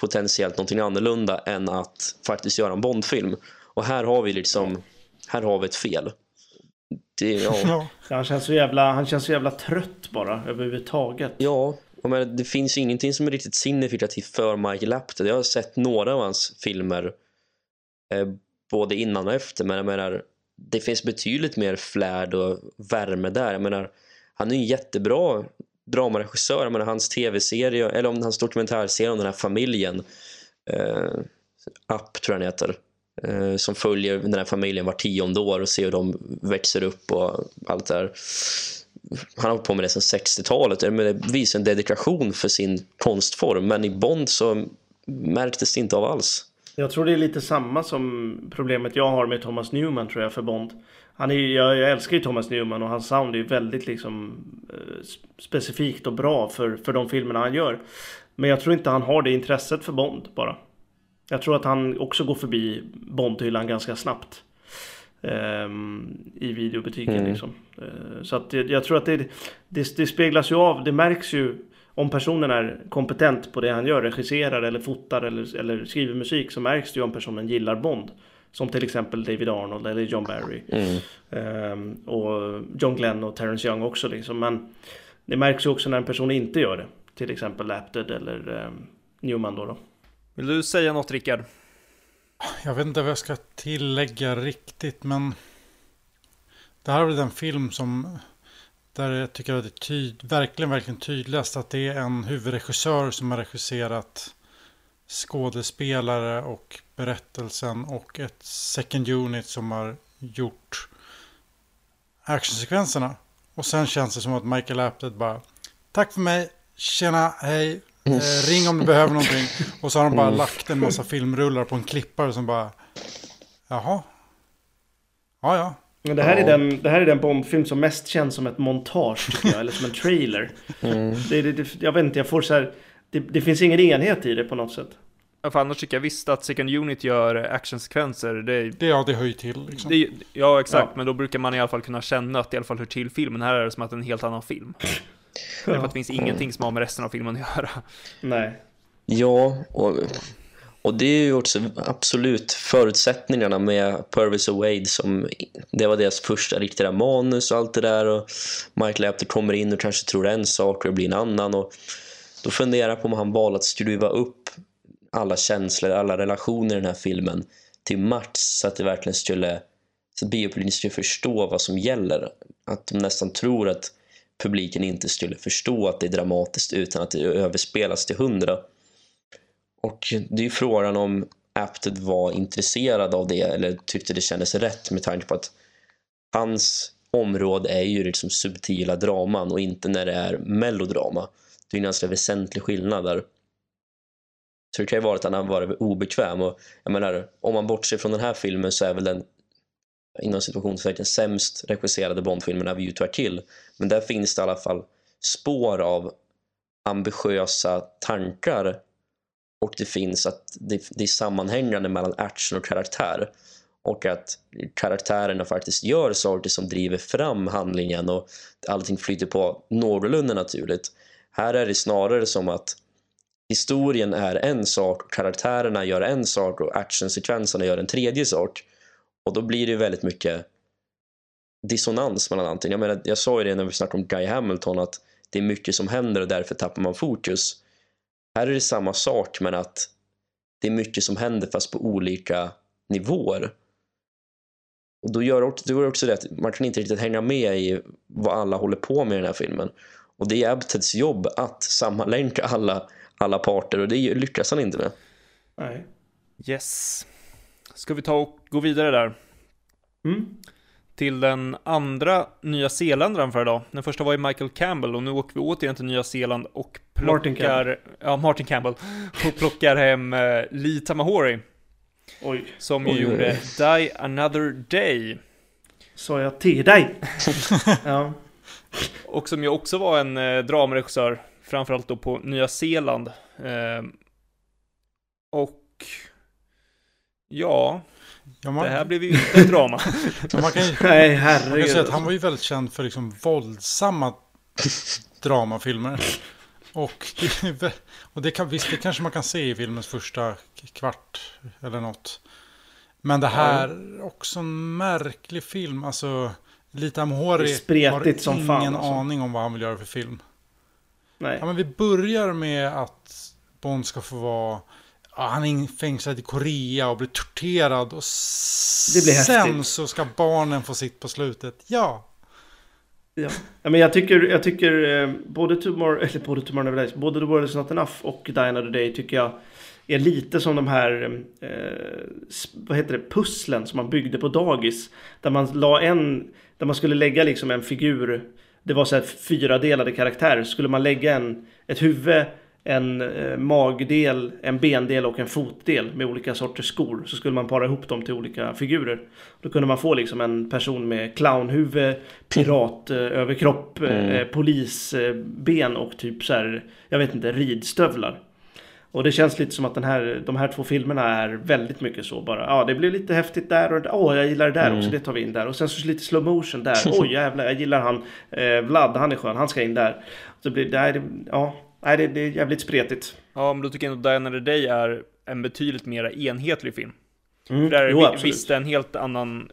Speaker 4: potentiellt någonting annorlunda än att faktiskt göra en Bondfilm. Och här har vi liksom, här har vi ett fel. Det, ja,
Speaker 3: Ja. [laughs]
Speaker 2: Ja, han, känns så jävla, han känns så jävla trött bara överhuvudtaget.
Speaker 4: ja jag det finns ju ingenting som är riktigt signifikativt för Michael Apted. Jag har sett några av hans filmer eh, både innan och efter, men jag menar, det finns betydligt mer flärd och värme där. Jag menar, han är ju en jättebra dramaregissör. Jag menar, hans tv-serie, eller om hans dokumentärserie om den här familjen, eh, Up tror jag den heter, eh, som följer den här familjen var tionde år och ser hur de växer upp och allt det där. Han har hållit på med det sedan 60-talet. Jag Det visar en dedikation för sin konstform, men i Bond så märktes det inte av alls.
Speaker 2: Jag tror det är lite samma som problemet jag har med Thomas Newman tror jag för Bond. Han är, jag, jag älskar ju Thomas Newman och hans sound är väldigt liksom eh, specifikt och bra för, för de filmerna han gör. Men jag tror inte han har det intresset för Bond bara. Jag tror att han också går förbi Bondhyllan ganska snabbt ehm, I videobutiken
Speaker 4: Mm.
Speaker 2: liksom. Eh, så att jag, jag tror att det, det, det speglas ju av, det märks ju om personen är kompetent på det han gör, regisserar eller fotar eller, eller skriver musik så märks det ju om personen gillar Bond. Som till exempel David Arnold eller John Barry.
Speaker 4: Mm.
Speaker 2: Ehm, och John Glenn och Terrence Young också liksom. Men det märks ju också när en person inte gör det. Till exempel Lapted eller ehm, Newman då. då.
Speaker 1: Vill du säga något Rickard?
Speaker 3: Jag vet inte vad jag ska tillägga riktigt, men det här är väl den film som där jag tycker att det är tyd, verkligen, verkligen tydligast att det är en huvudregissör som har regisserat skådespelare och berättelsen och ett second unit som har gjort actionsekvenserna. Och sen känns det som att Michael Apted bara Tack för mig, tjena, hej, eh, ring om du behöver någonting. Och så har de bara lagt en massa filmrullar på en klippare som bara Jaha. Ja, ja.
Speaker 2: Men det här,
Speaker 4: Ja.
Speaker 2: är den, det här är den Bondfilm som mest känns som ett montage tycker jag. eller som en trailer.
Speaker 4: Mm.
Speaker 2: Det, det, det, jag vet inte, jag får så här. Det, det finns ingen enhet i det på något sätt.
Speaker 1: Ja, för annars tycker jag visst att Second Unit gör actionsekvenser. Det,
Speaker 3: Det, ja, det hör ju till liksom.
Speaker 1: det, ja, exakt.
Speaker 2: Ja.
Speaker 1: Men då brukar man i alla fall kunna känna att det i alla fall hör till filmen. Här är det som att det är en helt annan film. Därför att det finns ingenting som har med resten av filmen att göra.
Speaker 2: Nej.
Speaker 4: Ja, och, och det är ju också absolut förutsättningarna med Purvis och Wade som det var deras första riktiga manus och allt det där och Michael Apted kommer in och kanske tror en sak och det blir en annan och då funderar jag på om han valde att skruva upp alla känslor, alla relationer i den här filmen till max så att det verkligen skulle så att biopubliken skulle förstå vad som gäller. Att de nästan tror att publiken inte skulle förstå att det är dramatiskt utan att det överspelas till hundra. Och det är ju frågan om Apted var intresserad av det eller tyckte det kändes rätt med tanke på att hans område är ju liksom subtila draman och inte när det är melodrama. Det är en ganska väsentlig skillnad där. Så det kan ju vara att han har varit obekväm och jag menar, om man bortser från den här filmen så är väl den inom situationstecken sämst regisserade Bondfilmen av View to Kill. Men där finns det i alla fall spår av ambitiösa tankar och det finns att det, det är sammanhängande mellan action och karaktär och att karaktärerna faktiskt gör saker som driver fram handlingen och allting flyter på någorlunda naturligt. Här är det snarare som att historien är en sak karaktärerna gör en sak och actionsekvenserna gör en tredje sak. Och då blir det väldigt mycket dissonans mellan allting. Jag menar, jag sa ju det när vi snackade om Guy Hamilton att det är mycket som händer och därför tappar man fokus. Här är det samma sak men att det är mycket som händer fast på olika nivåer. Och då gör, då gör också det att man kan inte riktigt hänga med i vad alla håller på med i den här filmen. Och det är Abteds jobb att sammanlänka alla, alla parter och det lyckas han inte med.
Speaker 2: Nej.
Speaker 1: Yes. Ska vi ta och gå vidare där?
Speaker 2: Mm.
Speaker 1: Till den andra Nya Zeeländaren för idag. Den första var ju Michael Campbell och nu åker vi återigen till Nya Zeeland och plockar...
Speaker 2: Martin Campbell.
Speaker 1: Ja, Martin Campbell. Och plockar hem eh, Lee Tamahori.
Speaker 2: Oj.
Speaker 1: Som ju
Speaker 4: Oj,
Speaker 1: gjorde Die Another Day.
Speaker 2: Sa jag till dig? [laughs] ja.
Speaker 1: Och som ju också var en eh, dramaregissör, framförallt då på Nya Zeeland. Eh, och ja,
Speaker 3: Ja, man,
Speaker 1: Det här blev ju inte ett drama. [laughs]
Speaker 3: ja, man kan ju [laughs]
Speaker 2: Nej,
Speaker 3: man kan
Speaker 2: herregud.
Speaker 3: säga att han var ju väldigt känd för liksom våldsamma dramafilmer. Och, [laughs] och det, kan, visst, det kanske man kan se i filmens första kvart eller något. Men det här är också en märklig film. Alltså, Lita Amhori har
Speaker 2: som
Speaker 3: ingen
Speaker 2: fan, alltså.
Speaker 3: aning om vad han vill göra för film.
Speaker 2: Nej.
Speaker 3: Ja, men vi börjar med att Bond ska få vara... Ja, han är fängslad i Korea och blir torterad. Och
Speaker 2: Det blir
Speaker 3: sen
Speaker 2: häftigt.
Speaker 3: så ska barnen få sitt på slutet. Ja.
Speaker 2: Ja. men jag tycker, jag tycker eh, både Tomorrow, [laughs] eller både Tomorrow Never Dies, både The World Is Not Enough och Die Another Day tycker jag är lite som de här, eh, vad heter det, pusslen som man byggde på dagis. Där man la en, där man skulle lägga liksom en figur, det var så här fyra delade karaktärer, skulle man lägga en, ett huvud, en eh, magdel, en bendel och en fotdel med olika sorters skor. Så skulle man para ihop dem till olika figurer. Då kunde man få liksom en person med clownhuvud, pirat eh, eh, polisben och typ så här, jag vet inte, ridstövlar. Och det känns lite som att den här, de här två filmerna är väldigt mycket så bara. Ja, det blir lite häftigt där och åh, jag gillar det där också, det tar vi in där. Och sen så lite slow motion där. [laughs] Oj, jävlar, jag gillar han. Eh, Vlad, han är skön, han ska in där. Så blir det, ja, nej, det, det är jävligt spretigt.
Speaker 1: Ja, men då tycker jag ändå Die Another Day är en betydligt mer enhetlig film.
Speaker 2: Mm.
Speaker 1: Där är
Speaker 2: Jo, absolut.
Speaker 1: visst en helt annan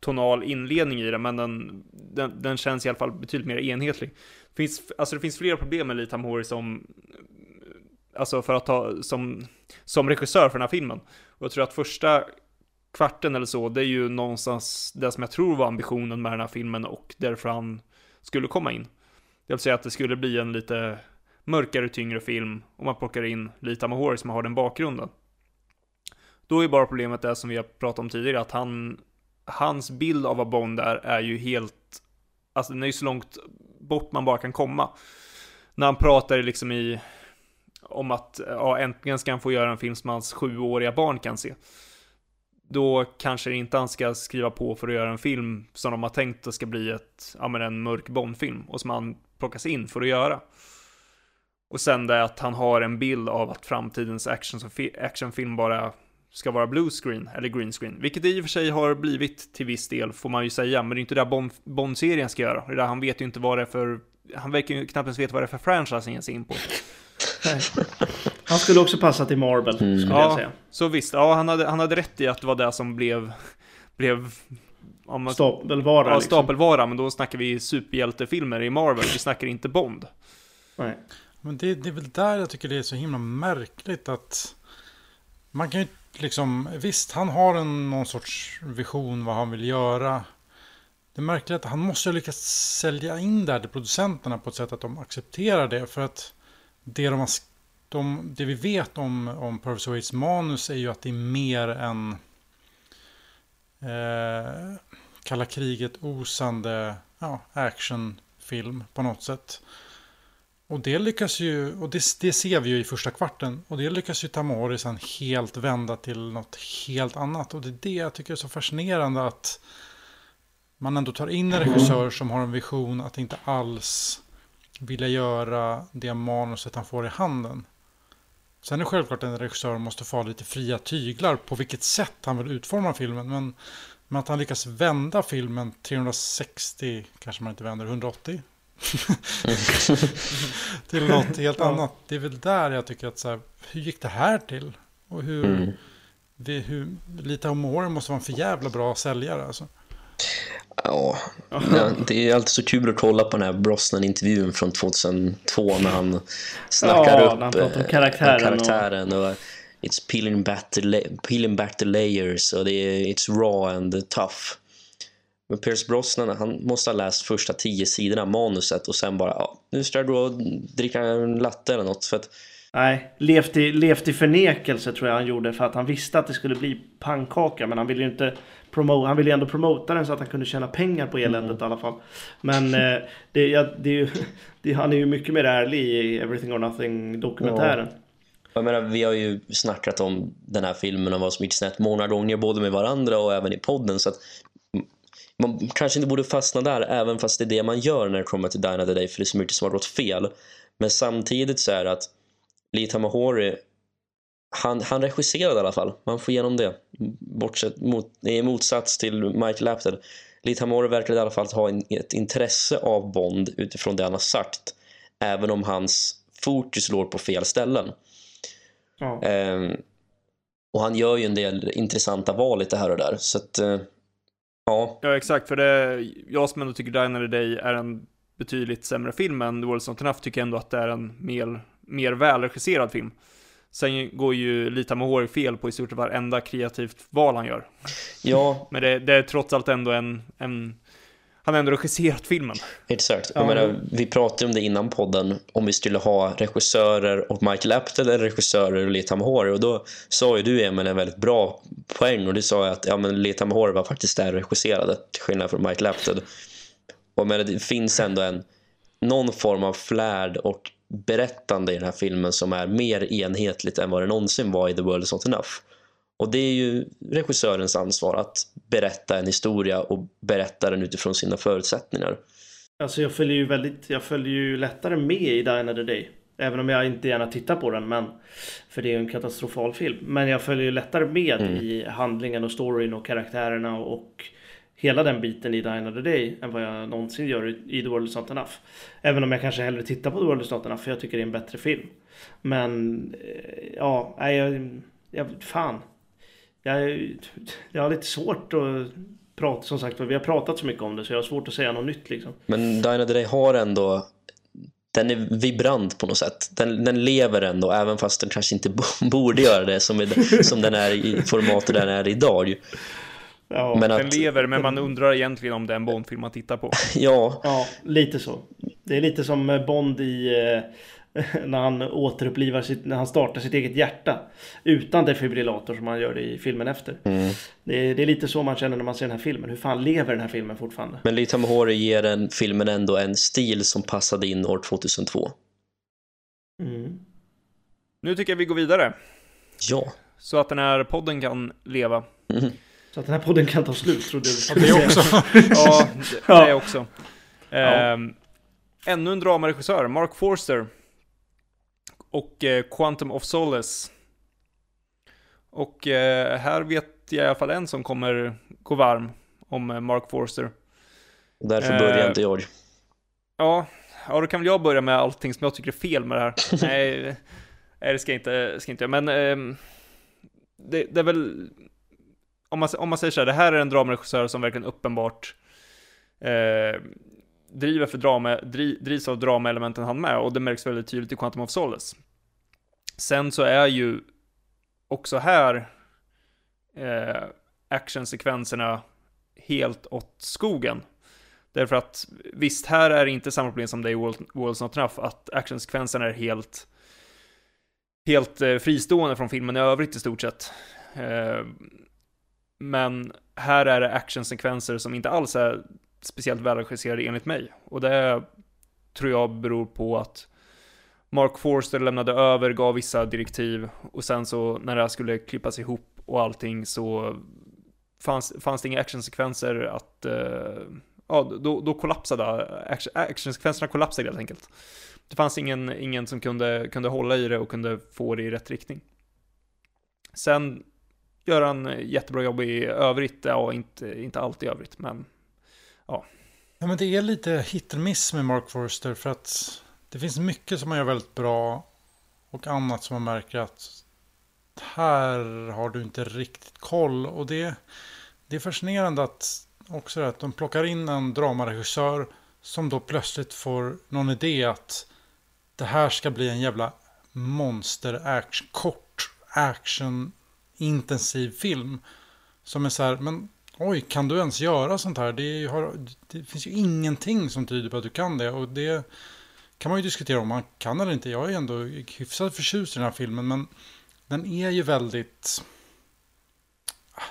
Speaker 1: tonal inledning i den, men den, den, den känns i alla fall betydligt mer enhetlig. Finns, alltså det finns flera problem med Lita Mori som, alltså för att ta, som, som regissör för den här filmen. Och jag tror att första kvarten eller så, det är ju någonstans det som jag tror var ambitionen med den här filmen och därför han skulle komma in. Det vill säga att det skulle bli en lite mörkare, tyngre film om man plockar in Lita Mahori som har den bakgrunden. Då är bara problemet det som vi har pratat om tidigare, att han, hans bild av vad Bond är, är ju helt, alltså den är ju så långt bort man bara kan komma. När han pratar liksom i, om att ja, äntligen ska han få göra en film som hans sjuåriga barn kan se. Då kanske det inte han ska skriva på för att göra en film som de har tänkt att ska bli ett, ja men en mörk Bond-film och som han plockas in för att göra. Och sen det att han har en bild av att framtidens action actionfilm bara ska vara blue screen eller green screen. Vilket det i och för sig har blivit till viss del får man ju säga. Men det är inte det Bond- Bond-serien ska göra. Det är där han vet ju inte vad det är för... Han verkar ju knappt ens veta vad det är för franchise han ger sig in på. [laughs]
Speaker 2: Han skulle också passa till Marvel, skulle jag
Speaker 1: Ja,
Speaker 2: säga.
Speaker 1: så visst. Ja, han hade, han hade rätt i att det var det som blev... blev man,
Speaker 2: Stapelvara
Speaker 1: ja,
Speaker 2: liksom.
Speaker 1: stapelvara, men då snackar vi superhjältefilmer i Marvel. Vi snackar inte Bond.
Speaker 2: Nej.
Speaker 3: Men det, det är väl där jag tycker det är så himla märkligt att man kan ju liksom, visst han har en, någon sorts vision vad han vill göra. Det är märkligt att han måste ha lyckats sälja in det här till producenterna på ett sätt att de accepterar det. För att det, de har, de, det vi vet om, om Purvis Waits manus är ju att det är mer än eh, kalla kriget osande ja, actionfilm på något sätt. Och det lyckas ju, och det, det ser vi ju i första kvarten, och det lyckas ju Tamori sen helt vända till något helt annat. Och det är det jag tycker är så fascinerande att man ändå tar in en regissör som har en vision att inte alls vilja göra det manuset han får i handen. Sen är det självklart att en regissör måste få ha lite fria tyglar på vilket sätt han vill utforma filmen. Men, men att han lyckas vända filmen 360, kanske man inte vänder, 180 [laughs] till något helt
Speaker 2: Ja.
Speaker 3: annat. Det är väl där jag tycker att så här, hur gick det här till? Och hur,
Speaker 4: Mm.
Speaker 3: vi, hur Lita O'More måste vara en för jävla bra säljare alltså.
Speaker 4: Ja, ja, det är alltid så kul att kolla på den här Brosnan-intervjun från 2002 när han snackar
Speaker 2: Ja,
Speaker 4: upp
Speaker 2: han om
Speaker 4: eh,
Speaker 2: karaktären och-
Speaker 4: karaktären och It's peeling back, the la- peeling back the layers och det är It's raw and tough. Men Pierce Brosnan, han måste ha läst första tio sidorna av manuset och sen bara, ja, nu ska jag gå och dricka en latte eller något för att
Speaker 2: Nej, levt i, levt i förnekelse tror jag han gjorde för att han visste att det skulle bli pannkaka men han ville ju inte promo, han ville ändå promota den så att han kunde tjäna pengar på eländet i alla fall. Men eh, det, ja, det är ju, [laughs] det, han är ju mycket mer ärlig i Everything or Nothing dokumentären.
Speaker 4: Jag menar, vi har ju snackat om den här filmen och vad som gick snett många gånger både med varandra och även i podden så att man kanske inte borde fastna där även fast det är det man gör när det kommer till Dine of the Day för det är så mycket som har gått fel. Men samtidigt så är det att Lee Tamahori han, han regisserade i alla fall, man får igenom det. bortsett, mot, i motsats till Michael Apted. Lee Tamahori verkar i alla fall ha en, ett intresse av Bond utifrån det han har sagt. Även om hans fokus låg på fel ställen.
Speaker 2: Ja.
Speaker 4: Ehm, och han gör ju en del intressanta val lite här och där. Så att, eh, ja.
Speaker 1: Ja, exakt. För det, jag som ändå tycker Die Another Day är en betydligt sämre film än The World's Not Enough tycker ändå att det är en mer, mer välregisserad film. Sen går ju Lita Mahori fel på i stort sett varenda kreativt val han gör.
Speaker 4: Ja,
Speaker 1: Men det, det är trots allt ändå en, en han har ändå regisserat filmen.
Speaker 4: exakt.
Speaker 2: Ja,
Speaker 4: Jag menar,
Speaker 2: men-
Speaker 4: vi pratade om det innan podden, om vi skulle ha regissörer och Michael Apted eller regissörer och Lee Tamahori. Och då sa ju du, Emil, en väldigt bra poäng. Och du sa att ja, men Lee Tamahori var faktiskt där regisserade, till skillnad från Michael Apted. Och menar, det finns ändå en, någon form av flärd och berättande i den här filmen som är mer enhetligt än vad det någonsin var i The World Is Not Enough. Och det är ju regissörens ansvar att berätta en historia och berätta den utifrån sina förutsättningar.
Speaker 2: Alltså jag följer ju väldigt, jag följer ju lättare med i Die Another Day. Även om jag inte gärna tittar på den, men för det är ju en katastrofal film. Men jag följer ju lättare med i handlingen och storyn och karaktärerna och hela den biten i Die Another Day än vad jag någonsin gör i The World Is Not Enough. Även om jag kanske hellre tittar på The World Is Not Enough för jag tycker det är en bättre film. Men eh, ja, nej, jag, jag fan. Jag, [laughs] jag har lite svårt att prata, som sagt vi har pratat så mycket om det så jag har svårt att säga något nytt liksom.
Speaker 4: Men Dine Day har ändå den är vibrant på något sätt. Den, den lever ändå, även fast den kanske inte bo- [laughs] borde göra det som, är, som den är i formatet den är idag.
Speaker 2: Ja,
Speaker 4: Men
Speaker 1: Den
Speaker 4: att,
Speaker 1: lever, men man undrar egentligen om det är en Bondfilm man tittar på. [laughs]
Speaker 4: ja,
Speaker 2: ja, lite så. Det är lite som Bond i eh, [laughs] när han återupplivar sitt, när han startar sitt eget hjärta utan defibrillator som han gör det i filmen efter.
Speaker 4: mm.
Speaker 2: Det, är, det är lite så man känner när man ser den här filmen. Hur fan lever den här filmen fortfarande?
Speaker 4: men Lee Tamahori ger den filmen ändå en stil som passade in år 2002.
Speaker 2: Mm.
Speaker 1: Nu tycker jag vi går vidare,
Speaker 4: Ja.
Speaker 1: så att den här podden kan leva.
Speaker 4: Mm.
Speaker 2: Så att den här podden kan ta slut trodde jag.
Speaker 3: Ja, det också. [laughs]
Speaker 1: Ja, det,
Speaker 2: Ja.
Speaker 1: det också. Ehm, ännu en dramaregissör, Mark Forster. Och eh, Quantum of Solace. Och eh, här vet jag i alla fall en som kommer gå varm om eh, Mark Forster.
Speaker 4: Därför börjar inte jag.
Speaker 1: Ja, ja, då kan väl jag börja med allting som jag tycker är fel med det här. [laughs] nej, nej, det ska jag inte, ska inte. Men ehm, det, det är väl, om man, om man säger så här, det här är en dramaregissör som verkligen uppenbart eh, driver för drama, dri, drivs av dramaelementen han med, och det märks väldigt tydligt i Quantum of Solace. Sen så är ju också här eh, actionsekvenserna helt åt skogen. Därför att visst, här är det inte samma problem som det är i Walls World's Not Enough, att actionsekvenserna är helt, helt eh, fristående från filmen i övrigt i stort sett. Eh, men här är det actionsekvenser som inte alls är speciellt välregisserade enligt mig. Och det tror jag beror på att Mark Forster lämnade över, gav vissa direktiv och sen så när det här skulle klippas ihop och allting så fanns, fanns det inga actionsekvenser att eh, ja, då, då kollapsade action, actionsekvenserna kollapsade helt enkelt. Det fanns ingen, ingen som kunde, kunde hålla i det och kunde få det i rätt riktning. Sen gör han jättebra jobb i övrigt, ja inte, inte allt i övrigt, men
Speaker 3: Ja, men det är lite hit and miss med Mark Forster för att det finns mycket som han gör väldigt bra och annat som man märker att här har du inte riktigt koll. Och det, det är fascinerande att också det att de plockar in en dramaregissör som då plötsligt får någon idé att det här ska bli en jävla monster action, kort action intensiv film. Som är så här, men Oj, kan du ens göra sånt här? Det, har, det finns ju ingenting som tyder på att du kan det. Och det kan man ju diskutera om man kan eller inte. Jag är ändå hyfsat förtjust i den här filmen. Men den är ju väldigt...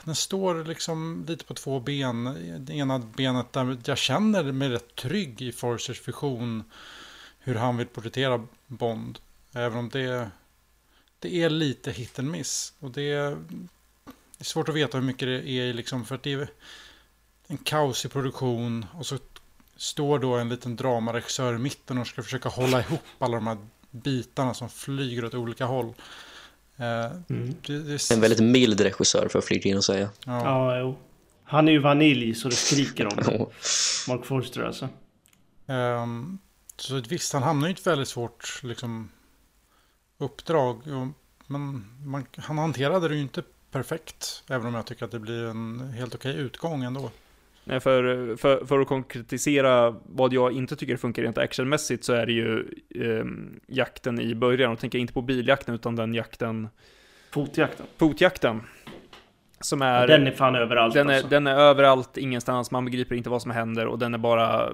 Speaker 3: Den står liksom lite på två ben. Det ena benet där jag känner mig rätt trygg i Forsters vision. Hur han vill porträttera Bond. Även om det, det är lite hit and miss. Och det det är svårt att veta hur mycket det är liksom för att det är en kaosig produktion och så står då en liten dramaregissör i mitten och ska försöka hålla ihop alla de här bitarna som flyger åt olika håll. Eh,
Speaker 2: Mm.
Speaker 3: det, det,
Speaker 4: En väldigt mild regissör för att flika in och säga.
Speaker 3: ja.
Speaker 2: Ja, jo. Han är ju vanilj så det skriker om det. [laughs] Mark Forster alltså.
Speaker 3: Ehm, så visst, han hamnar ju i ett väldigt svårt liksom, uppdrag. Och, men man, han hanterade det ju inte perfekt. Även om jag tycker att det blir en helt okej utgång ändå.
Speaker 1: Nej, för, för, för att konkretisera vad jag inte tycker funkar rent actionmässigt så är det ju ehm, jakten i början. Och tänker jag inte på biljakten utan den jakten,
Speaker 2: Fotjakten.
Speaker 1: fotjakten. Som är...
Speaker 2: Den är fan överallt
Speaker 1: Den är,
Speaker 2: alltså.
Speaker 1: den är överallt, ingenstans, man begriper inte vad som händer och den är bara...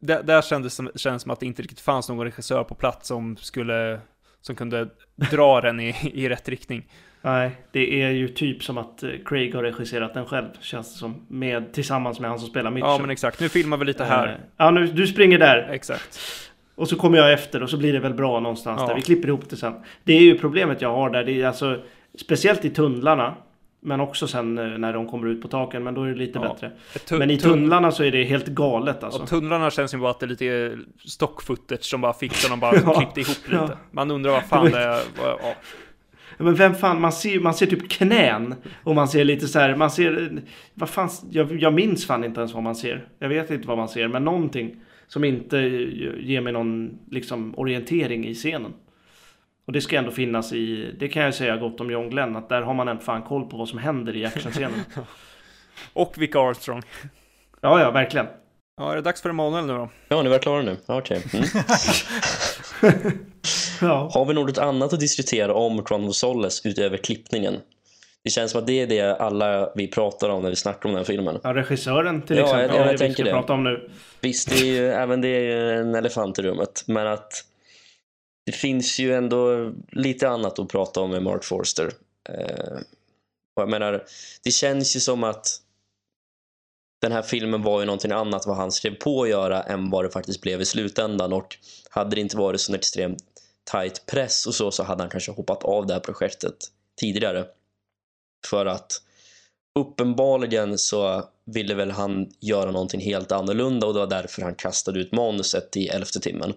Speaker 1: Där, där kändes det känns som att det inte riktigt fanns någon regissör på plats som skulle... Som kunde dra den i, i rätt riktning.
Speaker 2: Nej, det är ju typ som att eh, Craig har regisserat den själv. Känns det som. Med, tillsammans med han som spelar Mitchell.
Speaker 1: Ja men exakt, nu filmar vi lite
Speaker 2: Eh,
Speaker 1: här.
Speaker 2: Ja, nu, du springer där.
Speaker 1: Exakt.
Speaker 2: Och så kommer jag efter och så blir det väl bra någonstans
Speaker 1: Ja.
Speaker 2: där. Vi klipper ihop det sen. Det är ju problemet jag har där. Det är alltså speciellt i tunnlarna. Men också sen eh, när de kommer ut på taken. Men då är det lite
Speaker 1: Ja.
Speaker 2: bättre. Men i
Speaker 1: tun-
Speaker 2: tunnlarna så är det helt galet alltså.
Speaker 1: Och tunnlarna känns ju bara att det är lite stock som bara fick och bara [laughs]
Speaker 2: Ja.
Speaker 1: klippte ihop lite.
Speaker 2: Ja.
Speaker 1: Man undrar vad fan [laughs] det är. Ja.
Speaker 2: Men vem fan, man ser, man ser typ knän. Och man ser lite så här, man ser... Vad fan, jag, jag minns fan inte ens vad man ser. Jag vet inte vad man ser, men någonting. Som inte ger mig någon liksom orientering i scenen. Och det ska ändå finnas i, det kan jag säga gott om John Glenn, att där har man en fan koll på vad som händer i actionscenen. [laughs]
Speaker 1: Och Vic Armstrong.
Speaker 2: ja, ja, verkligen.
Speaker 1: Ja, är det dags för Emanuel nu då?
Speaker 4: Ja, ni var klara nu? Okej. Mm. [laughs]
Speaker 2: Ja.
Speaker 4: Har vi något annat att diskutera om Quantum Solace utöver klippningen? Det känns som att det är det alla vi pratar om när vi snackar om den här filmen.
Speaker 2: ja regissören till
Speaker 4: Ja,
Speaker 2: exempel,
Speaker 4: jag- jag
Speaker 2: det vi ska
Speaker 4: det.
Speaker 2: prata om nu.
Speaker 4: Visst, det är ju, även det är ju en elefant i rummet, men att det finns ju ändå lite annat att prata om med Mark Forster. Eh, jag menar, det känns ju som att den här filmen var ju någonting annat vad han skrev på att göra än vad det faktiskt blev i slutändan och hade det inte varit sån extremt tight press och så så hade han kanske hoppat av det här projektet tidigare. För att uppenbarligen så ville väl han göra någonting helt annorlunda och det var därför han kastade ut manuset i elfte timmen.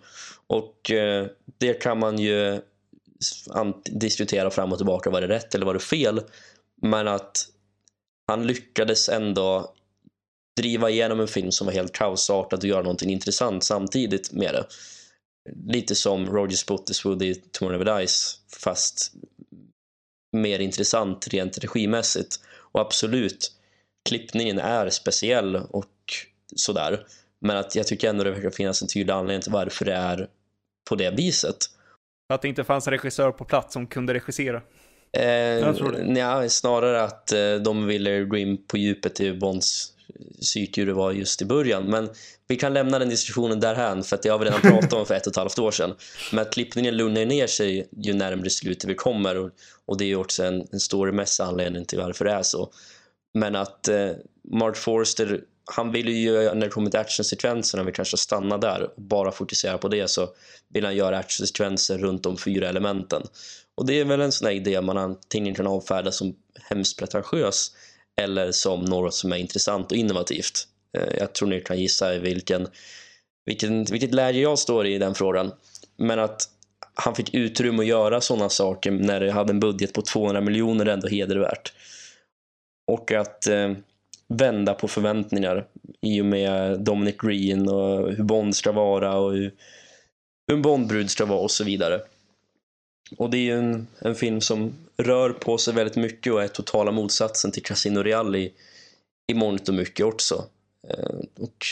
Speaker 4: Och eh, det kan man ju diskutera fram och tillbaka, var det rätt eller var det fel? Men att han lyckades ändå driva igenom en film som var helt kaosartad och göra någonting intressant samtidigt med det. Lite som Roger Spottiswoode i Tomorrow Never Dies, fast mer intressant rent regimässigt. Och absolut, klippningen är speciell och sådär. Men att jag tycker ändå det verkar finnas en tydlig anledning till varför det är på det viset.
Speaker 1: Att det inte fanns en regissör på plats som kunde regissera.
Speaker 4: Eh,
Speaker 2: Jag tror det.
Speaker 4: nja, snarare att eh, de ville gå in på djupet i Bonds psyke hur det var just i början. Men vi kan lämna den diskussionen därhän för att det har vi redan pratat om för ett och ett halvt år sedan. Men att klippningen lugnar ner sig ju närmare slutet vi kommer och, och det är ju också en, en storymässig anledning till varför det är så. Men att eh, Mark Forster, han vill ju när det kommer till actionsekvenserna, vi kanske stannar där och bara fokusera på det så vill han göra actionsekvenser runt de fyra elementen. Och det är väl en sån här idé man antingen kan avfärda som hemskt pretentiös eller som något som är intressant och innovativt. Eh, jag tror ni kan gissa i vilken, vilken, vilket läge jag står i i den frågan. Men att han fick utrymme att göra sådana saker när det hade en budget på 200 miljoner är ändå hedervärt. Och att eh, vända på förväntningar i och med Dominic Green och hur Bond ska vara och hur, hur en Bondbrud ska vara och så vidare. Och det är ju en, en film som rör på sig väldigt mycket och är totala motsatsen till Casino Real i, i mångt och mycket också. Eh, och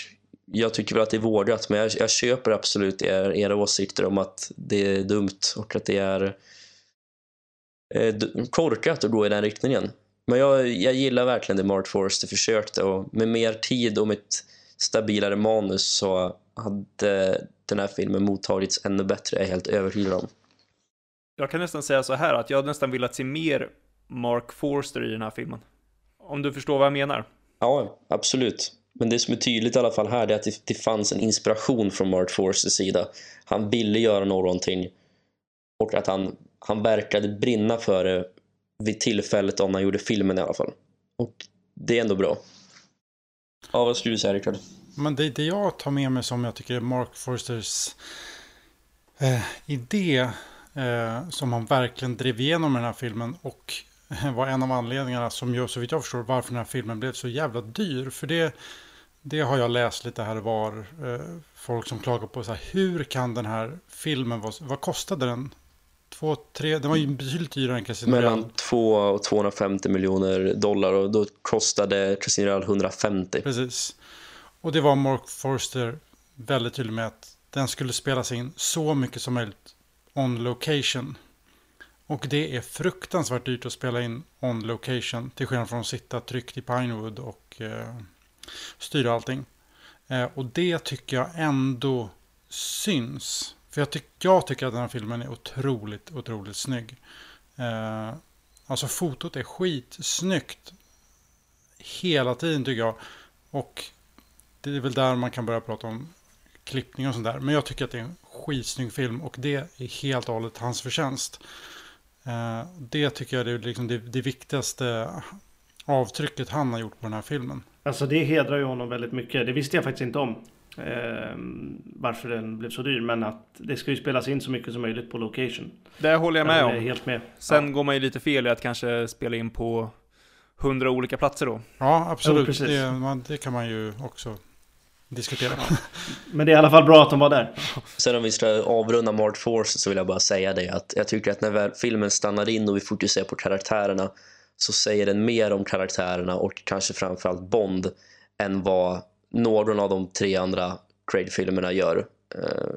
Speaker 4: jag tycker väl att det är vågat, men jag, jag köper absolut er, era åsikter om att det är dumt och att det är eh, korkat att gå i den riktningen. Men jag, jag gillar verkligen det Mark Forrester försökte och med mer tid och med ett stabilare manus så hade den här filmen mottagits ännu bättre, är jag helt övertygad om.
Speaker 1: Jag kan nästan säga så här att jag nästan velat se mer Mark Forster i den här filmen. Om du förstår vad jag menar.
Speaker 4: Ja, absolut. Men det som är tydligt i alla fall här är att det, det fanns en inspiration från Mark Forsters sida. Han ville göra någonting och att han, han verkade brinna för det vid tillfället om han gjorde filmen i alla fall. Och det är ändå bra. Ja, vad skulle du säga Rickard?
Speaker 3: Men det, det jag tar med mig som jag tycker är Mark Forsters eh, idé Eh, som han verkligen drev igenom i den här filmen. Och [laughs] var en av anledningarna som gör, så vitt jag förstår, varför den här filmen blev så jävla dyr. För det, det har jag läst lite här och var. Eh, folk som klagar på så här, hur kan den här filmen, vara, vad kostade den? Två, tre, den var ju betydligt dyrare än Casino.
Speaker 4: Mellan 2 och 250 miljoner dollar och då kostade Casino Royale 150.
Speaker 3: Precis. Och det var Mark Forster väldigt tydlig med att den skulle spelas in så mycket som möjligt on location. Och det är fruktansvärt dyrt att spela in on location. Till skillnad från att sitta tryckt i Pinewood och eh, styra allting. Eh, och det tycker jag ändå syns. För jag, ty jag tycker att den här filmen är otroligt, otroligt snygg. Eh, alltså fotot är skitsnyggt. Hela tiden tycker jag. Och det är väl där man kan börja prata om klippning och sånt där. Men jag tycker att det är en skitsnygg film och det är helt och hållet hans förtjänst. Eh, det tycker jag är liksom det, det viktigaste avtrycket han har gjort på den här filmen.
Speaker 2: Alltså det hedrar ju honom väldigt mycket. Det visste jag faktiskt inte om. Eh, varför den blev så dyr. Men att det ska ju spelas in så mycket som möjligt på location.
Speaker 1: Det håller jag med
Speaker 2: Jag
Speaker 1: om.
Speaker 2: helt med.
Speaker 1: Sen
Speaker 2: ja.
Speaker 1: går man ju lite fel i att kanske spela in på hundra olika platser då.
Speaker 3: Ja, absolut.
Speaker 2: Precis.
Speaker 3: det, man, det kan man ju också diskutera.
Speaker 2: Men det är i alla fall bra att de var där.
Speaker 4: Sen om vi ska avrunda Mark Force så vill jag bara säga det att jag tycker att när filmen stannar in och vi fokuserar på karaktärerna så säger den mer om karaktärerna och kanske framförallt Bond än vad någon av de tre andra Craig-filmerna gör. Eh,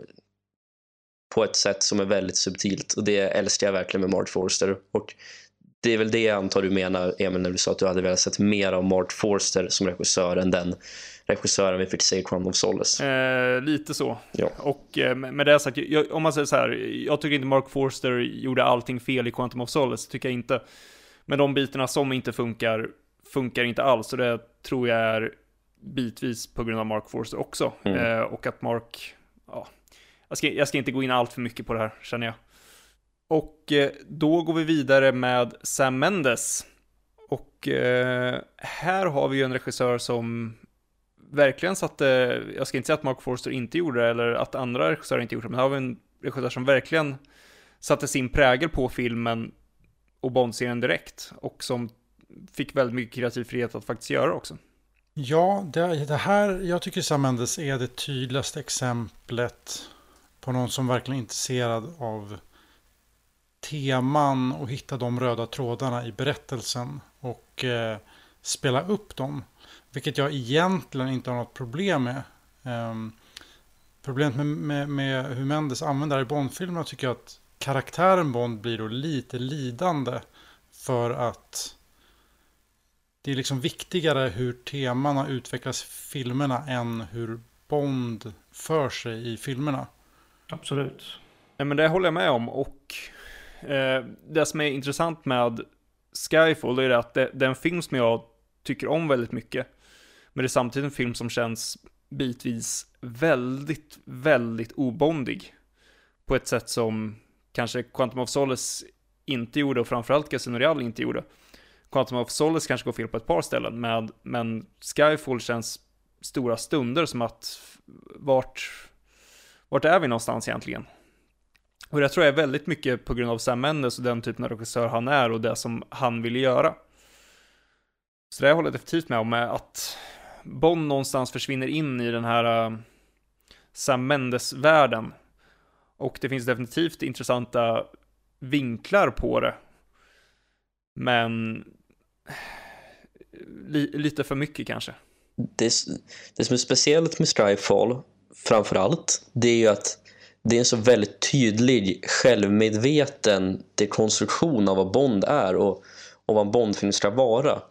Speaker 4: på ett sätt som är väldigt subtilt och det älskar jag verkligen med Mark Forster. Och det är väl det jag antar du menar, Emil, när du sa att du hade velat sett mer av Mark Forster som regissör än den regissören vi fick se i Crown of Solace.
Speaker 1: Eh, lite så.
Speaker 4: Ja.
Speaker 1: Och eh, med det sagt, jag, om man säger så här, jag tycker inte Mark Forster gjorde allting fel i Quantum of Solace, tycker jag inte. Men de bitarna som inte funkar, funkar inte alls. Och det tror jag är bitvis på grund av Mark Forster också.
Speaker 4: Mm.
Speaker 1: Eh, och att Mark, ja, jag ska, jag ska inte gå in allt för mycket på det här, känner jag. Och eh, då går vi vidare med Sam Mendes. Och eh, här har vi ju en regissör som verkligen satte, jag ska inte säga att Mark Forster inte gjorde det, eller att andra regissörer inte gjorde det, men här har vi en regissör som verkligen satte sin prägel på filmen och Bond-serien direkt, och som fick väldigt mycket kreativ frihet att faktiskt göra också.
Speaker 3: Ja, det, det här, jag tycker Sam Mendes är det tydligaste exemplet på någon som verkligen är intresserad av teman och hitta de röda trådarna i berättelsen och eh, spela upp dem. Vilket jag egentligen inte har något problem med. Um, problemet med, med, med, hur Mendes använder det i Bond-filmerna tycker jag att karaktären Bond blir då lite lidande. För att det är liksom viktigare hur temana utvecklas i filmerna än hur Bond för sig i filmerna.
Speaker 2: Absolut.
Speaker 1: Ja, men det håller jag med om, och eh, det som är intressant med Skyfall är att det, det är en film som jag tycker om väldigt mycket. Men det är samtidigt en film som känns bitvis väldigt, väldigt obondig. På ett sätt som kanske Quantum of Solace inte gjorde och framförallt Casino Real inte gjorde. Quantum of Solace kanske går fel på ett par ställen, med, men Skyfall känns stora stunder som att vart, vart är vi någonstans egentligen? Och det tror jag är väldigt mycket på grund av Sam Mendes och den typen av regissör han är och det som han vill göra. Så det håller jag definitivt med om, att Bond någonstans försvinner in i den här uh, Sam Mendes-världen. Och det finns definitivt intressanta vinklar på det. Men eh, li lite för mycket kanske.
Speaker 4: Det, det som är speciellt med Strifefall framför allt, det är ju att det är en så väldigt tydlig självmedveten dekonstruktion av vad Bond är och, och vad en Bondfilm ska vara.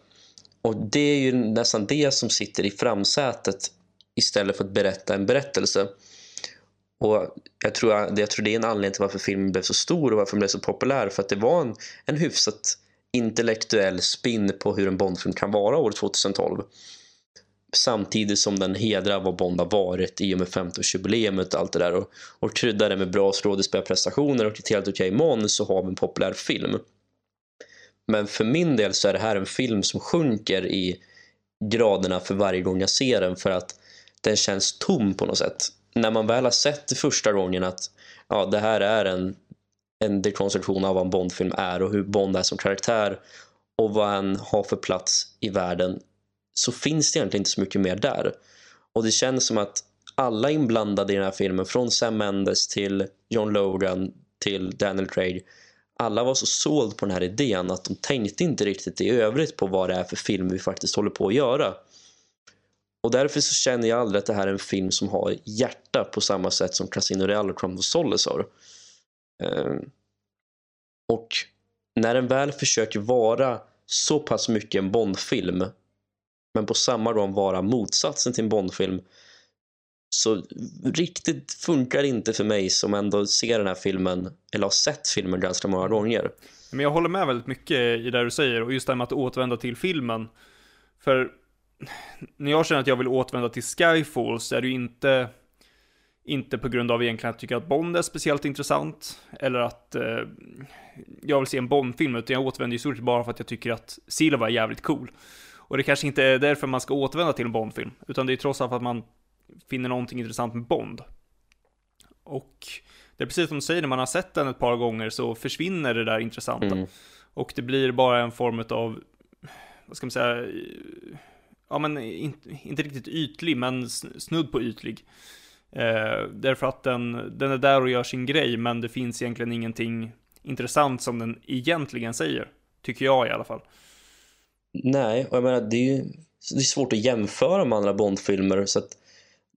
Speaker 4: Och det är ju nästan det som sitter i framsätet istället för att berätta en berättelse. Och jag tror, jag tror det är en anledning till varför filmen blev så stor och varför den blev så populär. För att det var en, en hyfsat intellektuell spin på hur en Bondfilm kan vara år 2012. Samtidigt som den hedrar vad Bond har varit i och med 50-årsjubileumet och allt det där. Och, och kryddar det med bra skådespelarprestationer och ett helt okej manus så har vi en populär film. Men för min del så är det här en film som sjunker i graderna för varje gång jag ser den för att den känns tom på något sätt. När man väl har sett det första gången att ja, det här är en en dekonstruktion av vad en Bondfilm är och hur Bond är som karaktär och vad han har för plats i världen så finns det egentligen inte så mycket mer där. Och det känns som att alla inblandade i den här filmen, från Sam Mendes till John Logan till Daniel Craig, alla var så såld på den här idén att de tänkte inte riktigt i övrigt på vad det är för film vi faktiskt håller på att göra. Och därför så känner jag aldrig att det här är en film som har hjärta på samma sätt som Casino Real och Crumb of Solace har. Ehm, och när den väl försöker vara så pass mycket en Bondfilm men på samma gång vara motsatsen till en Bondfilm så riktigt funkar det inte för mig som ändå ser den här filmen eller har sett filmen ganska många gånger.
Speaker 1: Men jag håller med väldigt mycket i det du säger och just det här med att återvända till filmen. För när jag känner att jag vill återvända till Skyfall så är det ju inte inte på grund av egentligen att jag tycker att Bond är speciellt intressant eller att eh, jag vill se en Bond-film utan jag återvänder ju stort bara för att jag tycker att Silva är jävligt cool. Och det kanske inte är därför man ska återvända till en Bond-film utan det är trots allt för att man finner någonting intressant med Bond. Och det är precis som du säger, när man har sett den ett par gånger så försvinner det där intressanta. Mm. Och det blir bara en form av, vad ska man säga, ja men inte, inte riktigt ytlig, men snudd på ytlig. Eh, därför att den, den är där och gör sin grej, men det finns egentligen ingenting intressant som den egentligen säger. Tycker jag i alla fall.
Speaker 4: Nej, och jag menar, det är ju det är svårt att jämföra med andra Bond-filmer, så att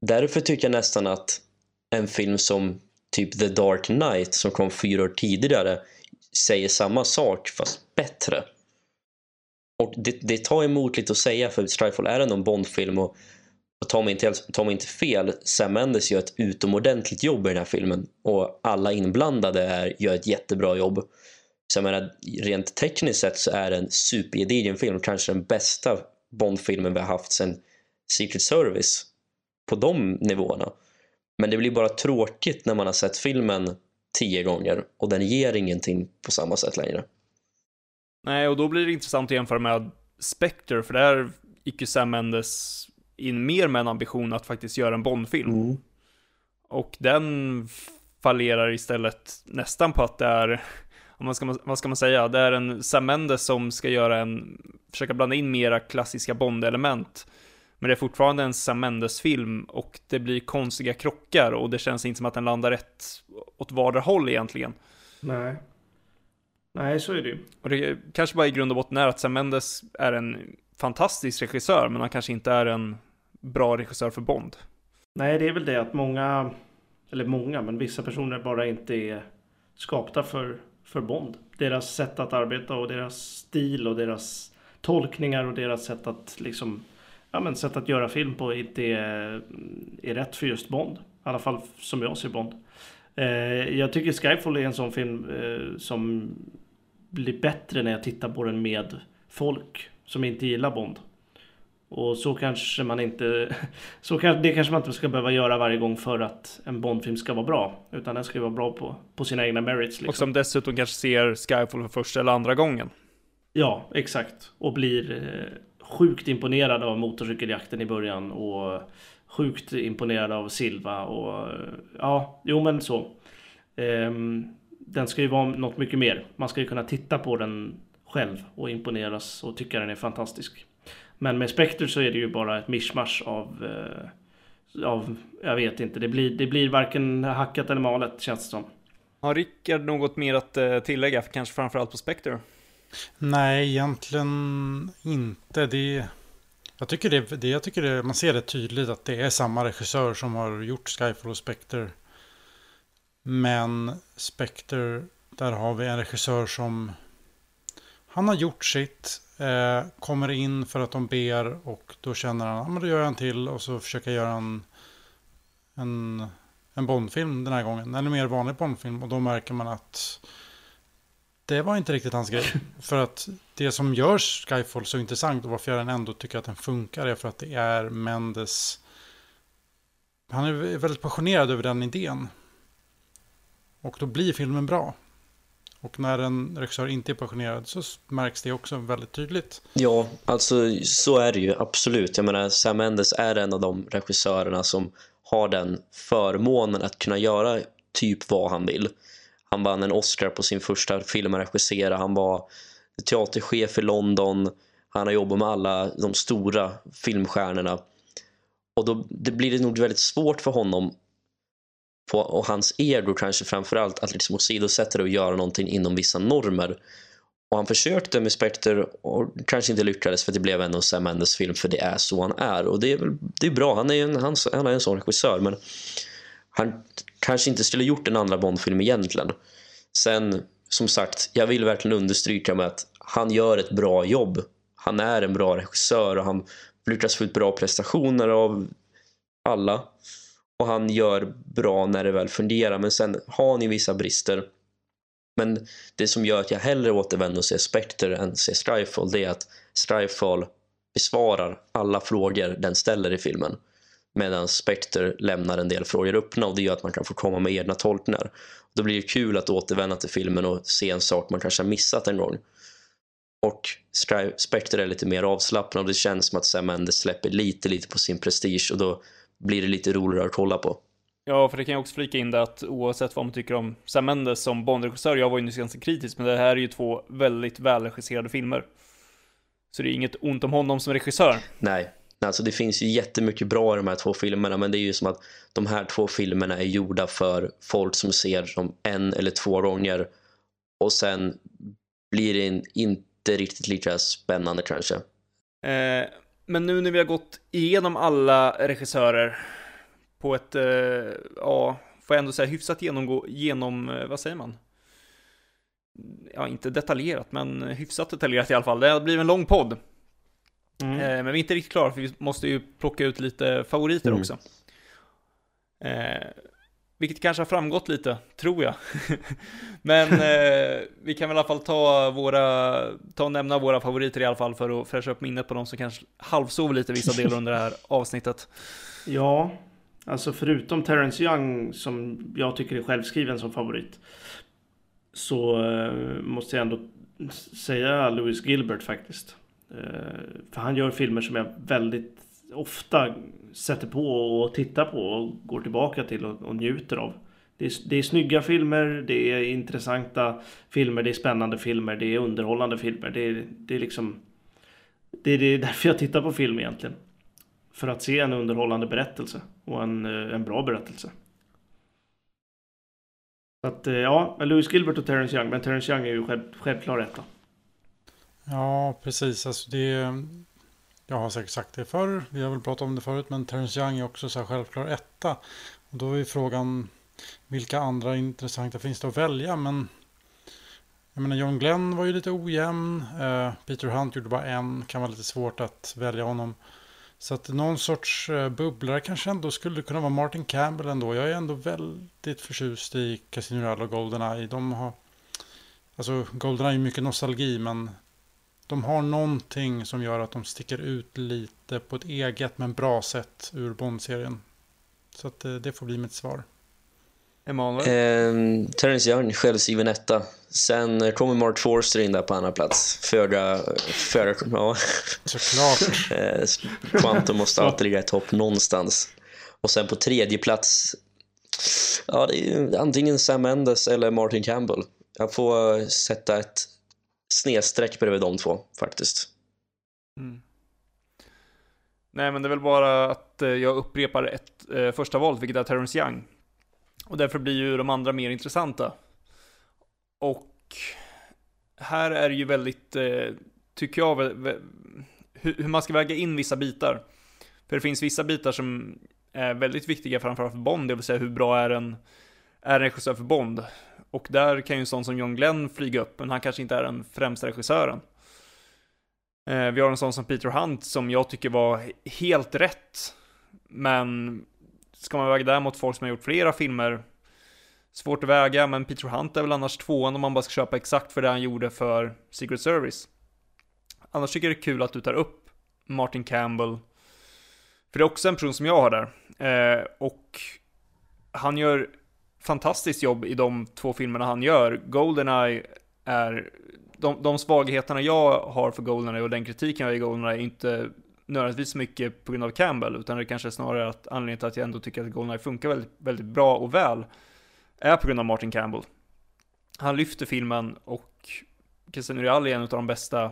Speaker 4: därför tycker jag nästan att en film som typ The Dark Knight som kom fyra år tidigare säger samma sak fast bättre. Och det, det tar emot lite att säga för Strifle är ändå en Bondfilm. och, och ta, mig inte, ta mig inte fel, Sam Mendes gör ett utomordentligt jobb i den här filmen och alla inblandade är, gör ett jättebra jobb. Så jag menar, rent tekniskt sett så är det en supergedigen film, kanske den bästa Bondfilmen vi har haft sedan Secret Service på de nivåerna. Men det blir bara tråkigt när man har sett filmen tio gånger och den ger ingenting på samma sätt längre.
Speaker 1: Nej, och då blir det intressant att jämföra med Spectre, för där gick ju Sam Mendes in mer med en ambition att faktiskt göra en Bondfilm. Mm. Och den fallerar istället nästan på att det är, vad ska, man, vad ska man säga, det är en Sam Mendes som ska göra en, försöka blanda in mera klassiska Bond-element men det är fortfarande en Sam Mendes-film och det blir konstiga krockar och det känns inte som att den landar rätt åt vardera håll egentligen.
Speaker 2: Nej. Nej, så är det ju.
Speaker 1: Och det kanske bara i grund och botten är att Sam Mendes är en fantastisk regissör, men han kanske inte är en bra regissör för Bond.
Speaker 2: Nej, det är väl det att många, eller många, men vissa personer bara inte är skapta för, för Bond. Deras sätt att arbeta och deras stil och deras tolkningar och deras sätt att liksom ja, men sätt att göra film på inte är, är rätt för just Bond. I alla fall som jag ser Bond. Eh, jag tycker Skyfall är en sån film eh, som blir bättre när jag tittar på den med folk som inte gillar Bond. Och så kanske man inte, [laughs] så kan, det kanske man inte ska behöva göra varje gång för att en Bondfilm ska vara bra. Utan den ska ju vara bra på, på sina egna merits.
Speaker 1: Liksom. Och som dessutom kanske ser Skyfall för första eller andra gången.
Speaker 2: Ja, exakt. Och blir eh, sjukt imponerad av motorcykeljakten i början och sjukt imponerad av Silva och eh, ja, jo men så. Um, den ska ju vara något mycket mer. Man ska ju kunna titta på den själv och imponeras och tycka den är fantastisk. Men med Spectre så är det ju bara ett mischmasch av, uh, av jag vet inte, det blir, det blir varken hackat eller malet känns det som.
Speaker 1: Har Rickard något mer att eh, tillägga, kanske framförallt på Spectre?
Speaker 3: Nej, egentligen inte. Det, jag tycker, det, det, jag tycker det, man ser det tydligt att det är samma regissör som har gjort Skyfall och Spectre. Men Spectre, där har vi en regissör som han har gjort sitt, eh, kommer in för att de ber och då känner han, att men då gör jag en till och så försöker jag göra en, en, en Bondfilm den här gången, eller mer vanlig Bondfilm och då märker man att det var inte riktigt hans grej. [laughs] För att det som gör Skyfall så intressant och varför jag ändå tycker att den funkar är för att det är Mendes. Han är väldigt passionerad över den idén. Och då blir filmen bra. Och när en regissör inte är passionerad så märks det också väldigt tydligt.
Speaker 4: Ja, alltså så är det ju absolut. Jag menar, Sam Mendes är en av de regissörerna som har den förmånen att kunna göra typ vad han vill han vann en Oscar på sin första film att regissera. Han var teaterchef i London. Han har jobbat med alla de stora filmstjärnorna. Och då det blir det nog väldigt svårt för honom på, och hans ego kanske framförallt att liksom åsidosätta det och göra någonting inom vissa normer. Och han försökte med Spectre och kanske inte lyckades för det blev ändå Sam Mendes film för det är så han är. Och det är, väl, det är bra, han är, en, han, han är en sån regissör men han kanske inte skulle gjort en andra Bondfilm egentligen. Sen, som sagt, jag vill verkligen understryka med att han gör ett bra jobb. Han är en bra regissör och han lyckas få ut bra prestationer av alla. Och han gör bra när det väl fungerar. Men sen har han ju vissa brister. Men det som gör att jag hellre återvänder och ser Spectre än ser Skyfall det är att Skyfall besvarar alla frågor den ställer i filmen. Medan Spectre lämnar en del frågor öppna och det gör att man kan få komma med egna tolkningar. Då blir det kul att återvända till filmen och se en sak man kanske har missat en gång. Och Spectre är lite mer avslappnad och det känns som att Sam Mendes släpper lite, lite på sin prestige och då blir det lite roligare att kolla på.
Speaker 1: Ja, för det kan jag också flika in det att oavsett vad man tycker om Sam Mendes som Bondregissör, jag var ju nyss ganska kritisk, men det här är ju två väldigt välregisserade filmer. Så det är inget ont om honom som regissör.
Speaker 4: Nej, alltså det finns ju jättemycket bra i de här två filmerna, men det är ju som att de här två filmerna är gjorda för folk som ser dem en eller två gånger och sen blir det inte riktigt lika spännande kanske.
Speaker 1: Eh, men nu när vi har gått igenom alla regissörer på ett, eh, ja, får jag ändå säga hyfsat genomgå, genom, eh, vad säger man? Ja, inte detaljerat, men hyfsat detaljerat i alla fall. Det har blivit en lång podd. Mm. Eh, men vi är inte riktigt klara, för vi måste ju plocka ut lite favoriter mm. också. Eh, vilket kanske har framgått lite, tror jag. [laughs] Men [laughs] eh, vi kan väl i alla fall ta våra, ta och nämna våra favoriter i alla fall för att fräscha upp minnet på de som kanske halvsov lite vissa delar under det här [laughs] avsnittet.
Speaker 2: Ja, alltså förutom Terrence Young som jag tycker är självskriven som favorit. Så eh, måste jag ändå säga Louis Gilbert faktiskt. Eh, för han gör filmer som jag väldigt ofta sätter på och tittar på och går tillbaka till och, och njuter av. Det är, det är snygga filmer, det är intressanta filmer, det är spännande filmer, det är underhållande filmer. Det är, det är liksom... Det är, det är därför jag tittar på film egentligen. För att se en underhållande berättelse och en, eh, en bra berättelse. Så att eh, ja, Louis Gilbert och Terrence Young, men Terrence Young är ju själv, självklar etta.
Speaker 3: Ja, precis. Alltså det, mm, jag har säkert sagt det förr, vi har väl pratat om det förut, men Terence Young är också så här självklar etta. Och då är frågan vilka andra intressanta finns det att välja, men jag menar John Glenn var ju lite ojämn, uh, Peter Hunt gjorde bara en, kan vara lite svårt att välja honom. Så att någon sorts uh, bubblare kanske ändå skulle kunna vara Martin Campbell ändå. Jag är ändå väldigt förtjust i Casino Royale och Goldeneye. De har, alltså Goldeneye är mycket nostalgi, men de har någonting som gör att de sticker ut lite på ett eget men bra sätt ur Bond-serien. Så att eh, det får bli mitt svar.
Speaker 1: Emanuel?
Speaker 4: Eh, Terence Young, självskriven etta. Sen kommer Mark Forster in där på andra plats. Föga... föga ja.
Speaker 3: Såklart. [laughs]
Speaker 4: eh, Quantum måste alltid ligga i topp någonstans. Och sen på tredje plats... Ja, det är antingen Sam Mendes eller Martin Campbell. Jag får sätta ett snedstreck bredvid de två faktiskt. Mm.
Speaker 1: Nej, men det är väl bara att eh, jag upprepar ett eh, första val, vilket är Terrence Young. Och därför blir ju de andra mer intressanta. Och här är det ju väldigt, eh, tycker jag, hur, hur man ska väga in vissa bitar. För det finns vissa bitar som är väldigt viktiga, framförallt för Bond, det vill säga hur bra är en, är en regissör för Bond? Och där kan ju en sån som John Glenn flyga upp, men han kanske inte är den främsta regissören. Eh, vi har en sån som Peter Hunt som jag tycker var helt rätt. Men ska man väga det mot folk som har gjort flera filmer, svårt att väga, men Peter Hunt är väl annars tvåan om man bara ska köpa exakt för det han gjorde för Secret Service. Annars tycker jag det är kul att du tar upp Martin Campbell. För det är också en person som jag har där. Eh, och han gör fantastiskt jobb i de två filmerna han gör. Goldeneye är, de, de svagheterna jag har för Goldeneye och den kritiken jag har i Goldeneye är inte nödvändigtvis mycket på grund av Campbell, utan det kanske är snarare att anledningen till att jag ändå tycker att Goldeneye funkar väldigt, väldigt bra och väl är på grund av Martin Campbell. han lyfter filmen och Christian Urial är en av de bästa,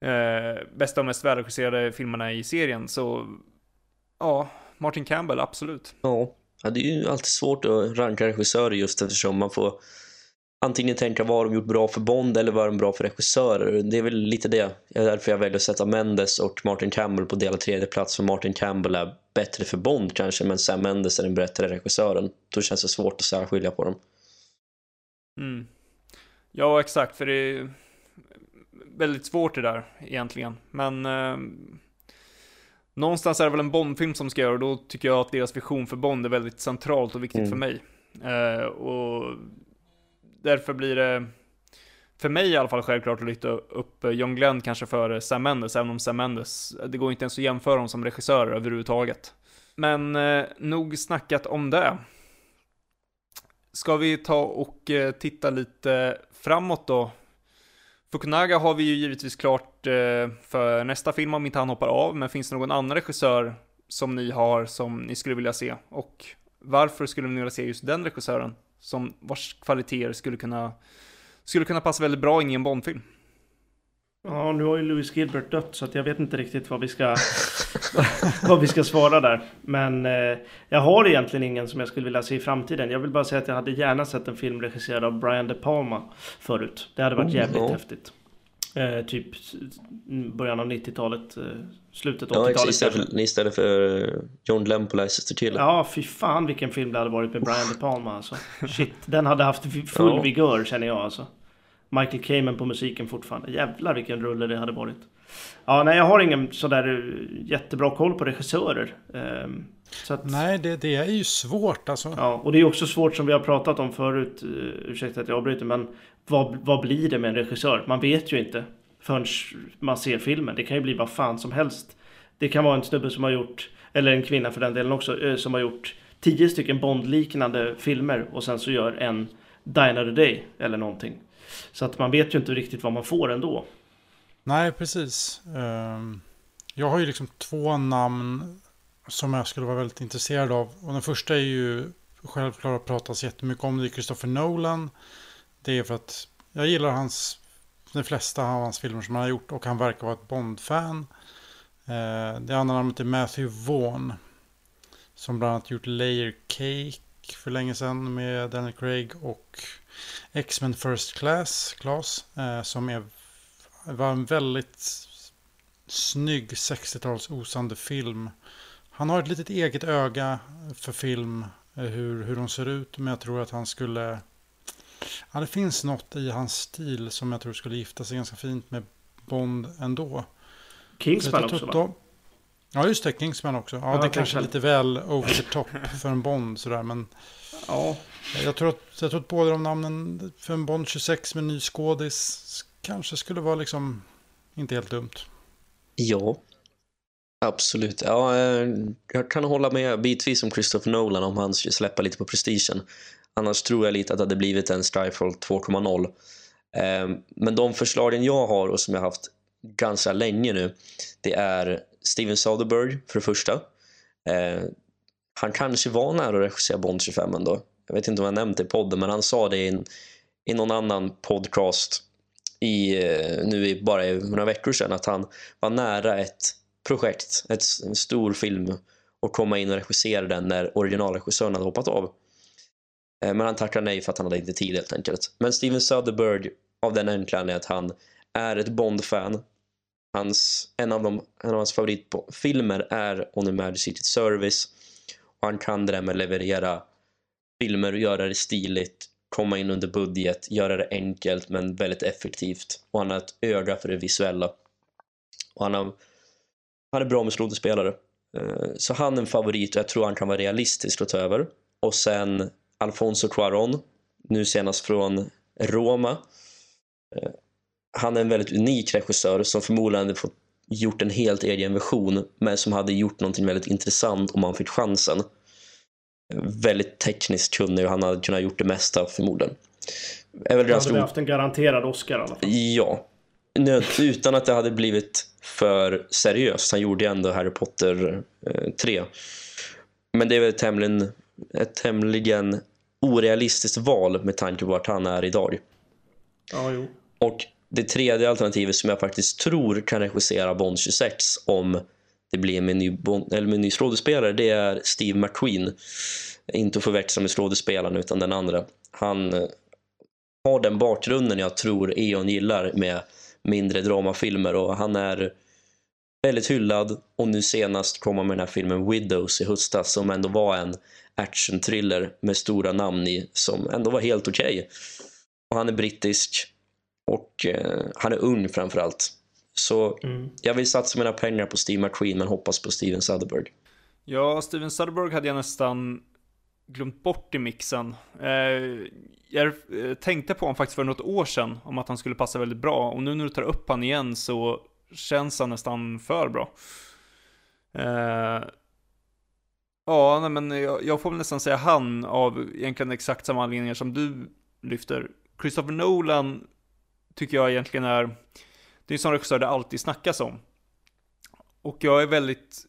Speaker 1: eh, bästa och mest välregisserade filmerna i serien. Så ja, Martin Campbell, absolut.
Speaker 4: Ja ja, det är ju alltid svårt att ranka regissörer just eftersom man får antingen tänka vad har de gjort bra för Bond eller vad är de bra för regissörer. Det är väl lite det. Det är därför jag väljer att sätta Mendes och Martin Campbell på delad tredje plats för Martin Campbell är bättre för Bond kanske men Sam Mendes är den bättre regissören. Då känns det svårt att särskilja på dem.
Speaker 1: Mm. Ja, exakt, för det är väldigt svårt det där egentligen. Men eh, någonstans är det väl en Bond-film som ska göra och då tycker jag att deras vision för Bond är väldigt centralt och viktigt
Speaker 4: Mm.
Speaker 1: för mig. Eh, och därför blir det, för mig i alla fall självklart att lyfta upp John Glenn kanske före Sam Mendes, även om Sam Mendes, det går inte ens att jämföra dem som regissörer överhuvudtaget. Men eh, nog snackat om det. Ska vi ta och eh, titta lite framåt då? Fukunaga har vi ju givetvis klart eh, för nästa film om inte han hoppar av, men finns det någon annan regissör som ni har som ni skulle vilja se? Och varför skulle ni vilja se just den regissören? Som vars kvaliteter skulle kunna, skulle kunna passa väldigt bra in i en Bondfilm.
Speaker 2: Ja, nu har ju Louis Gilbert dött så att jag vet inte riktigt vad vi ska, [laughs] vad vi ska svara där. Men eh, jag har egentligen ingen som jag skulle vilja se i framtiden. Jag vill bara säga att jag hade gärna sett en film regisserad av Brian De Palma förut. Det hade varit
Speaker 4: Oh,
Speaker 2: jävligt
Speaker 4: ja.
Speaker 2: häftigt. Eh, typ början av 90-talet, eh, slutet av
Speaker 4: Ja,
Speaker 2: 80-talet.
Speaker 4: istället
Speaker 2: kanske.
Speaker 4: för, istället för eh, John Glenn på Leicester till.
Speaker 2: Ja, fy fan vilken film det hade varit med Brian De Palma alltså. [laughs] Shit, den hade haft full
Speaker 4: Ja.
Speaker 2: vigör känner jag alltså. Michael Kamen på musiken fortfarande. Jävlar vilken rulle det hade varit. Ja, nej jag har ingen sådär eh, jättebra koll på regissörer. Så att,
Speaker 3: Nej, det, det är ju svårt alltså.
Speaker 2: Ja, och det är också svårt som vi har pratat om förut. eh, Ursäkta att jag avbryter, men vad, vad blir det med en regissör? Man vet ju inte förrän man ser filmen. Det kan ju bli vad fan som helst. Det kan vara en snubbe som har gjort, eller en kvinna för den delen också, eh, som har gjort tio stycken Bond-liknande filmer och sen så gör en Die Another Day eller någonting. Så att man vet ju inte riktigt vad man får ändå.
Speaker 3: Nej, precis. Ehm, jag har ju liksom två namn som jag skulle vara väldigt intresserad av. Och den första är ju självklart pratas jättemycket om. Det är Christopher Nolan. Det är för att jag gillar hans, de flesta av hans filmer som han har gjort. Och han verkar vara ett Bond-fan. Eh, Det andra namnet är Matthew Vaughn. Som bland annat gjort Layer Cake för länge sedan med Daniel Craig. Och X-Men First Class, Class eh, som är, var en väldigt snygg 60-tals osande film. Han har ett litet eget öga för film, eh, hur, hur de ser ut. Men jag tror att han skulle... Ja, det finns något i hans stil som jag tror skulle gifta sig ganska fint med Bond ändå.
Speaker 2: Kingsman också va?
Speaker 3: Ja, just det. Kingsman också. Ja,
Speaker 2: Ja,
Speaker 3: det kanske är lite väl over the top för en Bond sådär. Men
Speaker 2: Ja,
Speaker 3: jag tror, att, jag tror att båda de namnen för en Bond 26 med ny skådis kanske skulle vara liksom inte helt dumt.
Speaker 4: Ja, absolut. Ja, eh, jag kan hålla med bitvis om Christopher Nolan om han släppa lite på prestigen. Annars tror jag lite att det hade blivit en Skyfall 2.0. Ehm, men de förslagen jag har och som jag haft ganska länge nu, det är Steven Soderbergh för det första. Ehm, han kanske var nära att regissera Bond 25 ändå. Jag vet inte om jag nämnt det i podden, men han sa det i, en, i någon annan podcast i, eh, nu i bara i några veckor sedan att han var nära ett projekt, ett, en stor film och komma in och regissera den när originalregissören hade hoppat av. Eh, men han tackade nej för att han hade inte tid helt enkelt. Men Steven Soderbergh av den enkla anledningen att han är ett Bond-fan. Hans, en, av de, en av hans favoritfilmer är On the Magic City Service. Och han kan det där med att leverera filmer och göra det stiligt, komma in under budget, göra det enkelt men väldigt effektivt. Och han har ett öga för det visuella. Och han, har, han är bra med skådespelare. Eh, så han är en favorit och jag tror han kan vara realistisk att ta över. Och sen Alfonso Cuarón, nu senast från Roma. Eh, Han är en väldigt unik regissör som förmodligen hade fått gjort en helt egen version men som hade gjort någonting väldigt intressant om han fick chansen. Väldigt tekniskt kunnig och han hade kunnat gjort det mesta förmodligen. Är väl ganska
Speaker 2: hade haft en garanterad Oscar i alla fall.
Speaker 4: Ja. Utan att det hade blivit för seriöst. Han gjorde ju ändå Harry Potter eh, 3. Men det är väl tämligen, ett tämligen orealistiskt val med tanke på vart han är idag.
Speaker 2: Ja, jo.
Speaker 4: Och det tredje alternativet som jag faktiskt tror kan regissera Bond 26 om det blir med en ny, Bond, eller med en ny skådespelare, det är Steve McQueen. Inte att förväxla med skådespelaren utan den andra. Han eh, har den bakgrunden jag tror Eon gillar med mindre dramafilmer och han är väldigt hyllad och nu senast kom han med den här filmen Widows i höstas som ändå var en action-thriller med stora namn i som ändå var helt okej. Okay. Och han är brittisk och eh, han är ung framförallt. Så mm. jag vill satsa mina pengar på Steve McQueen men hoppas på Steven Soderbergh.
Speaker 1: Ja, Steven Soderbergh hade jag nästan glömt bort i mixen. Eh, jag eh, tänkte på honom faktiskt för något år sedan om att han skulle passa väldigt bra och nu när du tar upp han igen så känns han nästan för bra. Eh, ja, nej, men jag, jag, får väl nästan säga han av egentligen exakt samma anledningar som du lyfter. Christopher Nolan tycker jag egentligen är, det är en sån regissör det alltid snackas om. Och jag är väldigt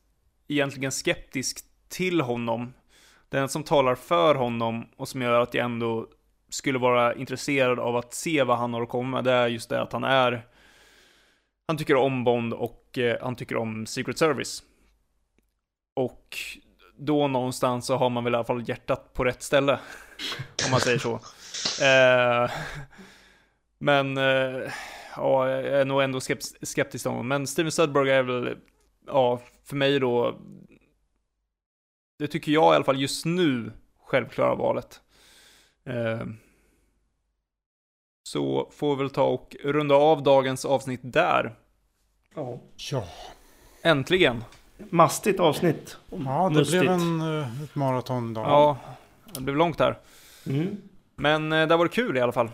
Speaker 1: egentligen skeptisk till honom. Den som talar för honom och som gör att jag ändå skulle vara intresserad av att se vad han har att komma med, det är just det att han är han tycker om Bond och eh, han tycker om Secret Service. Och då någonstans så har man väl i alla fall hjärtat på rätt ställe. om man säger så. Eh, men, eh, ja, jag är nog ändå skeptisk till honom. Men Steven Sudberg är väl, ja, för mig då, det tycker jag i alla fall just nu, självklara valet. Eh, så får vi väl ta och runda av dagens avsnitt där.
Speaker 2: Ja.
Speaker 3: Ja.
Speaker 1: Äntligen.
Speaker 2: Mastigt avsnitt.
Speaker 3: Ja, det Lustigt. blev en, eh, ett maraton idag.
Speaker 1: Ja, det blev långt här. Mm. Men eh, det var kul i alla fall.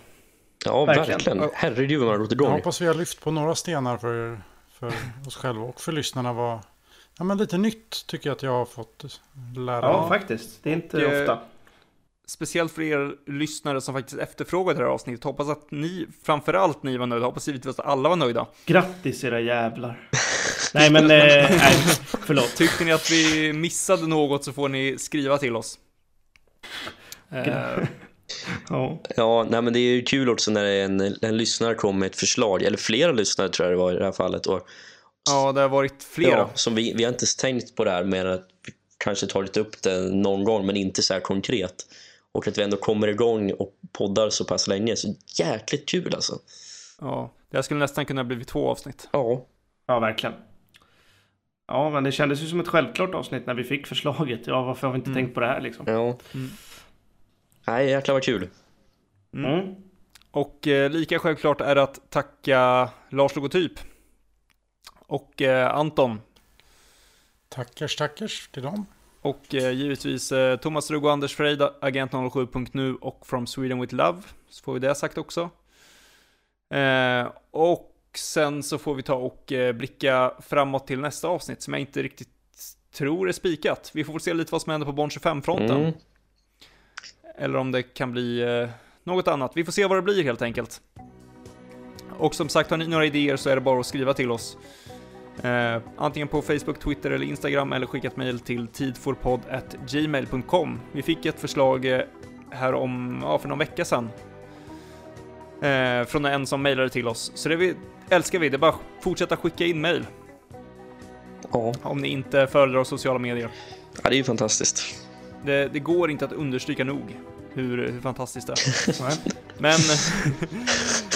Speaker 4: Ja, verkligen. verkligen. Herregud vad man har gått igång.
Speaker 3: Jag hoppas vi har lyft på några stenar för, för oss själva och för lyssnarna. Var, ja, men lite nytt tycker jag att jag har fått lära
Speaker 2: Ja, faktiskt. Det är inte och, ofta
Speaker 1: speciellt för er lyssnare som faktiskt efterfrågade det här avsnittet. Hoppas att ni, framförallt ni var nöjda. Hoppas givetvis att alla var nöjda.
Speaker 2: Grattis era jävlar. Nej men, [laughs] eh, nej, förlåt.
Speaker 1: Tyckte ni att vi missade något så får ni skriva till oss.
Speaker 4: Uh, ja. ja, nej men det är ju kul också när en, en lyssnare kommer med ett förslag, eller flera lyssnare tror jag det var i det här fallet. Och,
Speaker 1: ja, det har varit flera. Ja,
Speaker 4: som vi, vi har inte tänkt på det här med att vi kanske tagit upp det någon gång men inte så här konkret och att vi ändå kommer igång och poddar så pass länge. Så jäkligt kul alltså.
Speaker 1: Ja, det skulle nästan kunna bli två avsnitt.
Speaker 4: Ja.
Speaker 2: Ja, verkligen. Ja, men det kändes ju som ett självklart avsnitt när vi fick förslaget. Ja, varför har vi inte mm. tänkt på det här liksom?
Speaker 4: Ja. Mm. Nej, jäklar vad kul.
Speaker 1: Mm. mm. Och eh, lika självklart är det att tacka Lars Logotyp. Och eh, Anton.
Speaker 3: Tackars, tackars till dem.
Speaker 1: Och eh, givetvis eh, Thomas Rugg och Anders Frejd, Agent07.nu och From Sweden with Love. Så får vi det sagt också. Eh, och sen så får vi ta och eh, blicka framåt till nästa avsnitt som jag inte riktigt tror är spikat. Vi får väl se lite vad som händer på Bond 25-fronten. Mm. Eller om det kan bli eh, något annat. Vi får se vad det blir helt enkelt. Och som sagt, har ni några idéer så är det bara att skriva till oss. Eh, antingen på Facebook, Twitter eller Instagram eller skicka ett mejl till tidforpodd.gmail.com. Vi fick ett förslag eh, här om, ja, för någon vecka sedan. Eh, från en som mejlade till oss. Så det vi, älskar vi, det är bara att fortsätta skicka in mejl.
Speaker 4: Ja.
Speaker 1: Om ni inte föredrar sociala medier.
Speaker 4: Ja, det är ju fantastiskt.
Speaker 1: Det, det går inte att understryka nog hur, hur fantastiskt det är. [laughs] Men [laughs]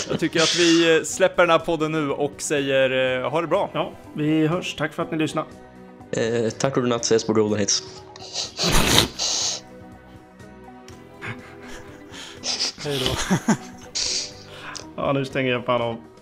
Speaker 1: jag tycker att vi släpper den här podden nu och säger eh, ha det bra.
Speaker 2: Ja, vi hörs. Tack för att ni lyssnade.
Speaker 4: Eh, tack och godnatt, ses på Golden Hits. [laughs]
Speaker 3: Hej då.
Speaker 2: ja, nu stänger jag fan av.